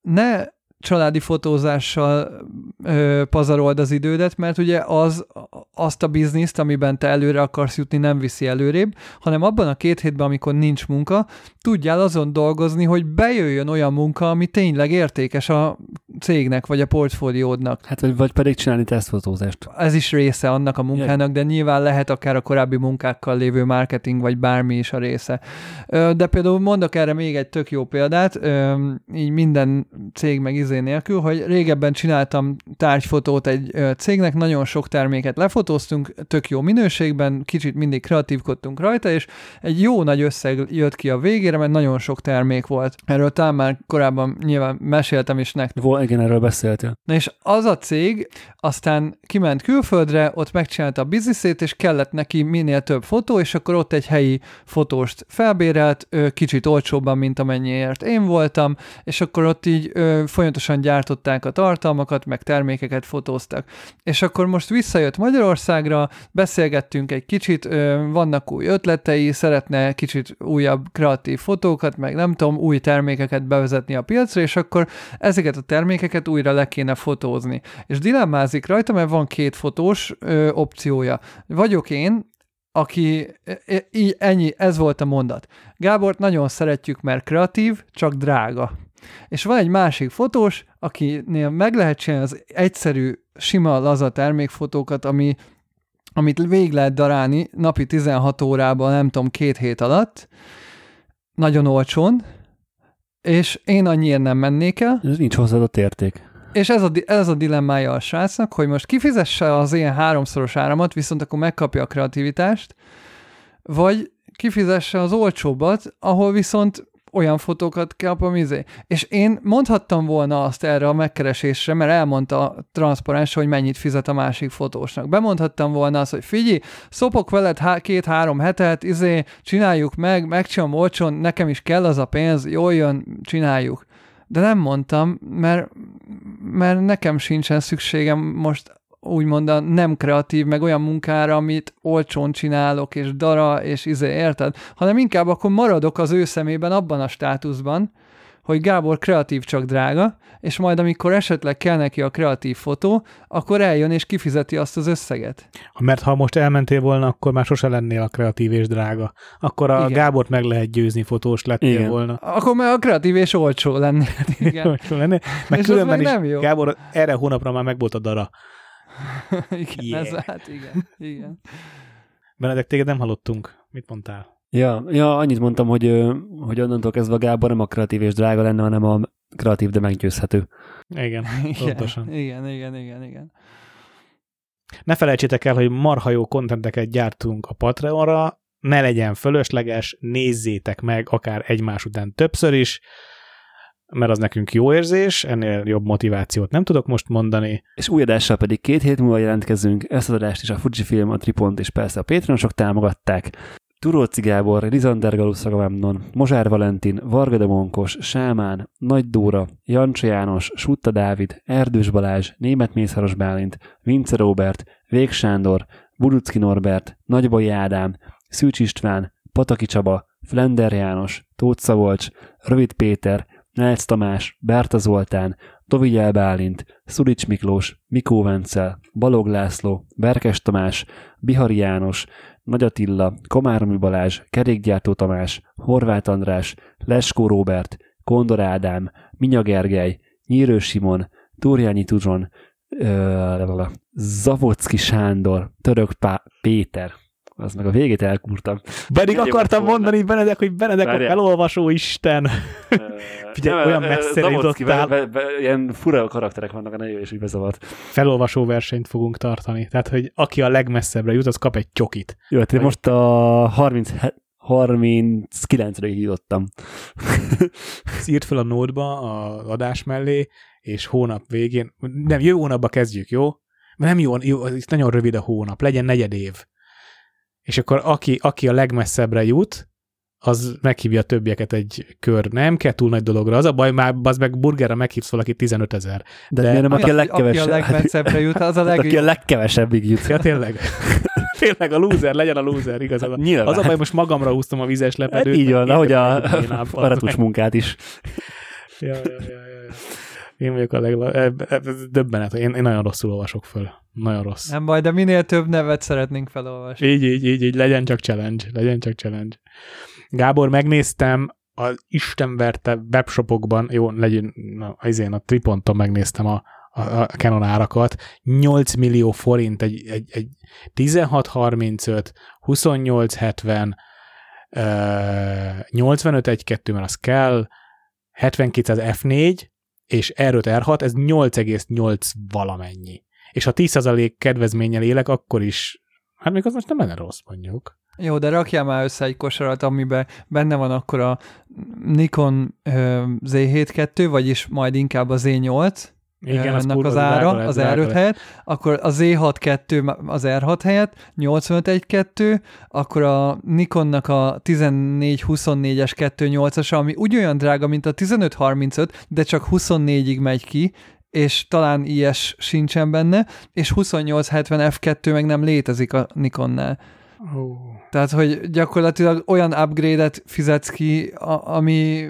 ne családi fotózással ö, pazarold az idődet, mert ugye az azt a bizniszt, amiben te előre akarsz jutni, nem viszi előrébb, hanem abban a két hétben, amikor nincs munka, tudjál azon dolgozni, hogy bejöjjön olyan munka, ami tényleg értékes a cégnek, vagy a portfóliódnak. Hát, vagy, vagy pedig csinálni tesztfotózást. Ez is része annak a munkának, de nyilván lehet akár a korábbi munkákkal lévő marketing, vagy bármi is a része. De például mondok erre még egy tök jó példát, így minden cég meg izé nélkül, hogy régebben csináltam tárgyfotót egy cégnek, nagyon sok terméket lefotóztunk, tök jó minőségben, kicsit mindig kreatívkodtunk rajta, és egy jó nagy összeg jött ki a végére, mert nagyon sok termék volt. Erről talán már korábban nyilván meséltem is nektek. Vol, igen, erről beszéltél. Na és az a cég aztán kiment külföldre, ott megcsinálta a bizniszét, és kellett neki minél több fotó, és akkor ott egy helyi fotóst felbérelt, kicsit olcsóbban, mint amennyiért én voltam, és akkor ott így folyamatosan gyártották a tartalmakat, meg termékeket fotóztak. És akkor most visszajött Magyarországra, beszélgettünk egy kicsit, vannak új ötletei, szeretne kicsit újabb kreatív fotókat, meg nem tudom, új termékeket bevezetni a piacra, és akkor ezeket a termékeket újra le kéne fotózni. És dilemmázik rajta, mert van két fotós opciója. Vagyok én, aki, így ennyi, ez volt a mondat. Gábort nagyon szeretjük, mert kreatív, csak drága. És van egy másik fotós, akinél meg lehet csinálni az egyszerű, sima, laza termékfotókat, ami, amit végig lehet darálni napi 16 órában, nem tudom, két hét alatt, nagyon olcsón, és én annyiért nem mennék el. Ez nincs hozzáadott érték. És ez a, ez a dilemmája a srácnak, hogy most kifizesse az ilyen háromszoros áramat, viszont akkor megkapja a kreativitást, vagy kifizesse az olcsóbbat, ahol viszont olyan fotókat kapom, izé. És én mondhattam volna azt erre a megkeresésre, mert elmondta a transzparens, hogy mennyit fizet a másik fotósnak. Bemondhattam volna azt, hogy figyelj, szopok veled há- két-három hetet, izé, csináljuk meg, megcsinálom olcsón, nekem is kell az a pénz, jól jön, csináljuk. De nem mondtam, mert, mert nekem sincsen szükségem most úgymond a nem kreatív, meg olyan munkára, amit olcsón csinálok, és dara, és izé, érted? Hanem inkább akkor maradok az ő szemében abban a státuszban, hogy Gábor kreatív csak drága, és majd amikor esetleg kell neki a kreatív fotó, akkor eljön és kifizeti azt az összeget. Mert ha most elmentél volna, akkor már sose lennél a kreatív és drága. Akkor a Igen. Gábort meg lehet győzni, fotós lettél Igen. volna. Akkor már a kreatív és olcsó lennél. Igen. olcsó lennél. Meg és különben meg is, nem jó. Gábor erre hónapra már meg volt a dara. igen, yeah. ez hát igen, igen. Benedek, téged nem hallottunk. Mit mondtál? Ja, ja, annyit mondtam, hogy, hogy onnantól kezdve a Gábor nem a kreatív és drága lenne, hanem a kreatív, de meggyőzhető. Igen, pontosan. Igen, igen, igen, igen. Ne felejtsétek el, hogy marha jó kontenteket gyártunk a Patreonra, ne legyen fölösleges, nézzétek meg akár egymás után többször is, mert az nekünk jó érzés, ennél jobb motivációt nem tudok most mondani. És új adással pedig két hét múlva jelentkezünk, ezt az adást is a Fujifilm, a Tripont és persze a Patreonosok támogatták. Turóci Gábor, Rizander Galus Agamemnon, Mozsár Valentin, Varga de Monkos, Sámán, Nagy Dóra, Jancsa János, Sutta Dávid, Erdős Balázs, Német Mészáros Bálint, Vince Robert, Vég Sándor, Buducki Norbert, Nagybai Ádám, Szűcs István, Pataki Csaba, Flender János, Tóth Szabolcs, Rövid Péter, Nelc Tamás, Berta Zoltán, Dovigyel Bálint, Szulics Miklós, Mikó Vencel, Balog László, Berkes Tamás, Bihari János, Nagy Attila, Komáromi Balázs, Kerékgyártó Tamás, Horváth András, Leskó Róbert, Kondor Ádám, Minya Gergely, Nyírő Simon, Túrjányi Tuzson, ö, Zavocki Sándor, Török Pá- Péter, az meg a végét elkúrtam. Pedig Egyéb akartam volna. mondani Benedek, hogy Benedek a Várjál. felolvasó isten. Figyelj, Nem, olyan messzire jutottál. be- be- Ilyen fura karakterek vannak a neve, és úgy bezavart. Felolvasó versenyt fogunk tartani. Tehát, hogy aki a legmesszebbre jut, az kap egy csokit. Jó, hát most a 30, 39-re jutottam. Ezt írd fel a nódba az adás mellé, és hónap végén, nem, jövő hónapba kezdjük, jó? Mert nem jó, jó itt nagyon rövid a hónap, legyen negyed év. És akkor aki, aki a legmesszebbre jut, az meghívja a többieket egy kör. Nem kell túl nagy dologra. Az a baj, már az meg burgerre meghívsz valaki 15 ezer. De, De miért nem, aki a Aki a legkevesebb? legmesszebbre jut, az a hát, aki a legkevesebbig jut. Ja, tényleg. tényleg a loser, legyen a loser, igazad. Nyilván. Az a baj, most magamra húztam a vizes Hát lepedőt. így van, ahogy a én ám- paratus munkát is. Ja, ja, ja, ja. Én vagyok a legla... eb- ez Döbbenet. Én, én nagyon rosszul olvasok föl. Nagyon rossz. Nem baj, de minél több nevet szeretnénk felolvasni. Így, így, így, így, legyen csak challenge. Legyen csak challenge. Gábor, megnéztem az istenverte webshopokban, jó, legyen, na, izén a Triponton megnéztem a, a, a Canon árakat, 8 millió forint egy, egy, egy 1635, 2870, uh, 8512, mert az kell, 7200 F4, és R5, R6, ez 8,8 valamennyi. És ha 10% kedvezménnyel élek, akkor is, hát még az most nem lenne rossz, mondjuk. Jó, de rakjál már össze egy kosarat, amiben benne van akkor a Nikon ö, Z7 II, vagyis majd inkább a Z8, Igen, az ennek az drága ára, lesz, az drága R5 lesz. helyett, akkor a Z6 II az R6 helyett, 85 2 akkor a Nikonnak a 14-24-es 2.8-asa, ami ugyanolyan drága, mint a 15-35, de csak 24-ig megy ki, és talán ilyes sincsen benne, és 2870 F2 meg nem létezik a Nikonnál. Ó. Tehát, hogy gyakorlatilag olyan upgrade-et fizetsz ki, a, ami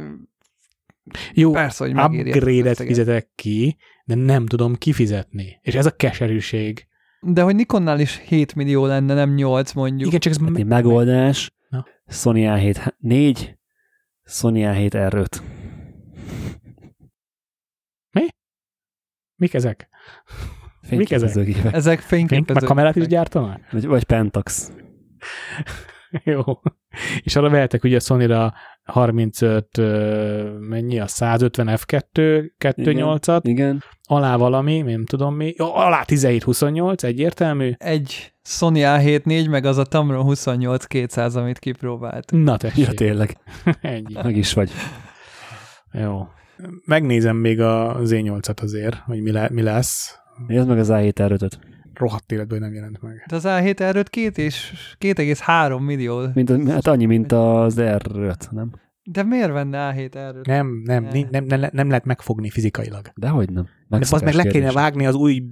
Jó, persze, hogy az upgrade-et fizetek ki, de nem tudom kifizetni. És ez a keserűség. De hogy Nikonnál is 7 millió lenne, nem 8 mondjuk. Igen, csak ez Egy megoldás, Na. Sony A7 4, Sony A7 R5. mik ezek? Mik ezek? Ezek Fény, fényképezők. meg kamerát is gyártanak? Vagy, vagy Pentax. Jó. És arra vehetek ugye a Sony-ra 35, ö, mennyi a 150 F2, 2.8-at, Igen. alá valami, nem tudom mi, Jó, alá 17-28, egyértelmű. Egy Sony A7 meg az a Tamron 28-200, amit kipróbált. Na tessék, Ja, tényleg. ennyi. Meg is vagy. Jó. Megnézem még a Z8-at azért, hogy mi, le, mi lesz. Nézd meg az A7 R5-öt. Rohadt életben nem jelent meg. De az A7 erőt 2 és 2,3 millió. Mint, a- hát annyi, mint az R5, nem? De miért venne A7 erőt? Nem, nem, Ne. nem, nem, nem, nem lehet megfogni fizikailag. Dehogy nem. De az meg le kéne vágni az új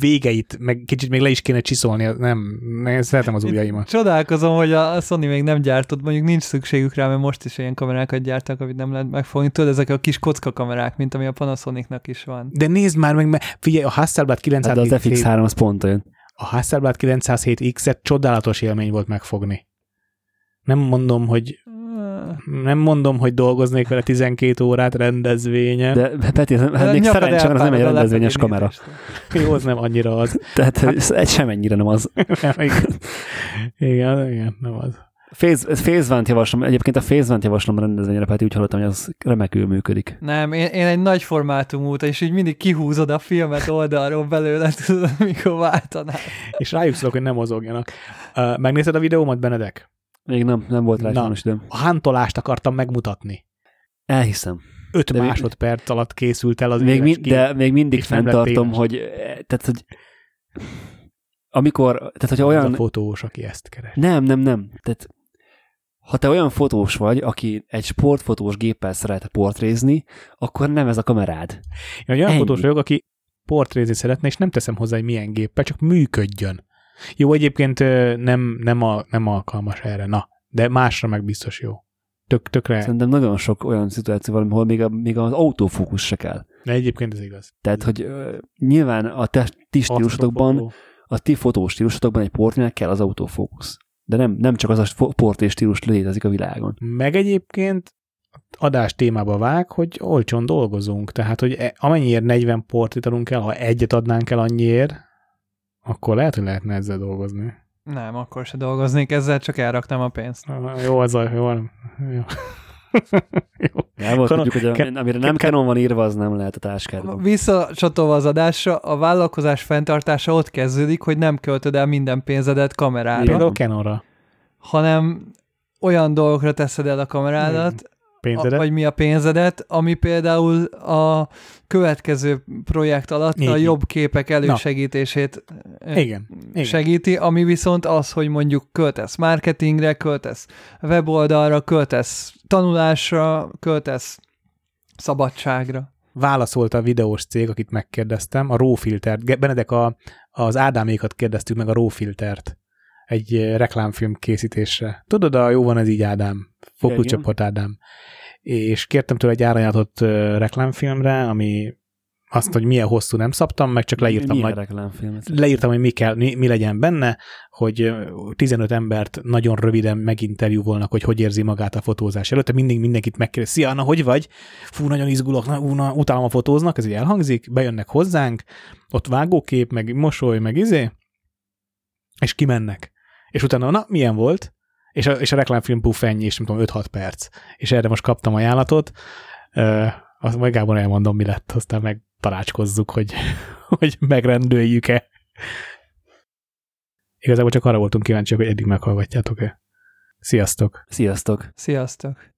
végeit, meg kicsit még le is kéne csiszolni, nem, nem szeretem az ujjaimat. Csodálkozom, hogy a Sony még nem gyártott, mondjuk nincs szükségük rá, mert most is ilyen kamerákat gyártak, amit nem lehet megfogni. Tudod, ezek a kis kocka kamerák, mint ami a Panasonicnak is van. De nézd már meg, mert figyelj, a Hasselblad Hát de 907, az FX3 az pont olyan. a Hasselblad 907X-et csodálatos élmény volt megfogni. Nem mondom, hogy nem mondom, hogy dolgoznék vele 12 órát rendezvényen. De... Peti, hát De még nyakad szerencsé van, az nem egy a rendezvényes kamera. Jó, az nem annyira az. Tehát ez egy semennyire nem az. Nem, igen. igen, igen, nem az. One-t javaslom, egyébként a One-t javaslom rendezvényre, Peti, úgy hallottam, hogy az remekül működik. Nem, én, én egy nagy formátumú, és így mindig kihúzod a filmet oldalról belőle, tudod, amikor váltanál. És rájuk szólok, hogy nem mozogjanak. Uh, megnézed a videómat, Benedek? Még nem, nem volt rá Na. sajnos időm. A hántolást akartam megmutatni. Elhiszem. 5 De még- másodperc alatt készült el az Még éles mi, kép. de még mindig fenntartom, hogy, eh, tehát, hogy amikor, tehát hogyha olyan... a fotós, aki ezt keres. Nem, nem, nem. Tehát, ha te olyan fotós vagy, aki egy sportfotós géppel szeret portrézni, akkor nem ez a kamerád. Én olyan Ennyi. fotós vagyok, aki portrézni szeretne, és nem teszem hozzá, hogy milyen géppel, csak működjön. Jó, egyébként nem, nem, a, nem alkalmas erre, na, de másra meg biztos jó. Tök, tökre, Szerintem nagyon sok olyan szituáció van, ahol még, a, még az autofókusz se kell. de egyébként ez igaz. Tehát, hogy ö, nyilván a te, ti stílusotokban, a ti fotós stílusotokban egy portrének kell az autofókusz. De nem, nem csak az a portré stílus létezik a világon. Meg egyébként adás témába vág, hogy olcsón dolgozunk. Tehát, hogy e- amennyiért 40 portrét adunk el, ha egyet adnánk el annyiért, akkor lehet, hogy lehetne ezzel dolgozni. Nem, akkor se dolgoznék ezzel, csak elraktam a pénzt. Ah, Jó, az a, jó. jó. jó. El volt tudjuk, hogy a, amire nem Canon van írva, az nem lehet a táskádban. Visszacsatolva az adásra, a vállalkozás fenntartása ott kezdődik, hogy nem költöd el minden pénzedet kamerára, Például Canonra hanem olyan dolgokra teszed el a kamerádat, a, pénzedet. vagy mi a pénzedet, ami például a következő projekt alatt a Így. jobb képek elősegítését ö, Igen, igen. segíti, ami viszont az, hogy mondjuk költesz marketingre, költesz weboldalra, költesz tanulásra, költesz szabadságra. válaszolt a videós cég, akit megkérdeztem, a RAW filtert. Ge- Benedek, a, az Ádámékat kérdeztük meg a RAW filtert egy eh, reklámfilm készítésre. Tudod, a jó van ez így Ádám, fókuszcsoport Ádám. És kértem tőle egy árajánlatot reklámfilmre, ami azt, hogy milyen hosszú nem szabtam, meg csak leírtam, reklámfilmet? leírtam, hogy mi, kell, mi, mi legyen benne, hogy ö, 15 embert nagyon röviden meginterjúvolnak, hogy hogy érzi magát a fotózás előtt. Mindig mindenkit megkérdez, szia, na, hogy vagy? Fú, nagyon izgulok, na, na, utálom a fotóznak, ez így elhangzik, bejönnek hozzánk, ott vágókép, meg mosoly, meg izé, és kimennek. És utána, na, milyen volt? És a, és a reklámfilm puff ennyi, és nem tudom, 5-6 perc. És erre most kaptam ajánlatot, uh, azt majd Gábor elmondom, mi lett, aztán meg tanácskozzuk, hogy, hogy megrendőjük-e. Igazából csak arra voltunk kíváncsiak, hogy eddig meghallgatjátok-e. Sziasztok! Sziasztok! Sziasztok!